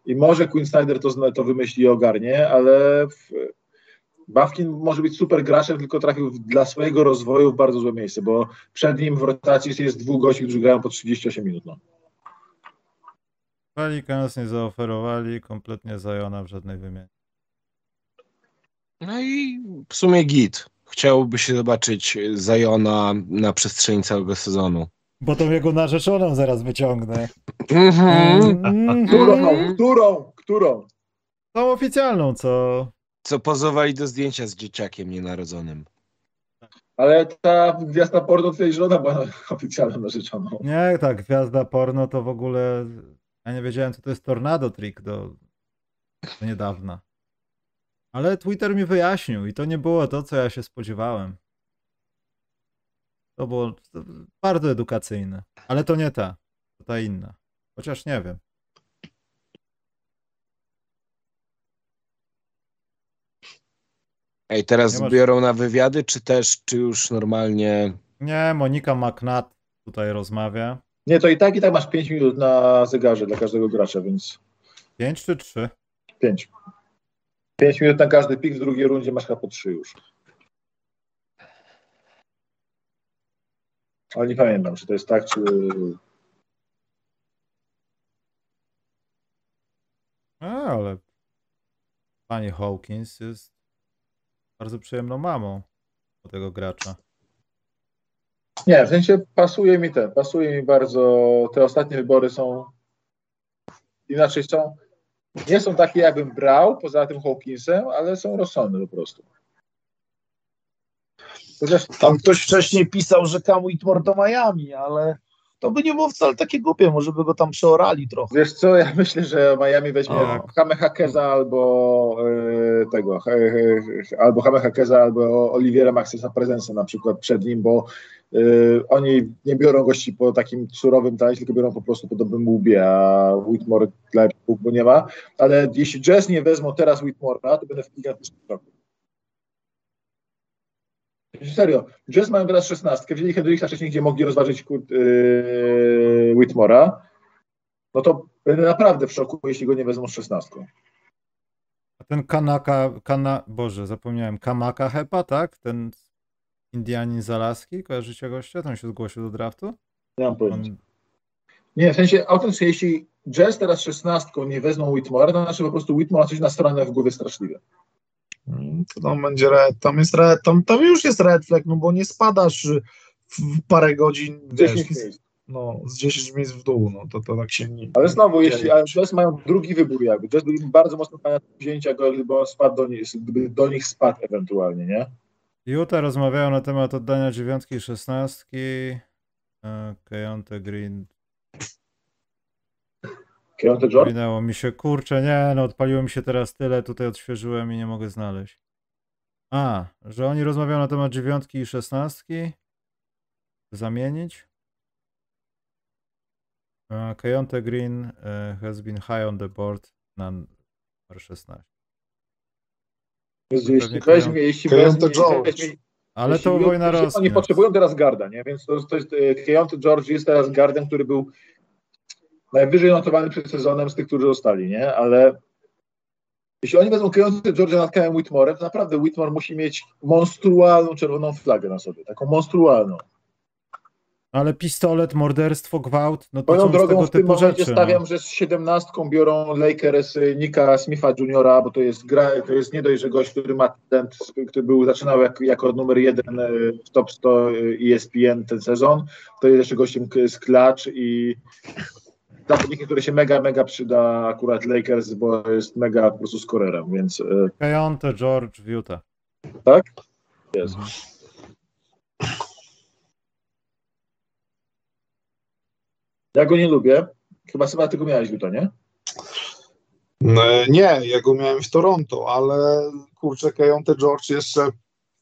i może Quinn Snyder to, to wymyśli i ogarnie, ale w, Bawkin może być super graczem, tylko trafił dla swojego rozwoju w bardzo złe miejsce, bo przed nim w rotacji jest dwóch gości, którzy grają po 38 minut. No. Pelicans nie zaoferowali kompletnie Zajona w żadnej wymianie. No i w sumie git. Chciałoby się zobaczyć Zajona na przestrzeni całego sezonu. Bo tą jego narzeczoną zaraz wyciągnę. Mhm. Mhm. Którą? Którą? Którą? Tą oficjalną, co Co pozowali do zdjęcia z dzieciakiem nienarodzonym. Ale ta gwiazda porno twojej żona była oficjalną narzeczoną. Nie, ta gwiazda porno to w ogóle. Ja nie wiedziałem, co to jest tornado trick do, do niedawna. Ale Twitter mi wyjaśnił i to nie było to, co ja się spodziewałem. To było bardzo edukacyjne. Ale to nie ta, to ta inna. Chociaż nie wiem. Ej, teraz Nie masz- biorą na wywiady, czy też, czy już normalnie... Nie, Monika McNatt tutaj rozmawia. Nie, to i tak i tak masz 5 minut na zegarze dla każdego gracza, więc Pięć czy trzy? 5. 5 minut na każdy pik, w drugiej rundzie masz chyba po 3 już. Ale nie pamiętam, czy to jest tak, czy... A, ale pani Hawkins jest bardzo przyjemną mamą do tego gracza. Nie, w sensie pasuje mi ten, pasuje mi bardzo, te ostatnie wybory są inaczej są, nie są takie jakbym brał, poza tym Hawkinsem, ale są rozsądne po prostu. Chociaż Tam ktoś wcześniej pisał, że Cam Whitmore do Miami, ale to by nie było wcale takie głupie, może by go tam przeorali trochę. Wiesz co, ja myślę, że Miami weźmie Tak. Hame Hakeza albo e, tego, e, e, albo Hame Hakeza, albo Oliviera Maxesa Prezensa na przykład przed nim, bo e, oni nie biorą gości po takim surowym talencie, tylko biorą po prostu po dobrym łbie, a Whitmore dla bo nie ma. Ale jeśli Jazz nie wezmą teraz Whitmore'a, to będę w gigantycznym szoku. Serio, Jazz mają teraz 16, wzięli Hendrixa wcześniej, gdzie mogli rozważyć kurt, yy, Whitmore'a, no to będę naprawdę w szoku, jeśli go nie wezmą z 16. A ten Kanaka, Kana, Boże, zapomniałem, Kamaka Hepa, tak? Ten Indianin z Alaski, kojarzycie gościa? Tam się zgłosił do draftu? Nie mam pojęcia. On, Nie, w sensie autentycznie, jeśli Jazz teraz 16 nie wezmą Whitmore'a, to znaczy po prostu Whitmore ma coś na stronę w głowie straszliwe. Mm, To tam będzie red, tam jest red, tam, tam już jest red flag, no bo nie spadasz w parę godzin, wiesz, 10 miejsc. no, z 10 miejsc w dół, no to, to tak się nie... Ale znowu, nie jeśli Jazz mają drugi wybór jakby, Jazz byli bardzo mocno na wzięcia go, gdyby on spadł do nich, gdyby do nich spadł ewentualnie, nie? Utah rozmawiają na temat oddania dziewiątki i szesnastki. E, Keonte Green. Keontae George? Minęło mi się, kurczę, nie, no odpaliło mi się teraz tyle, tutaj odświeżyłem i nie mogę znaleźć. A, że oni rozmawiają na temat dziewiątki i szesnastki. Zamienić. Keonte Green e, has been high on the board na numer 16. Jeśli Pewnie weźmie, jeśli weźmie, George. weźmie Ale Jeśli to wojna jeśli Oni potrzebują teraz garda, nie? Więc to, to jest e, Keontae George jest teraz gardem, który był najwyżej notowany przed sezonem z tych, którzy zostali, nie? Ale jeśli oni wezmą Keontae George'a nad Kałem Whitmorem, to naprawdę Whitmore musi mieć monstrualną czerwoną flagę na sobie, taką monstrualną. Ale pistolet, morderstwo, gwałt, no to Moją są drogą w tym momencie rzeczy. stawiam, no. że z siedemnastką biorą Lakers Nika Smitha Juniora, bo to jest gra, to jest nie dość, że gość, który ma ten, który był, zaczynał jak, jako numer jeden y, w top 100 y, ESPN ten sezon, to jest jeszcze gościem z Clutch i zawodnikiem, który się mega, mega przyda akurat Lakers, bo jest mega po prostu skorerem, więc y, Keontae, George, Utah. tak? Jest. Ja go nie lubię. Chyba chyba tylko miałeś Utah, nie? No, Nie, ja go miałem w Toronto, ale kurczę, Keontae George jeszcze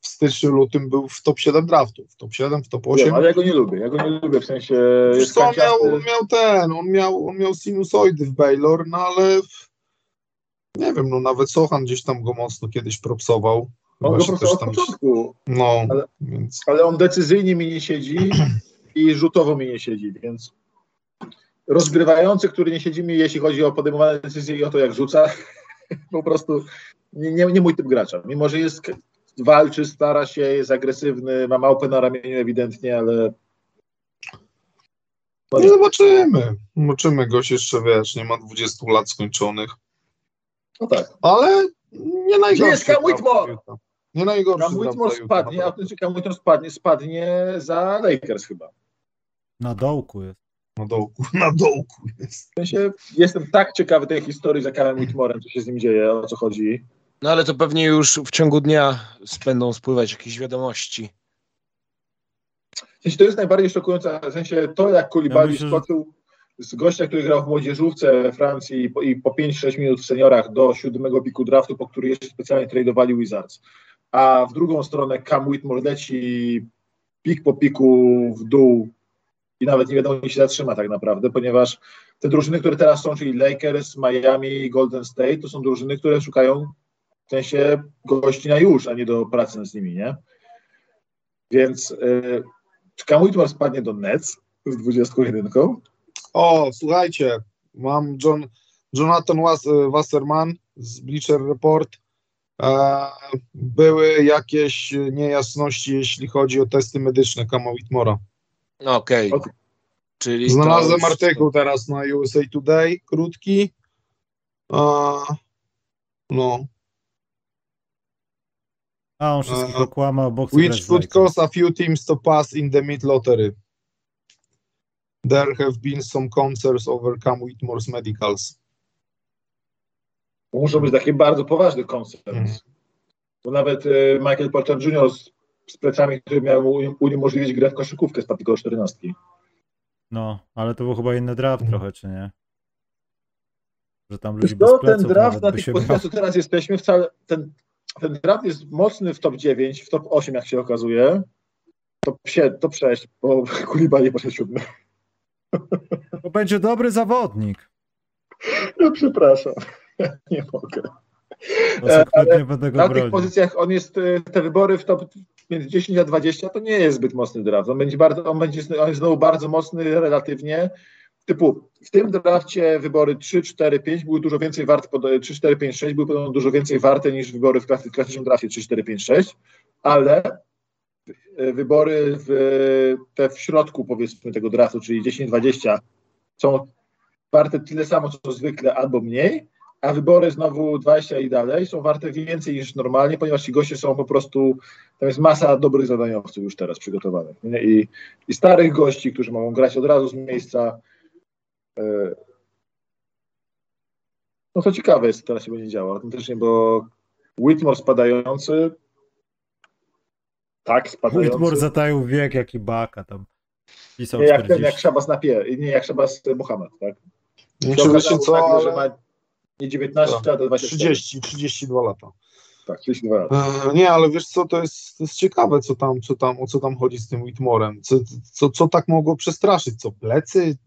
w styczniu, lutym był w top 7 draftów. Top 7, w top 8. Wiem, ale ja go nie lubię. Ja go nie lubię w sensie. Jest co, on miał, on miał ten, on miał, on miał sinusoidy w Baylor, no ale nie wiem, no nawet Sochan gdzieś tam go mocno kiedyś propsował. On go od tam, początku, no, ale- więc ale on decyzyjnie mi nie siedzi i rzutowo mi nie siedzi, więc rozgrywający, który nie siedzi mi, jeśli chodzi o podejmowane decyzje i o to, jak rzuca, [LAUGHS] po prostu nie, nie, nie mój typ gracza. Mimo, że jest, walczy, stara się, jest agresywny, ma małpę na ramieniu ewidentnie, ale no, zobaczymy. Zobaczymy, gość jeszcze, wiesz, nie ma 20 lat skończonych, no tak. ale nie najgorszy. jest Cam Whitmore? Nie najgorszy. Cam Whitmore spadnie, a ten Cam Whitmore spadnie, spadnie za Lakers chyba. Na dołku jest. Na dołku, [LAUGHS] na dołku jest. W sensie jestem tak ciekawy tej historii za Camem Whitmorem, co się z nim dzieje, o co chodzi. No ale to pewnie już w ciągu dnia będą spływać jakieś wiadomości. To jest najbardziej szokujące, w sensie to, jak Koulibaly Ja skoczył z gościa, który grał w młodzieżówce we Francji i po, i po 5-6 minut w seniorach do siódmego piku draftu, po który jeszcze specjalnie tradowali Wizards. A w drugą stronę Cam Whitmore leci pik po piku w dół i nawet nie wiadomo, gdzie się zatrzyma tak naprawdę, ponieważ te drużyny, które teraz są, czyli Lakers, Miami i Golden State, to są drużyny, które szukają w sensie gości na już, a nie do pracy z nimi, nie? Więc y, Cam Whitmore spadnie do Nets z 21? O, słuchajcie, mam John, Jonathan Was, Wasserman z Bleacher Report. E, były jakieś niejasności, jeśli chodzi o testy medyczne Kama Whitmora. Okej. Okej. Czyli to Znalazłem już- artykuł teraz na USA Today, krótki. E, no, A on wszystkich E, okłamał, bo chce which w could Lakers. cause a few teams to pass in the mid lottery. There have been some concerns over Cam Whitmore's medicals. To muszą być takie bardzo poważne koncerny. Mhm. Bo nawet y, Michael Porter Jr. z, z plecami, które miały mu uniemożliwić grę w koszykówkę, tylko o 14. No, ale to był chyba inny draft Mhm. trochę, czy nie? Że tam ludzi Wiesz bez co, pleców ten draft na tych pozycjach, co teraz jesteśmy, wcale, ten, ten draft jest mocny w top 9, w top 8, jak się okazuje. Top, 7, top 6, bo Koulibaly poszedł siódmy. To będzie dobry zawodnik. No, przepraszam, [LAUGHS] nie mogę. Będę go Na tych pozycjach on jest, y, te wybory w top między 10 a 20 to nie jest zbyt mocny draft. On będzie bardzo, on będzie, on jest znowu bardzo mocny relatywnie. Typu w tym drafcie wybory 3, 4, 5 były dużo więcej warte, pod- 3, 4, 5, 6 były podobno dużo więcej warte niż wybory w klasy- klasycznym drafcie 3, 4, 5, 6, ale y, wybory w, te w środku powiedzmy tego draftu, czyli 10, 20 są warte tyle samo co zwykle albo mniej, a wybory znowu 20 i dalej są warte więcej niż normalnie, ponieważ ci goście są po prostu, tam jest masa dobrych zadaniowców już teraz przygotowanych. I, I starych gości, którzy mogą grać od razu z miejsca. E, No to ciekawe jest, co teraz się będzie działo autentycznie, bo Whitmore spadający, tak spadający, Whitmore zataił wiek jak i Baka tam. Pisał nie jak ten, 40. jak Szabas Napier, nie jak Szabas Mohamed, tak? Nie Się co, że ale ma nie 19 Tak. lat, a 24. 30, 32 lata. Tak, 32 lat. E, Nie, ale wiesz co, to jest, to jest ciekawe, co tam, co tam, o co tam chodzi z tym Whitmorem. Co, co, co tak mogło przestraszyć? Co, plecy?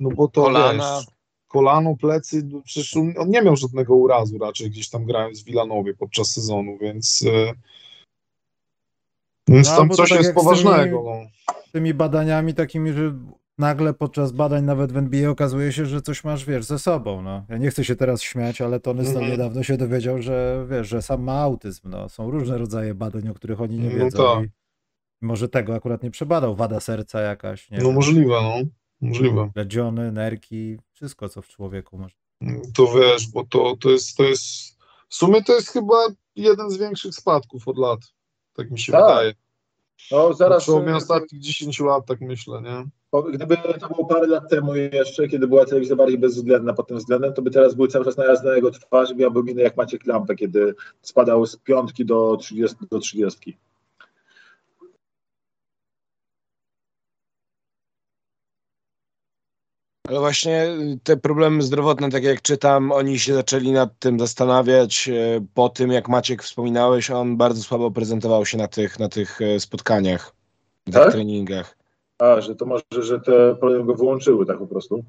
No bo to Kolana. wiesz, kolano, plecy, no przecież on, nie miał żadnego urazu raczej gdzieś tam grając w Wilanowie podczas sezonu, więc e, więc No, tam coś tak jest jak z tymi- poważnego. No. Tymi badaniami takimi, że nagle podczas badań nawet w NBA okazuje się, że coś masz, wiesz, ze sobą, no. Ja nie chcę się teraz śmiać, ale Tony Snell Mhm. niedawno się dowiedział, że, wiesz, że sam ma autyzm, no. Są różne rodzaje badań, o których oni nie No wiedzą. tak. I Może tego akurat nie przebadał, wada serca jakaś, nie No wiem, możliwe, no. Możliwe. legiony, nerki, wszystko co w człowieku może. To wiesz, bo to, to jest, to jest, w sumie to jest chyba jeden z większych spadków od lat. Tak mi się Tak. wydaje. No zaraz, Zaraz. e, ostatnich 10 lat, tak myślę, nie? Gdyby to było parę lat temu jeszcze, kiedy była telewizja bardziej bezwzględna pod tym względem, to by teraz były cały czas najazd na jego twarz i miałby minę jak Maciek Lampę, kiedy spadał z piątki do 30. Do 30. Ale właśnie te problemy zdrowotne, tak jak czytam, oni się zaczęli nad tym zastanawiać e, po tym, jak Maciek wspominałeś, on bardzo słabo prezentował się na tych, na tych e, spotkaniach, na Tak? treningach. A, że to może, że te problemy go wyłączyły tak po prostu.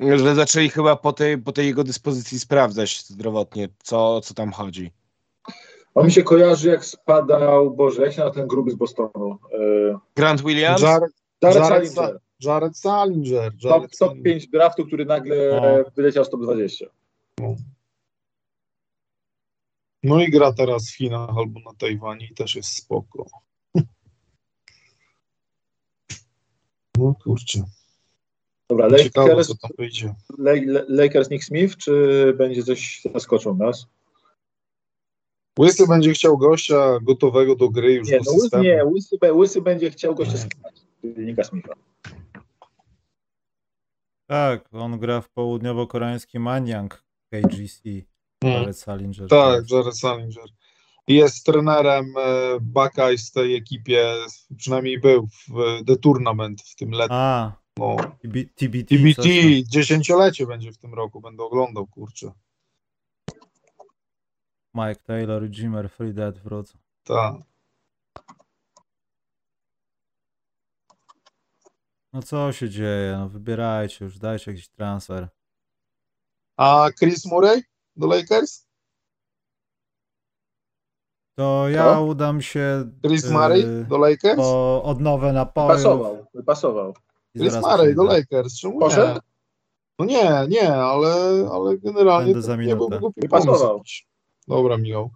Że zaczęli chyba po tej, po tej jego dyspozycji sprawdzać zdrowotnie, co, co tam chodzi. On mi się kojarzy jak spadał, Boże, jak się na ten gruby z Bostonu. E, Grant Williams? Jared, Jared Jared Salinger. Jared Salinger. Top, Jared top Salinger. 5 draftu, który nagle No. wyleciał z top 20. No i gra teraz w Chinach albo na Tajwanie i też jest spoko. No kurczę, Dobra, ciekawe Lakers, co tam wyjdzie. Le- Le- Lakers Nick Smith, czy będzie coś zaskoczą nas? Łysy będzie chciał gościa gotowego do gry już Nie, do no systemu. nie łysy, łysy będzie chciał gościa skipać. Nika Smitha. Tak, on gra w południowo-koreańskim Anyang KGC, Mm. Jared Salinger. Tak, Jared Salinger. Jest trenerem e, Buckeyes w tej ekipie, przynajmniej był w e, The Tournament w tym letnim. A, No. TB, TBT. TBT, dziesięciolecie będzie w tym roku, będę oglądał, kurczę. Mike Taylor Jimmer Free Dead wrócą. Tak. No co się dzieje? No wybierajcie już, dajcie jakiś transfer. A Chris Murray do Lakers? To ja Co? udam się Chris yy, Murray do Lakers? po odnowę napojów. Pasował, pasował. Chris Murray do. Lakers, czemu Poszedł? nie? No nie, nie, ale, ale generalnie Będę za nie byłby głupi Nie pasował. Dobra, Michał.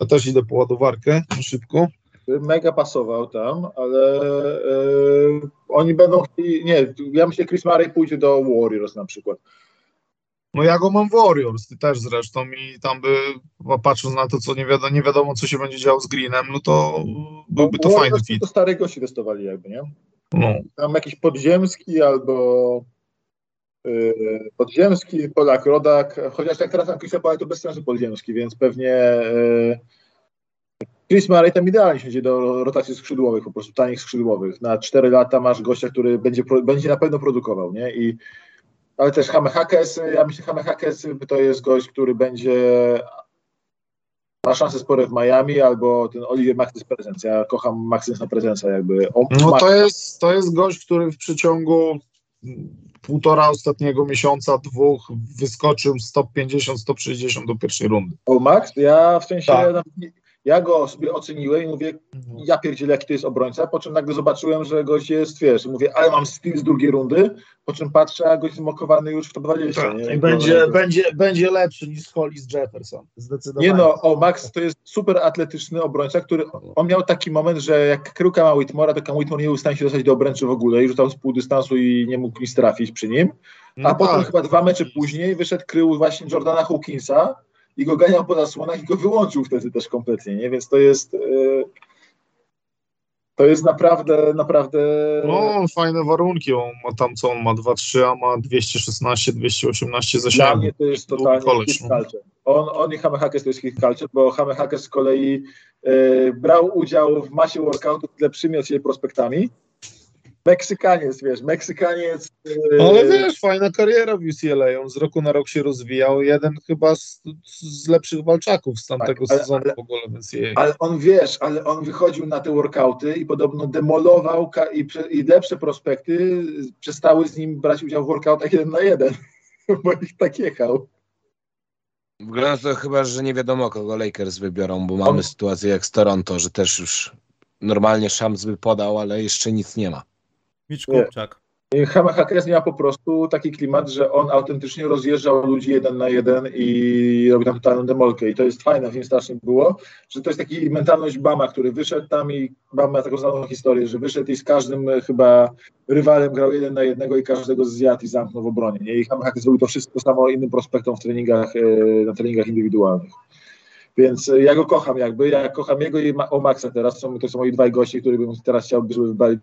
Ja też idę po ładowarkę szybko. Mega pasował tam, ale e, oni będą chcieli, nie, ja myślę, Chris Murray pójdzie do Warriors na przykład. No ja go mam w Warriors, ty też zresztą i tam by, patrząc na to, co nie wiadomo, nie wiadomo co się będzie działo z Greenem, no to byłby to Warriors fajny fit. To starych gości testowali jakby, nie? No. Tam jakiś podziemski albo yy, podziemski, Polak, rodak, chociaż jak teraz tam Chrisa Polak to bez sensu podziemski, więc pewnie yy, Chris Murray tam idealnie siedzi do rotacji skrzydłowych, po prostu tanich skrzydłowych. Na 4 lata masz gościa, który będzie, będzie na pewno produkował, nie? I, ale też Hame Hakes, ja myślę, Hame Hakes to jest gość, który będzie ma szanse spore w Miami, albo ten Oliver Maxis Presence. Ja kocham Maxis na prezensa jakby. On No ma- to jest, to jest gość, który w przeciągu półtora ostatniego miesiąca, dwóch wyskoczył z top 50, 160 do pierwszej rundy. O Max, ja w sensie, Tak. Ja go sobie oceniłem i mówię, ja pierdzielę jaki to jest obrońca, po czym nagle zobaczyłem, że gość jest, wiesz, mówię, ale mam styl z drugiej rundy, po czym patrzę, a gość zmokowany już w top 20. Tak. nie? I będzie, No, będzie, będzie lepszy niż Hollis Jefferson. Zdecydowanie. Nie no, o Max to jest super atletyczny obrońca, który, on miał taki moment, że jak kryłka ma Whitmora, to Cam Whitmore nie był w stanie się dostać do obręczy w ogóle i rzucał z pół dystansu i nie mógł nic trafić przy nim. A No potem tak. chyba dwa mecze później wyszedł krył właśnie Jordana Hawkinsa i go ganiał po zasłonach i go wyłączył wtedy też kompletnie, nie? Więc to jest yy, to jest naprawdę, naprawdę No, fajne warunki. On ma tam co on ma 2-3, a ma 216, 218 dla zasięgu. mnie to jest totalnie hit no. On, on i Hame Hackes to jest hit culture, bo Hame Hackes z kolei yy, brał udział w masie workoutów z lepszymi od siebie prospektami. Meksykaniec, wiesz, Meksykaniec. yy, Ale wiesz, fajna kariera w UCLA. On z roku na rok się rozwijał. Jeden chyba z, z lepszych walczaków z tamtego Tak, ale- sezonu ale- w ogóle, więc jej. Ale on wiesz, ale on wychodził na te workouty i podobno demolował i, i lepsze prospekty przestały z nim brać udział w workoutach jeden na jeden, [LAUGHS] bo ich tak jechał. Wygląda to chyba, że nie wiadomo kogo Lakers wybiorą, bo mamy On- sytuację jak z Toronto, że też już normalnie Shams by podał, ale jeszcze nic nie ma. Mitch Nie. Kupczak. Hackers miał po prostu taki klimat, że on autentycznie rozjeżdżał ludzi jeden na jeden i robił tam totalną demolkę. I to jest fajne, w nim strasznie było, że to jest taki mentalność Bama, który wyszedł tam i Bam ma taką znaną historię, że wyszedł i z każdym e, chyba rywalem grał jeden na jednego i każdego zjadł i zamknął w obronie. Nie? I Hackers zrobił to wszystko samo innym prospektom w treningach, e, na treningach indywidualnych. Więc e, ja go kocham jakby, ja kocham jego i o Maxa teraz, są, to są moi dwaj goście, których bym teraz chciał, żeby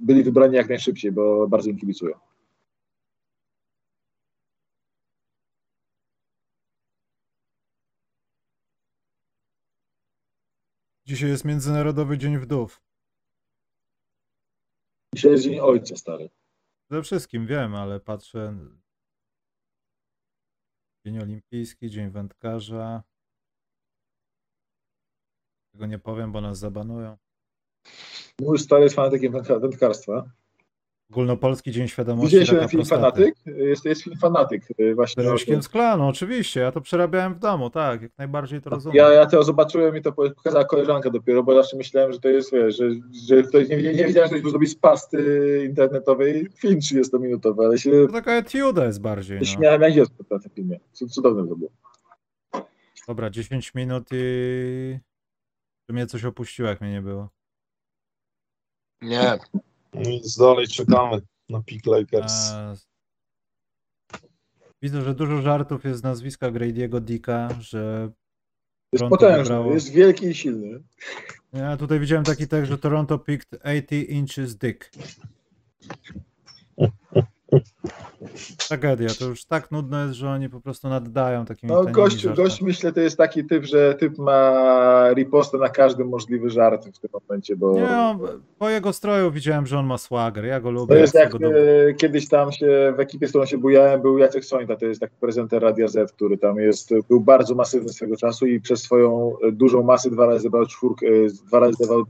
byli wybrani jak najszybciej, bo bardzo im kibicuję. Dzisiaj jest Międzynarodowy Dzień Wdów. Dzisiaj jest Dzień Ojca, stary. Ze wszystkim wiem, ale patrzę. Dzień Olimpijski, Dzień Wędkarza. Tego nie powiem, bo nas zabanują. Mój stary jest fanatykiem wędka- wędkarstwa. Ogólnopolski Dzień Świadomości ten film prostaty. Fanatyk? Jest, jest film Fanatyk y, właśnie. Z Leszkiem z klanu, oczywiście. Ja to przerabiałem w domu, tak, jak najbardziej to rozumiem. Ja, ja to zobaczyłem i to pokazała koleżanka dopiero, bo zawsze myślałem, że to jest, wiesz, że, że to nie, nie, nie wiedziałem, że ktoś zrobi z pasty internetowej film 30-minutowy, ale się To taka etiuda jest bardziej. No. śmiałem jak dziecko na tym filmie. Cud- Cudowne to było. Dobra, 10 minut i... Czy mnie coś opuściło, jak mnie nie było. Nie, Nic dalej czekamy na Peak Lakers. Eee, Widzę, że dużo żartów jest z nazwiska Grady'ego Dicka, że Jest Toronto potężny, wybrało- jest wielki i silny. Ja tutaj widziałem taki tekst, że Toronto picked 80 inches dick. [LAUGHS] Tragedia, to już tak nudno jest, że oni po prostu naddają takimi No tanimi gość, żartami. gość myślę to jest taki typ, że typ ma ripostę na każdy możliwy żart w tym momencie, bo Nie, on, po jego stroju widziałem, że on ma swagger, ja go to lubię. jest ja jak e, kiedyś tam się w ekipie, z którą się bujałem, był Jacek Sońta, to jest taki prezenter Radia Z, który tam jest, był bardzo masywny swego czasu i przez swoją e, dużą masę dwa razy zebrał czwórkę, e, dwa razy zebrał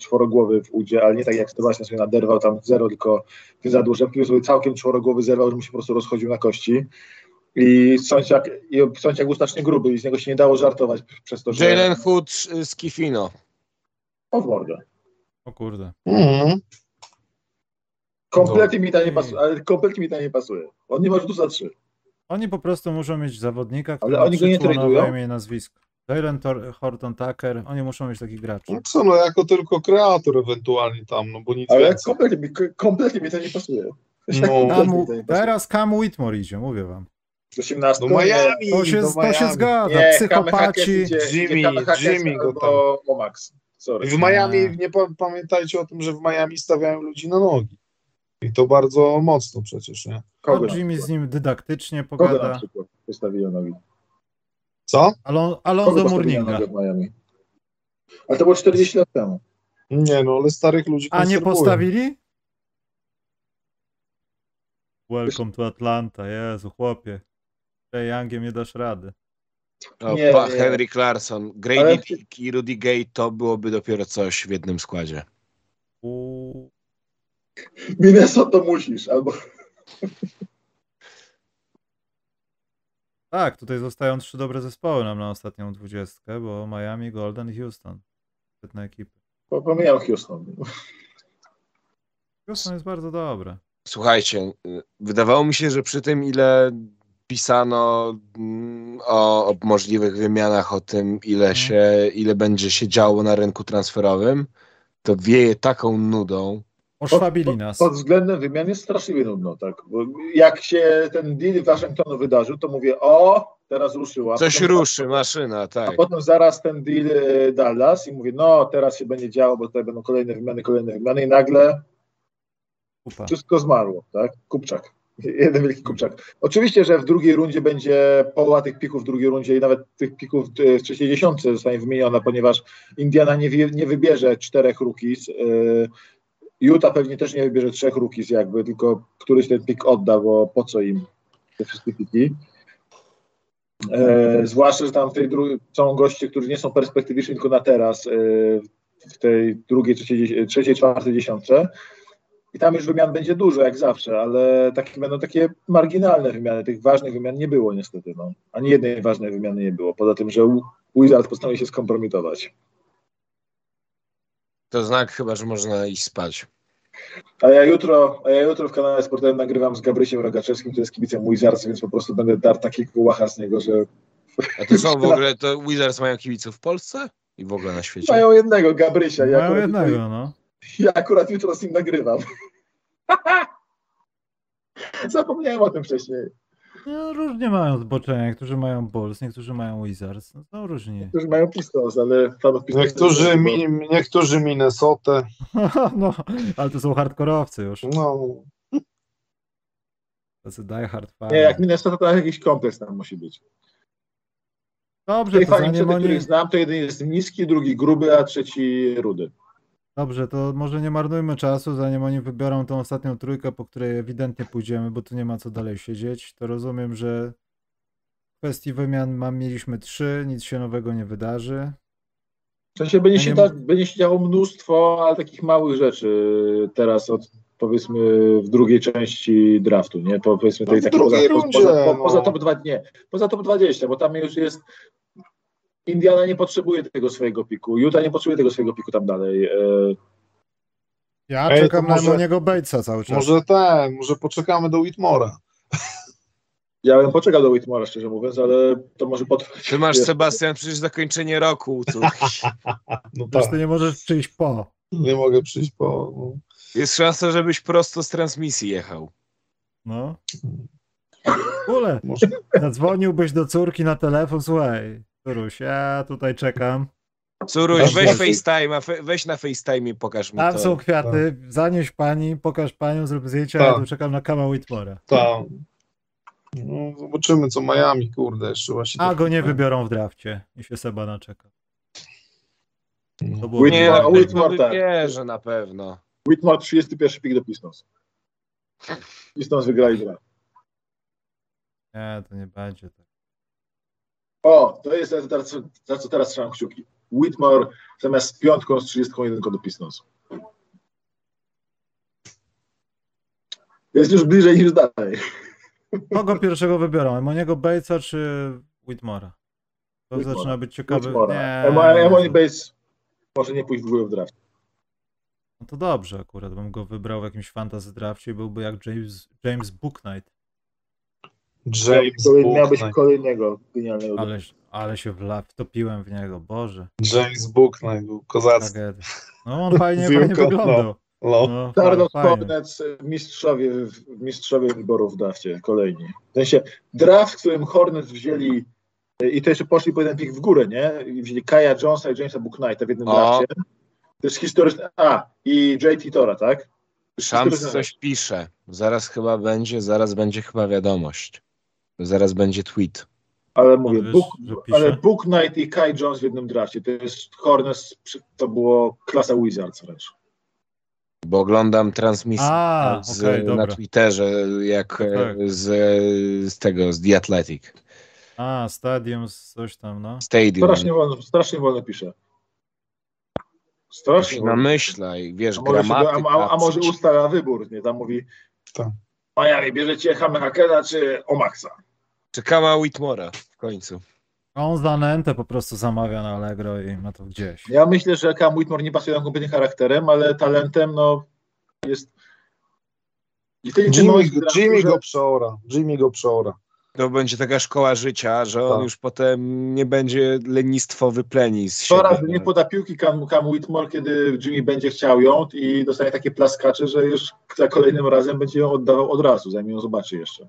czworogłowy w udzie, ale nie tak jak Sebastian sobie naderwał tam zero, tylko zadło rzepki, sobie całkiem czworogłowy zerwał, że mu się po prostu rozchodził na kości. I Sąciak, i był strasznie gruby i z niego się nie dało żartować przez to, że... Jalen Hood z Kifino. O mordę. O kurde. Mhm. Kompletnie mi to nie pasuje, ale kompletnie mi to nie pasuje. On nie ma rzutu za trzy. Oni po prostu muszą mieć zawodnika, który Ale ma oni go nie tradują? imię i nazwisko. Jalen Tor- Horton Tucker, oni muszą mieć takich graczy. No co, no jako tylko kreator ewentualnie tam, no bo nic Ale więcej. kompletnie mi, kompletnie mi to nie pasuje. No. Pasuje. teraz Cam Whitmore idzie, mówię wam. 18. Do Miami, To się, do to się Nie, psychopaci. Jimmy, Jimmy go tam. O, o Max. Sorry. W Miami, nie pa- pamiętajcie o tym, że w Miami stawiają ludzi na nogi. I to bardzo mocno przecież, nie? Kogo, No, Jimmy z nim dydaktycznie Kogo na pogada. przykład wystawili na nogi? Co? Alon, Alonso postawili Murninga. nogę w Miami? Ale to było 40 lat temu. Nie, no ale starych ludzi A nie postawili? Welcome to Atlanta, Jezu, chłopie. Ray Youngiem nie dasz rady. O, Nie, pa, nie. Henry Clarkson, Grady Ale- Dick i Rudy Gay to byłoby dopiero coś w jednym składzie. U... Minnesota musisz, albo Tak, tutaj zostają trzy dobre zespoły nam na ostatnią dwudziestkę, bo Miami, Golden i Houston. Świetne ekipy. po- pomijam Houston. Houston jest bardzo dobre. Słuchajcie, y, wydawało mi się, że przy tym, ile pisano mm, o, o możliwych wymianach, o tym, ile, Mhm. się, ile będzie się działo na rynku transferowym, to wieje taką nudą. Oszwabili nas. Pod względem wymian jest straszliwie nudno, tak. Bo jak się ten deal w Waszyngtonu wydarzył, to mówię, o, teraz ruszyła. Coś Potem- ruszy, maszyna, A tak. potem zaraz ten deal e, Dallas i mówię, no teraz się będzie działo, bo tutaj będą kolejne wymiany, kolejne wymiany i nagle Kupa. wszystko zmarło, tak? Kupczak. Jeden wielki kupczak. Oczywiście, że w drugiej rundzie będzie połowa tych pików w drugiej rundzie i nawet tych pików e, w trzeciej dziesiątce zostanie wymieniona, ponieważ Indiana nie, nie wybierze czterech rookies. e, Utah pewnie też nie wybierze trzech rookies jakby, tylko któryś ten pik odda, bo po co im te wszystkie piki. E, zwłaszcza, że tam w tej drugiej są goście, którzy nie są perspektywiczni tylko na teraz, e, w tej drugiej, trzeciej, trzeciej czwartej dziesiątce. I tam już wymian będzie dużo, jak zawsze, ale takie będą takie marginalne wymiany. Tych ważnych wymian nie było niestety. No. Ani jednej ważnej wymiany nie było. Poza tym, że Wizard postanowił się skompromitować. To znak chyba, że można iść spać. A ja jutro, a ja jutro w kanale sportowym nagrywam z Gabrysiem Rogaczewskim, to jest kibicem Wizards, więc po prostu będę dar takiego łacha z niego, że A to są w [LAUGHS] ogóle, to Wizards mają kibiców w Polsce? I w ogóle na świecie? mają jednego Gabrysia. Mają jednego, no. Ja akurat jutro z nim nagrywam. [LAUGHS] Zapomniałem o tym wcześniej. no. Różnie mają zboczenia. Niektórzy mają Bulls, niektórzy mają Wizards. No są różni. Którzy mają Pistons, ale. Niektórzy, mi, niektórzy Minnesota. [LAUGHS] no, ale to są hardkorowcy już. No, Tacy die hard fan. Nie, jak Minnesota, to jakiś kompleks tam musi być. Dobrze, Tych to zanim oni... których znam, to jeden jest niski, drugi gruby, a trzeci rudy. Dobrze, to może nie marnujmy czasu, zanim oni wybiorą tą ostatnią trójkę, po której ewidentnie pójdziemy, bo tu nie ma co dalej siedzieć. To rozumiem, że w kwestii wymian mam, mieliśmy trzy, nic się nowego nie wydarzy. W sensie będzie się, nie da, będzie się działo mnóstwo, ale takich małych rzeczy teraz od powiedzmy w drugiej części draftu, nie? Po, powiedzmy No tej w takiej drugiej poza, rundzie, poza, po, no. poza top 2, nie, poza top 20, bo tam już jest Indiana nie potrzebuje tego swojego piku, Utah nie potrzebuje tego swojego piku tam dalej. E, Ja Ej, czekam może- na niego Batesa cały czas. może ten, może poczekamy do Whitmora. ja bym poczekał do Whitmora, szczerze mówiąc, ale to może potrwać. Ty masz. Sebastian, przecież zakończenie roku. [LAUGHS] No tak, ty nie możesz przyjść po. nie mogę przyjść po... No. Jest szansa, żebyś prosto z transmisji jechał. No. W ogóle, zadzwoniłbyś do córki na telefon, słuchaj, Turuś, ja tutaj czekam. Curuś, Aż weź. FaceTime, weź na FaceTime i pokaż mi Tam to. są kwiaty, zanieś pani, pokaż panią, zrób zdjęcia, ja Tak. tu czekam na Kama Whitmora. tam. No, zobaczymy, co Miami, kurde, jeszcze właśnie. A tak- go nie wybiorą w drafcie i się Seba naczeka. To było Whitmore- Nie, Whitmore, to tak. wybierze na pewno. Whitmore 31 pik do Pistons. Pistons wygrali draft. Nie, to nie będzie tak. O, to jest za, za, za co teraz trzymam kciuki. Whitmore zamiast z piątką z 31 do Pistons. Jest już bliżej niż dalej. Kogo pierwszego wybiorą? Emoniego Batesa czy Whitmora? To Whitmora. zaczyna być ciekawe. Emoni. Bates może nie pójść w górę w draft. No to dobrze akurat, bym go wybrał w jakimś fantasy drafcie i byłby jak James, James Booknight. James Kolej- Miał być Booknight. kolejnego genialnego. Ale, ale się wla, wtopiłem w niego, Boże. James Booknight był kozacki. No on fajnie, fajnie wyglądał. No. No, Charlotte fajnie. Hornets, mistrzowie, mistrzowie wyborów w drafcie, kolejni. W sensie draft, w którym Hornets wzięli i to jeszcze poszli po jeden pik w górę, nie? I wzięli Kaja Jonesa i Jamesa Booknighta w jednym O. drafcie. To jest historyczne. A, i JT Tora, tak? Szams coś pisze. Zaraz chyba będzie, zaraz będzie chyba wiadomość. Zaraz będzie tweet. Ale mówię, wiesz, Book, ale Book Knight i Kai Jones w jednym drafcie. To jest Hornets, to było klasa Wizards wręcz. Bo oglądam transmisję A, z, okej, na. Twitterze, jak Tak, tak. e, z, z tego, z The Athletic. A, Stadium, coś tam, no. Stadium. Strasznie wolno, strasznie wolno pisze. Strasznie Na wolno. myśla i wiesz, A może, się, gramatyka. a, a, a może ustala wybór, nie? Tam mówi Tak. Miami, bierzecie Hammerhackera czy Omaxa? Czekamy Whitmora w końcu. A on zanętę po prostu zamawia na Allegro i ma to gdzieś. Ja myślę, że Cam Whitmore nie pasuje nam kompletnie charakterem, ale talentem, no, jest... I Jimmy, Jimmy że- go przeora. Jimmy go przeora. To będzie taka szkoła życia, że on Tak. już potem nie będzie lenistwo pleni z siebie. razy nie poda piłki Cam, Cam Whitmore, kiedy Jimmy będzie chciał ją i dostanie takie plaskacze, że już za kolejnym razem będzie ją oddawał od razu, zanim ją zobaczy jeszcze.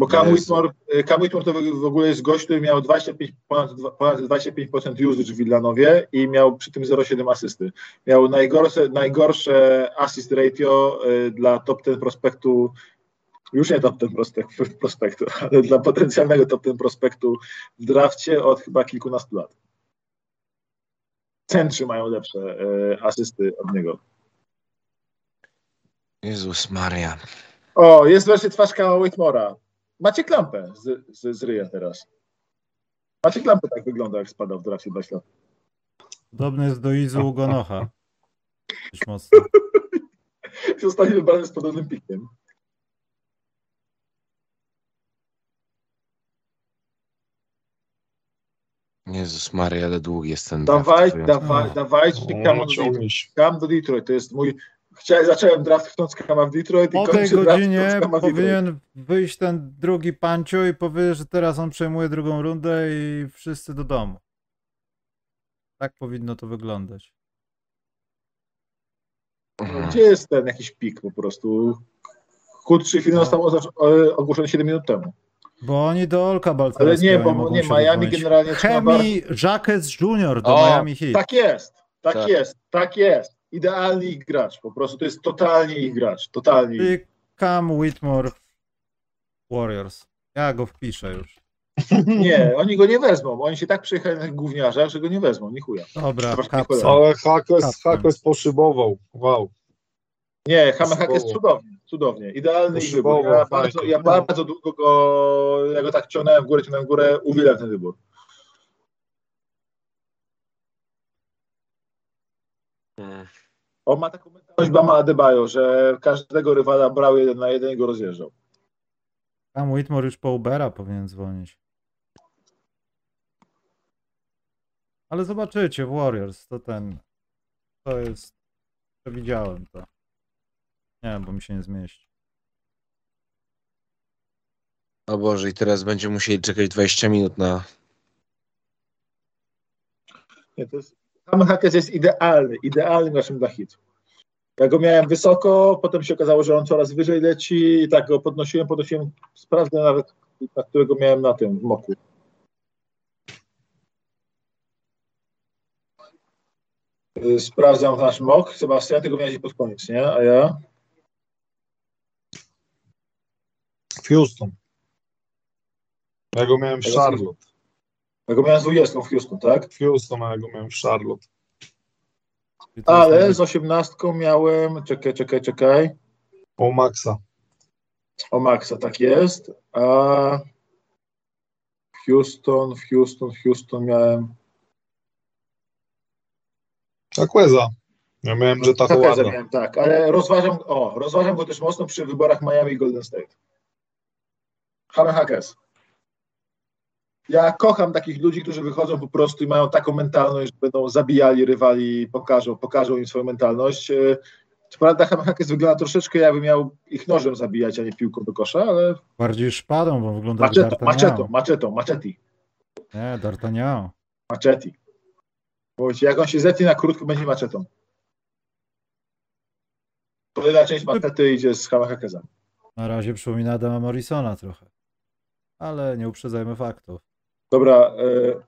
Bo Cam Jezu. Whitmore, y, Cam Whitmore to w ogóle jest gość, który miał 25, ponad, ponad 25% usage w Villanowie i miał przy tym 0,7 asysty. Miał najgorsze, najgorsze assist ratio y, dla top 10 prospektu, już nie top 10 prospekt, prospektu, ale dla potencjalnego top 10 prospektu w drafcie od chyba kilkunastu lat. Centrzy mają lepsze y, asysty od niego. Jezus Maria. O, jest wreszcie twarz Kama Whitmora. Macie klampę z, z, z ryja teraz. Macie klampę tak wygląda, jak spadał w drafcie 20 lat. Podobny jest do Izu mocno. [LAUGHS] Zostanie wybrany z podobnym pikiem. Jezus Maria, ale długi jest ten draft. Dawaj, Wyjątkowo. dawaj, dawajcie No, do Detroit. Cam do Detroit. To jest mój... Chciałem, zacząłem draft chcąc Kama w Detroit i Po tej godzinie Kama powinien wyjść ten drugi panciu i powiedzieć, że teraz on przejmuje drugą rundę i wszyscy do domu. Tak powinno to wyglądać. Mhm. Gdzie jest ten jakiś pik po prostu? Krótszy film No. został ogłoszony 7 minut temu. Bo oni do Olka Ale Balcerowskiego nie, bo nie, się Miami generalnie. Chemi Jacques Jr. do O, Miami Heat. Tak jest, tak, Tak. jest, tak jest. Idealny ich gracz, po prostu to jest totalnie ich gracz, totalnie. Czyli Cam Whitmore Warriors. Ja go wpiszę już. [LAUGHS] Nie, oni go nie wezmą, bo oni się tak przyjechali na gówniarzach, że go nie wezmą, nie chuja. Dobra. Ale Hakes. Hakes poszybował. Wow. Nie, Hamehak jest Słowo. Cudownie, idealny ich wybór. Ja bardzo, ja bardzo długo go, ja go tak ciągnąłem w górę, ciągnąłem w górę, uwielbiam ten wybór. On ma taką mentalność Bama Adebayo, że każdego rywala brał jeden na jeden i go rozjeżdżał. Cam Whitmore już po Ubera powinien dzwonić. Ale zobaczycie, Warriors to ten. To jest. Przewidziałem to. Nie bo mi się nie zmieści. O Boże, i teraz będziemy musieli czekać 20 minut na... Nie, to jest, Hamehakes jest idealny, idealny naszym dla hit. Ja go miałem wysoko, potem się okazało, że on coraz wyżej leci i tak go podnosiłem, podnosiłem, sprawdzę nawet, na którego miałem na tym, w moku. Sprawdzam nasz mok. Sebastian, tego miałeś pod koniec, nie? A ja? W Houston. Ja go miałem w Charlotte. Ja go miałem z 20 w Houston, tak? W Houston, a ja go miałem w Charlotte. Ale z 18 miałem, czekaj, czekaj, czekaj. O Maxa. O Maxa, tak jest. A w Houston, w Houston, w Houston miałem. Aqueza. Ja miałem Hakeza Howarda. miałem, tak, ale rozważam, o, rozważam go też mocno przy wyborach Miami i Golden State. Hame Hakes. Ja kocham takich ludzi, którzy wychodzą po prostu i mają taką mentalność, że będą zabijali rywali, pokażą, pokażą im swoją mentalność. E, Co prawda Hame Hakes wygląda troszeczkę jakby miał ich nożem zabijać, a nie piłką do kosza, ale Bardziej szpadą, bo wygląda maczetą, jak maczetą, maczetą, machetti. Nie, D'Artagnan. Machetti. Mówicie, jak on się zetnie na krótko, będzie maczetą. Kolejna część machety idzie z Hamahakeza. Na razie przypomina Adama Morrisona trochę. Ale nie uprzedzajmy faktów. Dobra, e,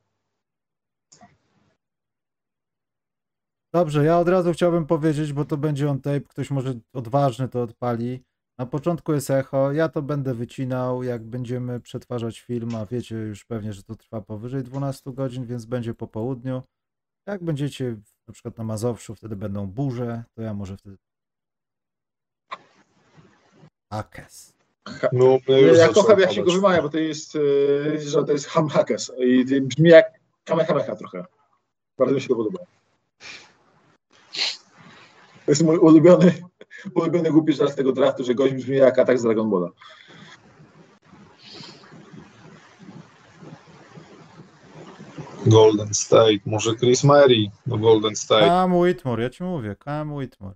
Dobrze, ja od razu chciałbym powiedzieć, bo to będzie on tape, ktoś może odważny to odpali. Na początku jest echo, ja to będę wycinał, jak będziemy przetwarzać film, a wiecie już pewnie, że to trwa powyżej 12 godzin, więc będzie po południu. Jak będziecie na przykład na Mazowszu, wtedy będą burze, to ja może wtedy... Akes. No, ja, kocham jak się go wymawia, bo to jest, e, że to jest Hamhakes i brzmi jak Kamehameha trochę. Bardzo mi się to podoba. To jest mój ulubiony, ulubiony głupi żart z tego draftu, że gość brzmi jak atak z Dragon Balla. Golden State. Może Chris Mary do Golden State. Cam Whitmore, ja ci mówię, Cam Whitmore.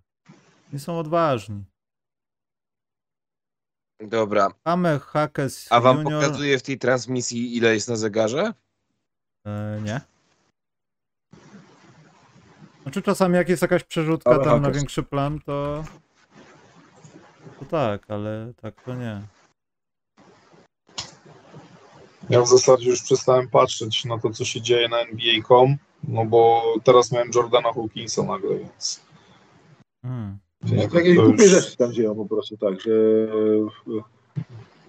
Nie są odważni. Dobra, Ame Hakes a wam Junior... pokazuje w tej transmisji ile jest na zegarze? E, nie. Znaczy czasami jak jest jakaś przerzutka Ale tam na Hakes. większy plan, to... To tak, ale tak to nie. Ja w zasadzie już przestałem patrzeć na to, co się dzieje na NBA.com, no bo teraz miałem Jordana Hawkinsa nagle, więc... Hmm. Jakieś to głupie już- rzeczy tam dzieją po prostu, tak, że...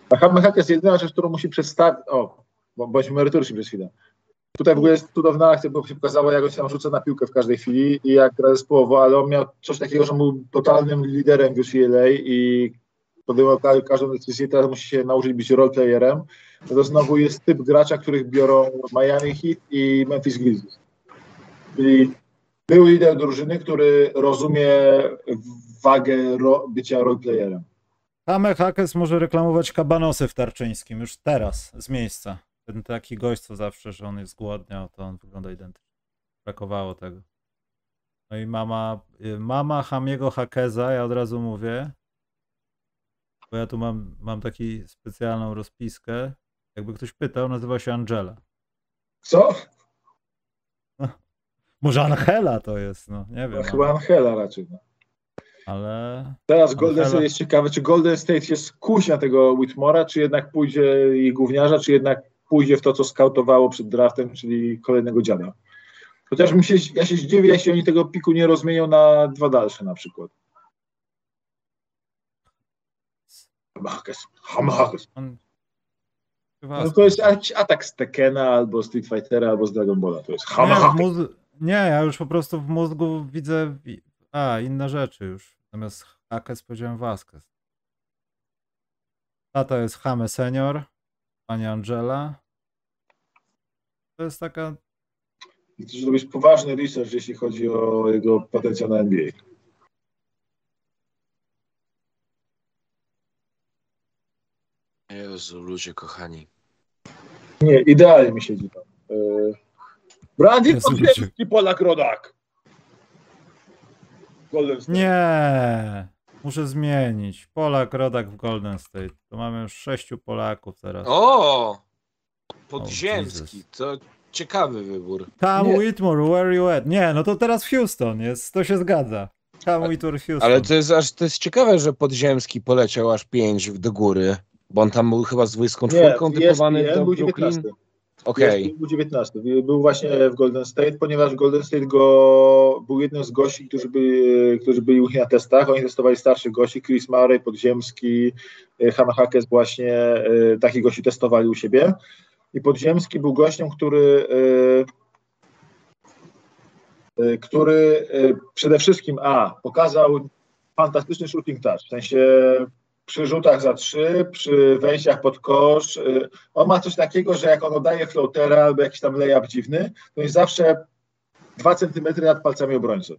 A Hamehak jest jedyna rzecz, którą musi przedstawić... O, bo- bądźmy merytoryczni przez chwilę. Tutaj w ogóle jest cudowna akcja, bo się pokazało, jak on się tam rzuca na piłkę w każdej chwili i jak gra zespołowo, ale on miał coś takiego, że był totalnym liderem w UCLA i podejmował ka- każdą decyzję, teraz musi się nauczyć być roleplayerem. No to znowu jest typ gracza, których biorą Miami Heat i Memphis Grizzlies. Czyli był lider drużyny, który rozumie wagę ro, bycia roleplayerem. Ame Hakes może reklamować kabanosy w Tarczyńskim już teraz, z miejsca. ten taki gość, co zawsze, że on jest głodniał, to on wygląda identycznie. Brakowało tego. No i mama, y, mama Hamiego Hakeza, ja od razu mówię, bo ja tu mam, mam taką specjalną rozpiskę. Jakby ktoś pytał, nazywa się Angela. Co? Może Angela to jest, no nie wiem. No, chyba Angela raczej. No. Ale Teraz Golden Angela. State jest ciekawe, czy Golden State się skusi na tego Whitmora, czy jednak pójdzie i gówniarza, czy jednak pójdzie w to, co skautowało przed draftem, czyli kolejnego dziada. Chociaż mi się, ja się zdziwię, jeśli oni tego piku nie rozmienią na dwa dalsze na przykład. On... Chyba No to jest atak z Tekena, albo Street Fightera, albo z Dragon Balla. To jest mózgu, nie, ja już po prostu w mózgu widzę. wi- A, inne rzeczy już. Zamiast Hakes powiedziałem Vasquez. A to jest Hame Senior, pani Angela. To jest taka. Chcesz zrobić poważny research, jeśli chodzi o jego potencjał na NBA. Jezu, ludzie kochani. Nie, idealnie mi siedzi tam. Yy, Brandy Jezu, Podziemski, Polak Rodak. Golden State. Nie! Muszę zmienić. Polak, rodak w Golden State. To mamy już sześciu Polaków teraz. O! Podziemski, Podziemski, to ciekawy wybór. Cam Nie. Whitmore, where you at? Nie, no to teraz Houston jest. To się zgadza. Cam Whitmore, Houston. Ale to jest aż to jest ciekawe, że Podziemski poleciał aż 5 do góry, bo on tam był chyba z 24 typowany jest, do był Brooklyn. 19. Okej. Jest, był 19. Był właśnie w Golden State, ponieważ Golden State go był jednym z gości, którzy byli, którzy byli u nich na testach. Oni testowali starszych gości, Chris Murray, Podziemski, e, Hama Hackes właśnie e, takich gości testowali u siebie. I Podziemski był gościem, który e, e, który e, przede wszystkim a, pokazał fantastyczny shooting touch, w sensie przy rzutach za trzy, przy wejściach pod kosz. y, On ma coś takiego, że jak on oddaje floatera albo jakiś tam layup dziwny, to jest zawsze dwa centymetry nad palcami obrońcy.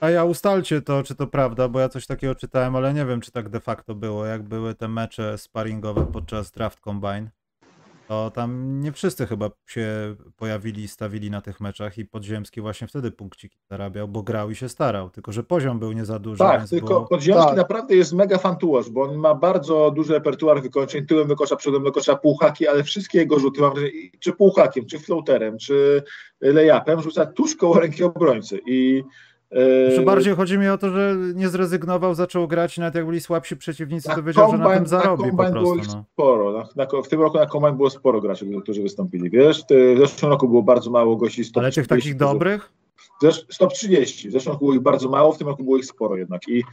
A ja ustalcie to, czy to prawda, bo ja coś takiego czytałem, ale nie wiem, czy tak de facto było. Jak były te mecze sparingowe podczas draft combine, to tam nie wszyscy chyba się pojawili i stawili na tych meczach i Podziemski właśnie wtedy punkciki zarabiał, bo grał i się starał, tylko że poziom był nie za duży, Tak, tylko było... Podziemski Tak. naprawdę jest mega fantułaż, bo on ma bardzo duży repertuar wykończeń, tyłem wykosza, przodem wykosza, półhaki, ale wszystkie jego rzuty, mam wrażenie, czy półhakiem, czy floaterem, czy layupem, rzuca tuż koło ręki obrońcy i Że bardziej chodzi mi o to, że nie zrezygnował, zaczął grać i nawet jak byli słabsi przeciwnicy, to Na wiedział, że na tym zarobi po combine było prostu. ich No. sporo. Na, na, w tym roku na Combine było sporo graczy, którzy wystąpili. Wiesz, w zeszłym roku było bardzo mało gości. z top Ale tych 40, takich dobrych? Stop 30. W zeszłym roku było ich bardzo mało, w tym roku było ich sporo jednak. I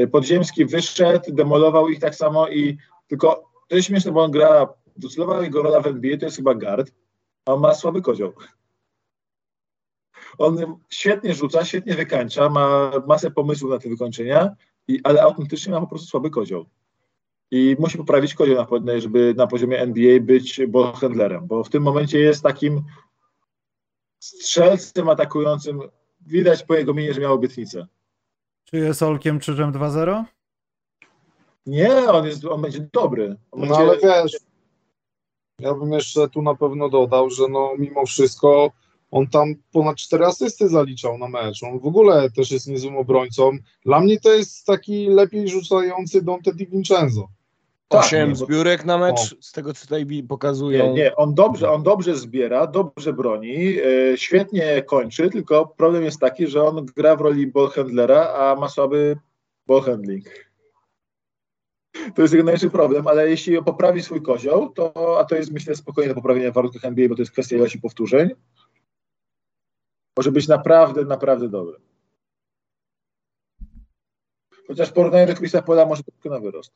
y, Podziemski wyszedł, demolował ich tak samo i tylko to jest śmieszne, bo on gra, docelowa jego rola w NBA to jest chyba guard, a on ma słaby kozioł. On świetnie rzuca, świetnie wykańcza, ma masę pomysłów na te wykończenia, i, ale autentycznie ma po prostu słaby kozioł. I musi poprawić kozioł na, żeby na poziomie NBA być ballhandlerem, bo w tym momencie jest takim strzelcem atakującym. Widać po jego minie, że miał obietnicę. Czy jest Olkiem Czyżem 2-0? Nie, on, jest, on będzie dobry. On No będzie, ale wiesz, ja bym jeszcze tu na pewno dodał, że no mimo wszystko on tam ponad cztery asysty zaliczał na mecz. On w ogóle też jest niezłym obrońcą. Dla mnie to jest taki lepiej rzucający Dante Di Vincenzo. Tak, 8 nie, bo- zbiórek na mecz, z tego co tutaj pokazują. Nie, nie, on dobrze, on dobrze zbiera, dobrze broni, e, świetnie kończy, tylko problem jest taki, że on gra w roli ballhandlera, a ma słaby ballhandling. To jest jego największy problem, ale jeśli poprawi swój kozioł, to, a to jest myślę spokojnie do poprawienia w warunkach NBA, bo to jest kwestia ilości powtórzeń, może być naprawdę, naprawdę dobry. Chociaż porównanie do Chrisa Pola może troszkę na wyrost.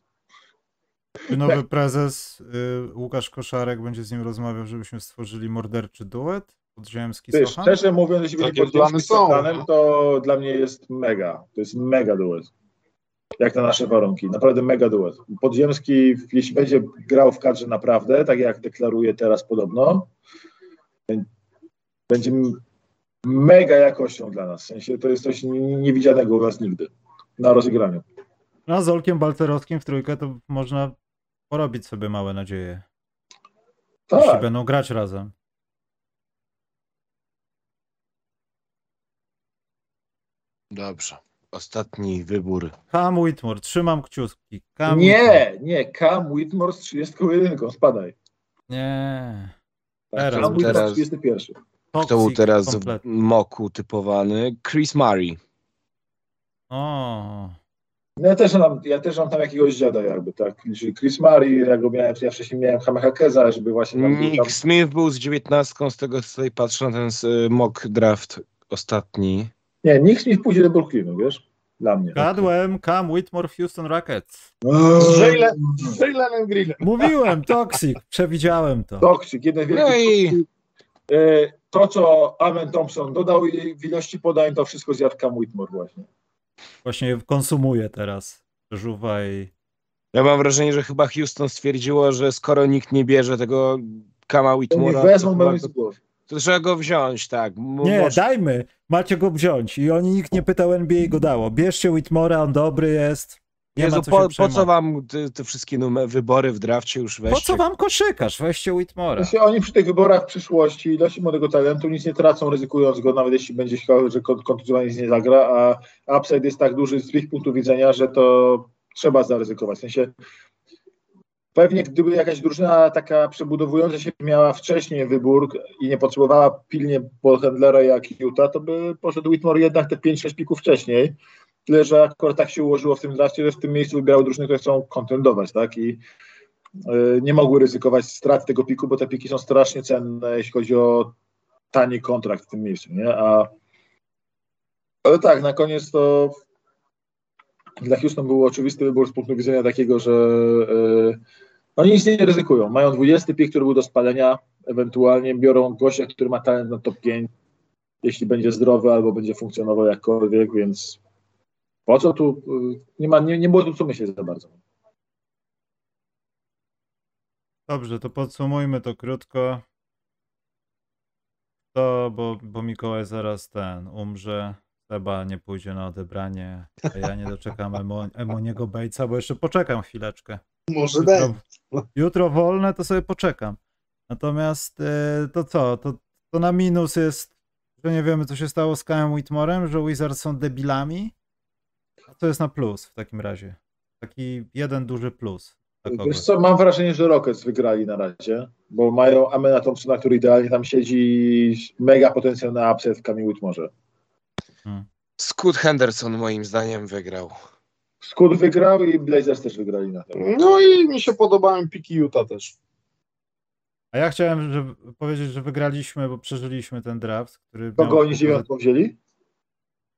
Nowy prezes y, Łukasz Koszarek będzie z nim rozmawiał, żebyśmy stworzyli morderczy duet? Podziemski Wiesz, Sochan? szczerze mówiąc, jeśli będzie Podziemski. Sochanem, to dla mnie jest mega. To jest mega duet. Jak na nasze warunki. Naprawdę mega duet. Podziemski, jeśli będzie grał w kadrze naprawdę, tak jak deklaruje teraz podobno, będzie mega jakością dla nas. W sensie to jest coś niewidzianego u nas nigdy na rozegraniu. No, a z Olkiem Balcerowskim w trójkę to można porobić sobie małe nadzieje. Jeśli Tak, będą grać razem. Dobrze. Ostatni wybór. Cam Whitmore, trzymam kciuki. Cam Whitmore. nie, nie, Cam Whitmore z 31, spadaj. Nie. Tak, Teraz, Cam Whitmore z 31. Kto był Toxic teraz w kompletnie. moku typowany? Chris Murray. O, No ja też mam, ja też mam tam jakiegoś dziada jakby, tak. Czyli Chris Murray, ja go miałem, ja wcześniej miałem Hamehakeza, żeby właśnie tam, był tam Nick Smith był z 19, z tego co tutaj patrzę na ten y, mock draft ostatni. Nie, nikt mi pójdzie do Brooklynu, wiesz? Dla mnie. gadłem Cam Whitmore w Houston Rockets. Z z Jalenem Greenem. Mówiłem, Toxic, przewidziałem to. Toksik, jeden wielki No i To, co Amen Thompson dodał i w ilości podań, to wszystko zjadł Cam Whitmore właśnie. Właśnie konsumuję teraz. Żuwa i... ja mam wrażenie, że chyba Houston stwierdziło, że skoro nikt nie bierze tego Kama To nie Whitmora, wezmą, to, chyba mi z głowy. to trzeba go wziąć, tak. M- Nie, może- dajmy. Macie go wziąć. I oni nikt nie pytał, NBA go dało. Bierzcie Whitmora, on dobry jest. Nie Jezu, ma co po, po co wam te, te wszystkie numer, wybory w drafcie już Po weźcie? co wam koszykarz? Weźcie Whitmora. Jeśli oni przy tych wyborach w przyszłości ilości młodego talentu nic nie tracą, ryzykując go, nawet jeśli będzie się, że kon- kontuzjowany nic nie zagra, a upside jest tak duży z ich punktu widzenia, że to trzeba zaryzykować. W sensie pewnie gdyby jakaś drużyna taka przebudowująca się miała wcześniej wybór i nie potrzebowała pilnie handlera jak Utah, to by poszedł Whitmore jednak te 5-6 pików wcześniej. Tyle, że akurat tak się ułożyło w tym drafcie, że w tym miejscu wybierały drużyny, które chcą kontendować, tak? I y, nie mogły ryzykować strat tego piku, bo te piki są strasznie cenne, jeśli chodzi o tani kontrakt w tym miejscu, nie? A, ale tak, na koniec to dla Houston był oczywisty wybór z punktu widzenia takiego, że y, oni nic nie ryzykują. Mają 20 pik, który był do spalenia, ewentualnie biorą gościa, który ma talent na top 5, jeśli będzie zdrowy albo będzie funkcjonował jakkolwiek, więc po co tu, y, nie, ma, nie, nie było tu co myśleć za bardzo. Dobrze, to podsumujmy to krótko. To, bo, bo Mikołaj zaraz ten umrze. Seba nie pójdzie na odebranie, a ja nie doczekam Emo, Emoniego Bejca, bo jeszcze poczekam chwileczkę. Może. Jutro, jutro wolne, to sobie poczekam. Natomiast e, to co? To, to na minus jest, że nie wiemy, co się stało z Kałem Whitmorem, że Wizards są debilami. A to jest na plus w takim razie. Taki jeden duży plus. Wiesz co, mam wrażenie, że Rockets wygrali na razie, bo mają Amena Thompsona, który idealnie tam siedzi, mega potencjał na upset w Camille Whitmore. Scott Henderson moim zdaniem wygrał. Scott wygrał i Blazers też wygrali na to. No i mi się podobają piki Utah też. A ja chciałem że, powiedzieć, że wygraliśmy, bo przeżyliśmy ten draft, który Kogo oni dziewiątką wzięli?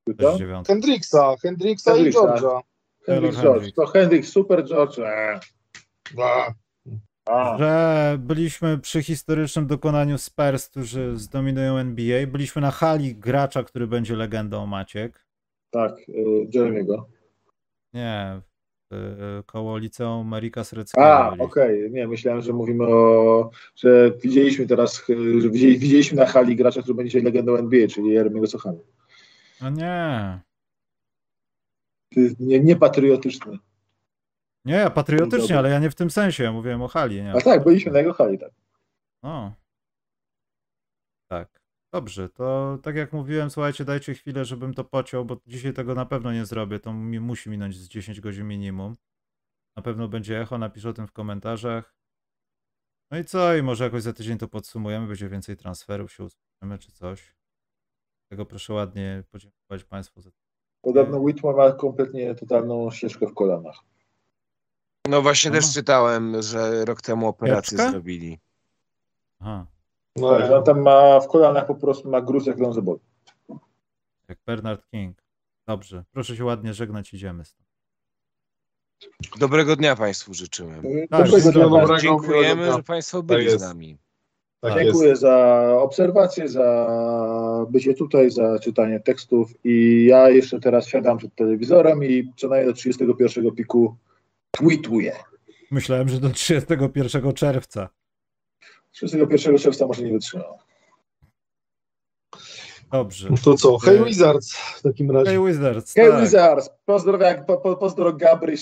Dziewiątkę. Hendricksa, Hendricksa i. Georgia. Hendrix George. To Hendrix, super George. Eee. A. Że byliśmy przy historycznym dokonaniu Spurs, którzy zdominują NBA. Byliśmy na hali gracza, który będzie legendą Maciek. Tak, y, Jeremiego. Nie, w, y, koło liceum Marika Sreckiego. A, okej, nie, myślałem, że mówimy o, że widzieliśmy teraz, y, że widzieli, widzieliśmy na hali gracza, który będzie legendą NBA, czyli Jeremiego Sochana. No nie. Ty Nie, niepatriotyczny. Nie, patriotycznie, ale ja nie w tym sensie, ja mówiłem o hali. Nie? A tak, byliśmy na jego hali, tak. No. Tak. Dobrze, to tak jak mówiłem, słuchajcie, dajcie chwilę, żebym to pociął, bo dzisiaj tego na pewno nie zrobię. To mi musi minąć z 10 godzin minimum. Na pewno będzie echo, napisz o tym w komentarzach. No i co? I może jakoś za tydzień to podsumujemy, będzie więcej transferów, się usłyszymy czy coś. Tego proszę ładnie podziękować Państwu za Podobno Whitmore ma kompletnie totalną ścieżkę w kolanach. No właśnie też Aha. czytałem, że rok temu operację Pieczkę? zrobili. Aha, no, Tak, że on tam ma w kolanach po prostu ma gruz jak Lonzo Ball. jak Bernard King. Dobrze, proszę się ładnie żegnać, idziemy stąd. Dobrego dnia Państwu życzymy. Tak, Dobrego dnia. dobrego. Dziękujemy, że Państwo byli z jest. nami. Tak jest. Dziękuję za obserwację, za bycie tutaj, za czytanie tekstów i ja jeszcze teraz siadam przed telewizorem i co najmniej do 31 piku tweetuję. Myślałem, że do 31 czerwca. 31 czerwca może nie wytrzymam. Dobrze. No To co, Hey E, Wizards w takim razie. Hey Wizards, Hej tak. Wizards, pozdrowiak, po, po, pozdro Gabry,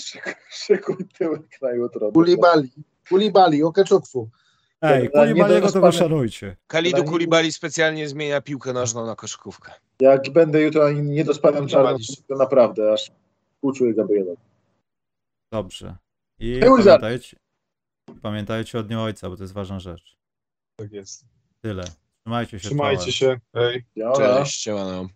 szykuj, tyłek na jutro. Kulibali, Kulibali, Okeczukwu. Ej, nie Kulibaliego to wyszanujcie. Kalidu Kulibali specjalnie zmienia piłkę nożną na koszykówkę. Jak będę jutro Nie czarnym, walisz. to naprawdę aż współczuję Gabriela. Dobrze. I pamiętajcie, pamiętajcie o dniu ojca, bo to jest ważna rzecz. Tak jest. Tyle. Trzymajcie się. Trzymajcie czołem. się. Hej. Ja, Cześć, siemano.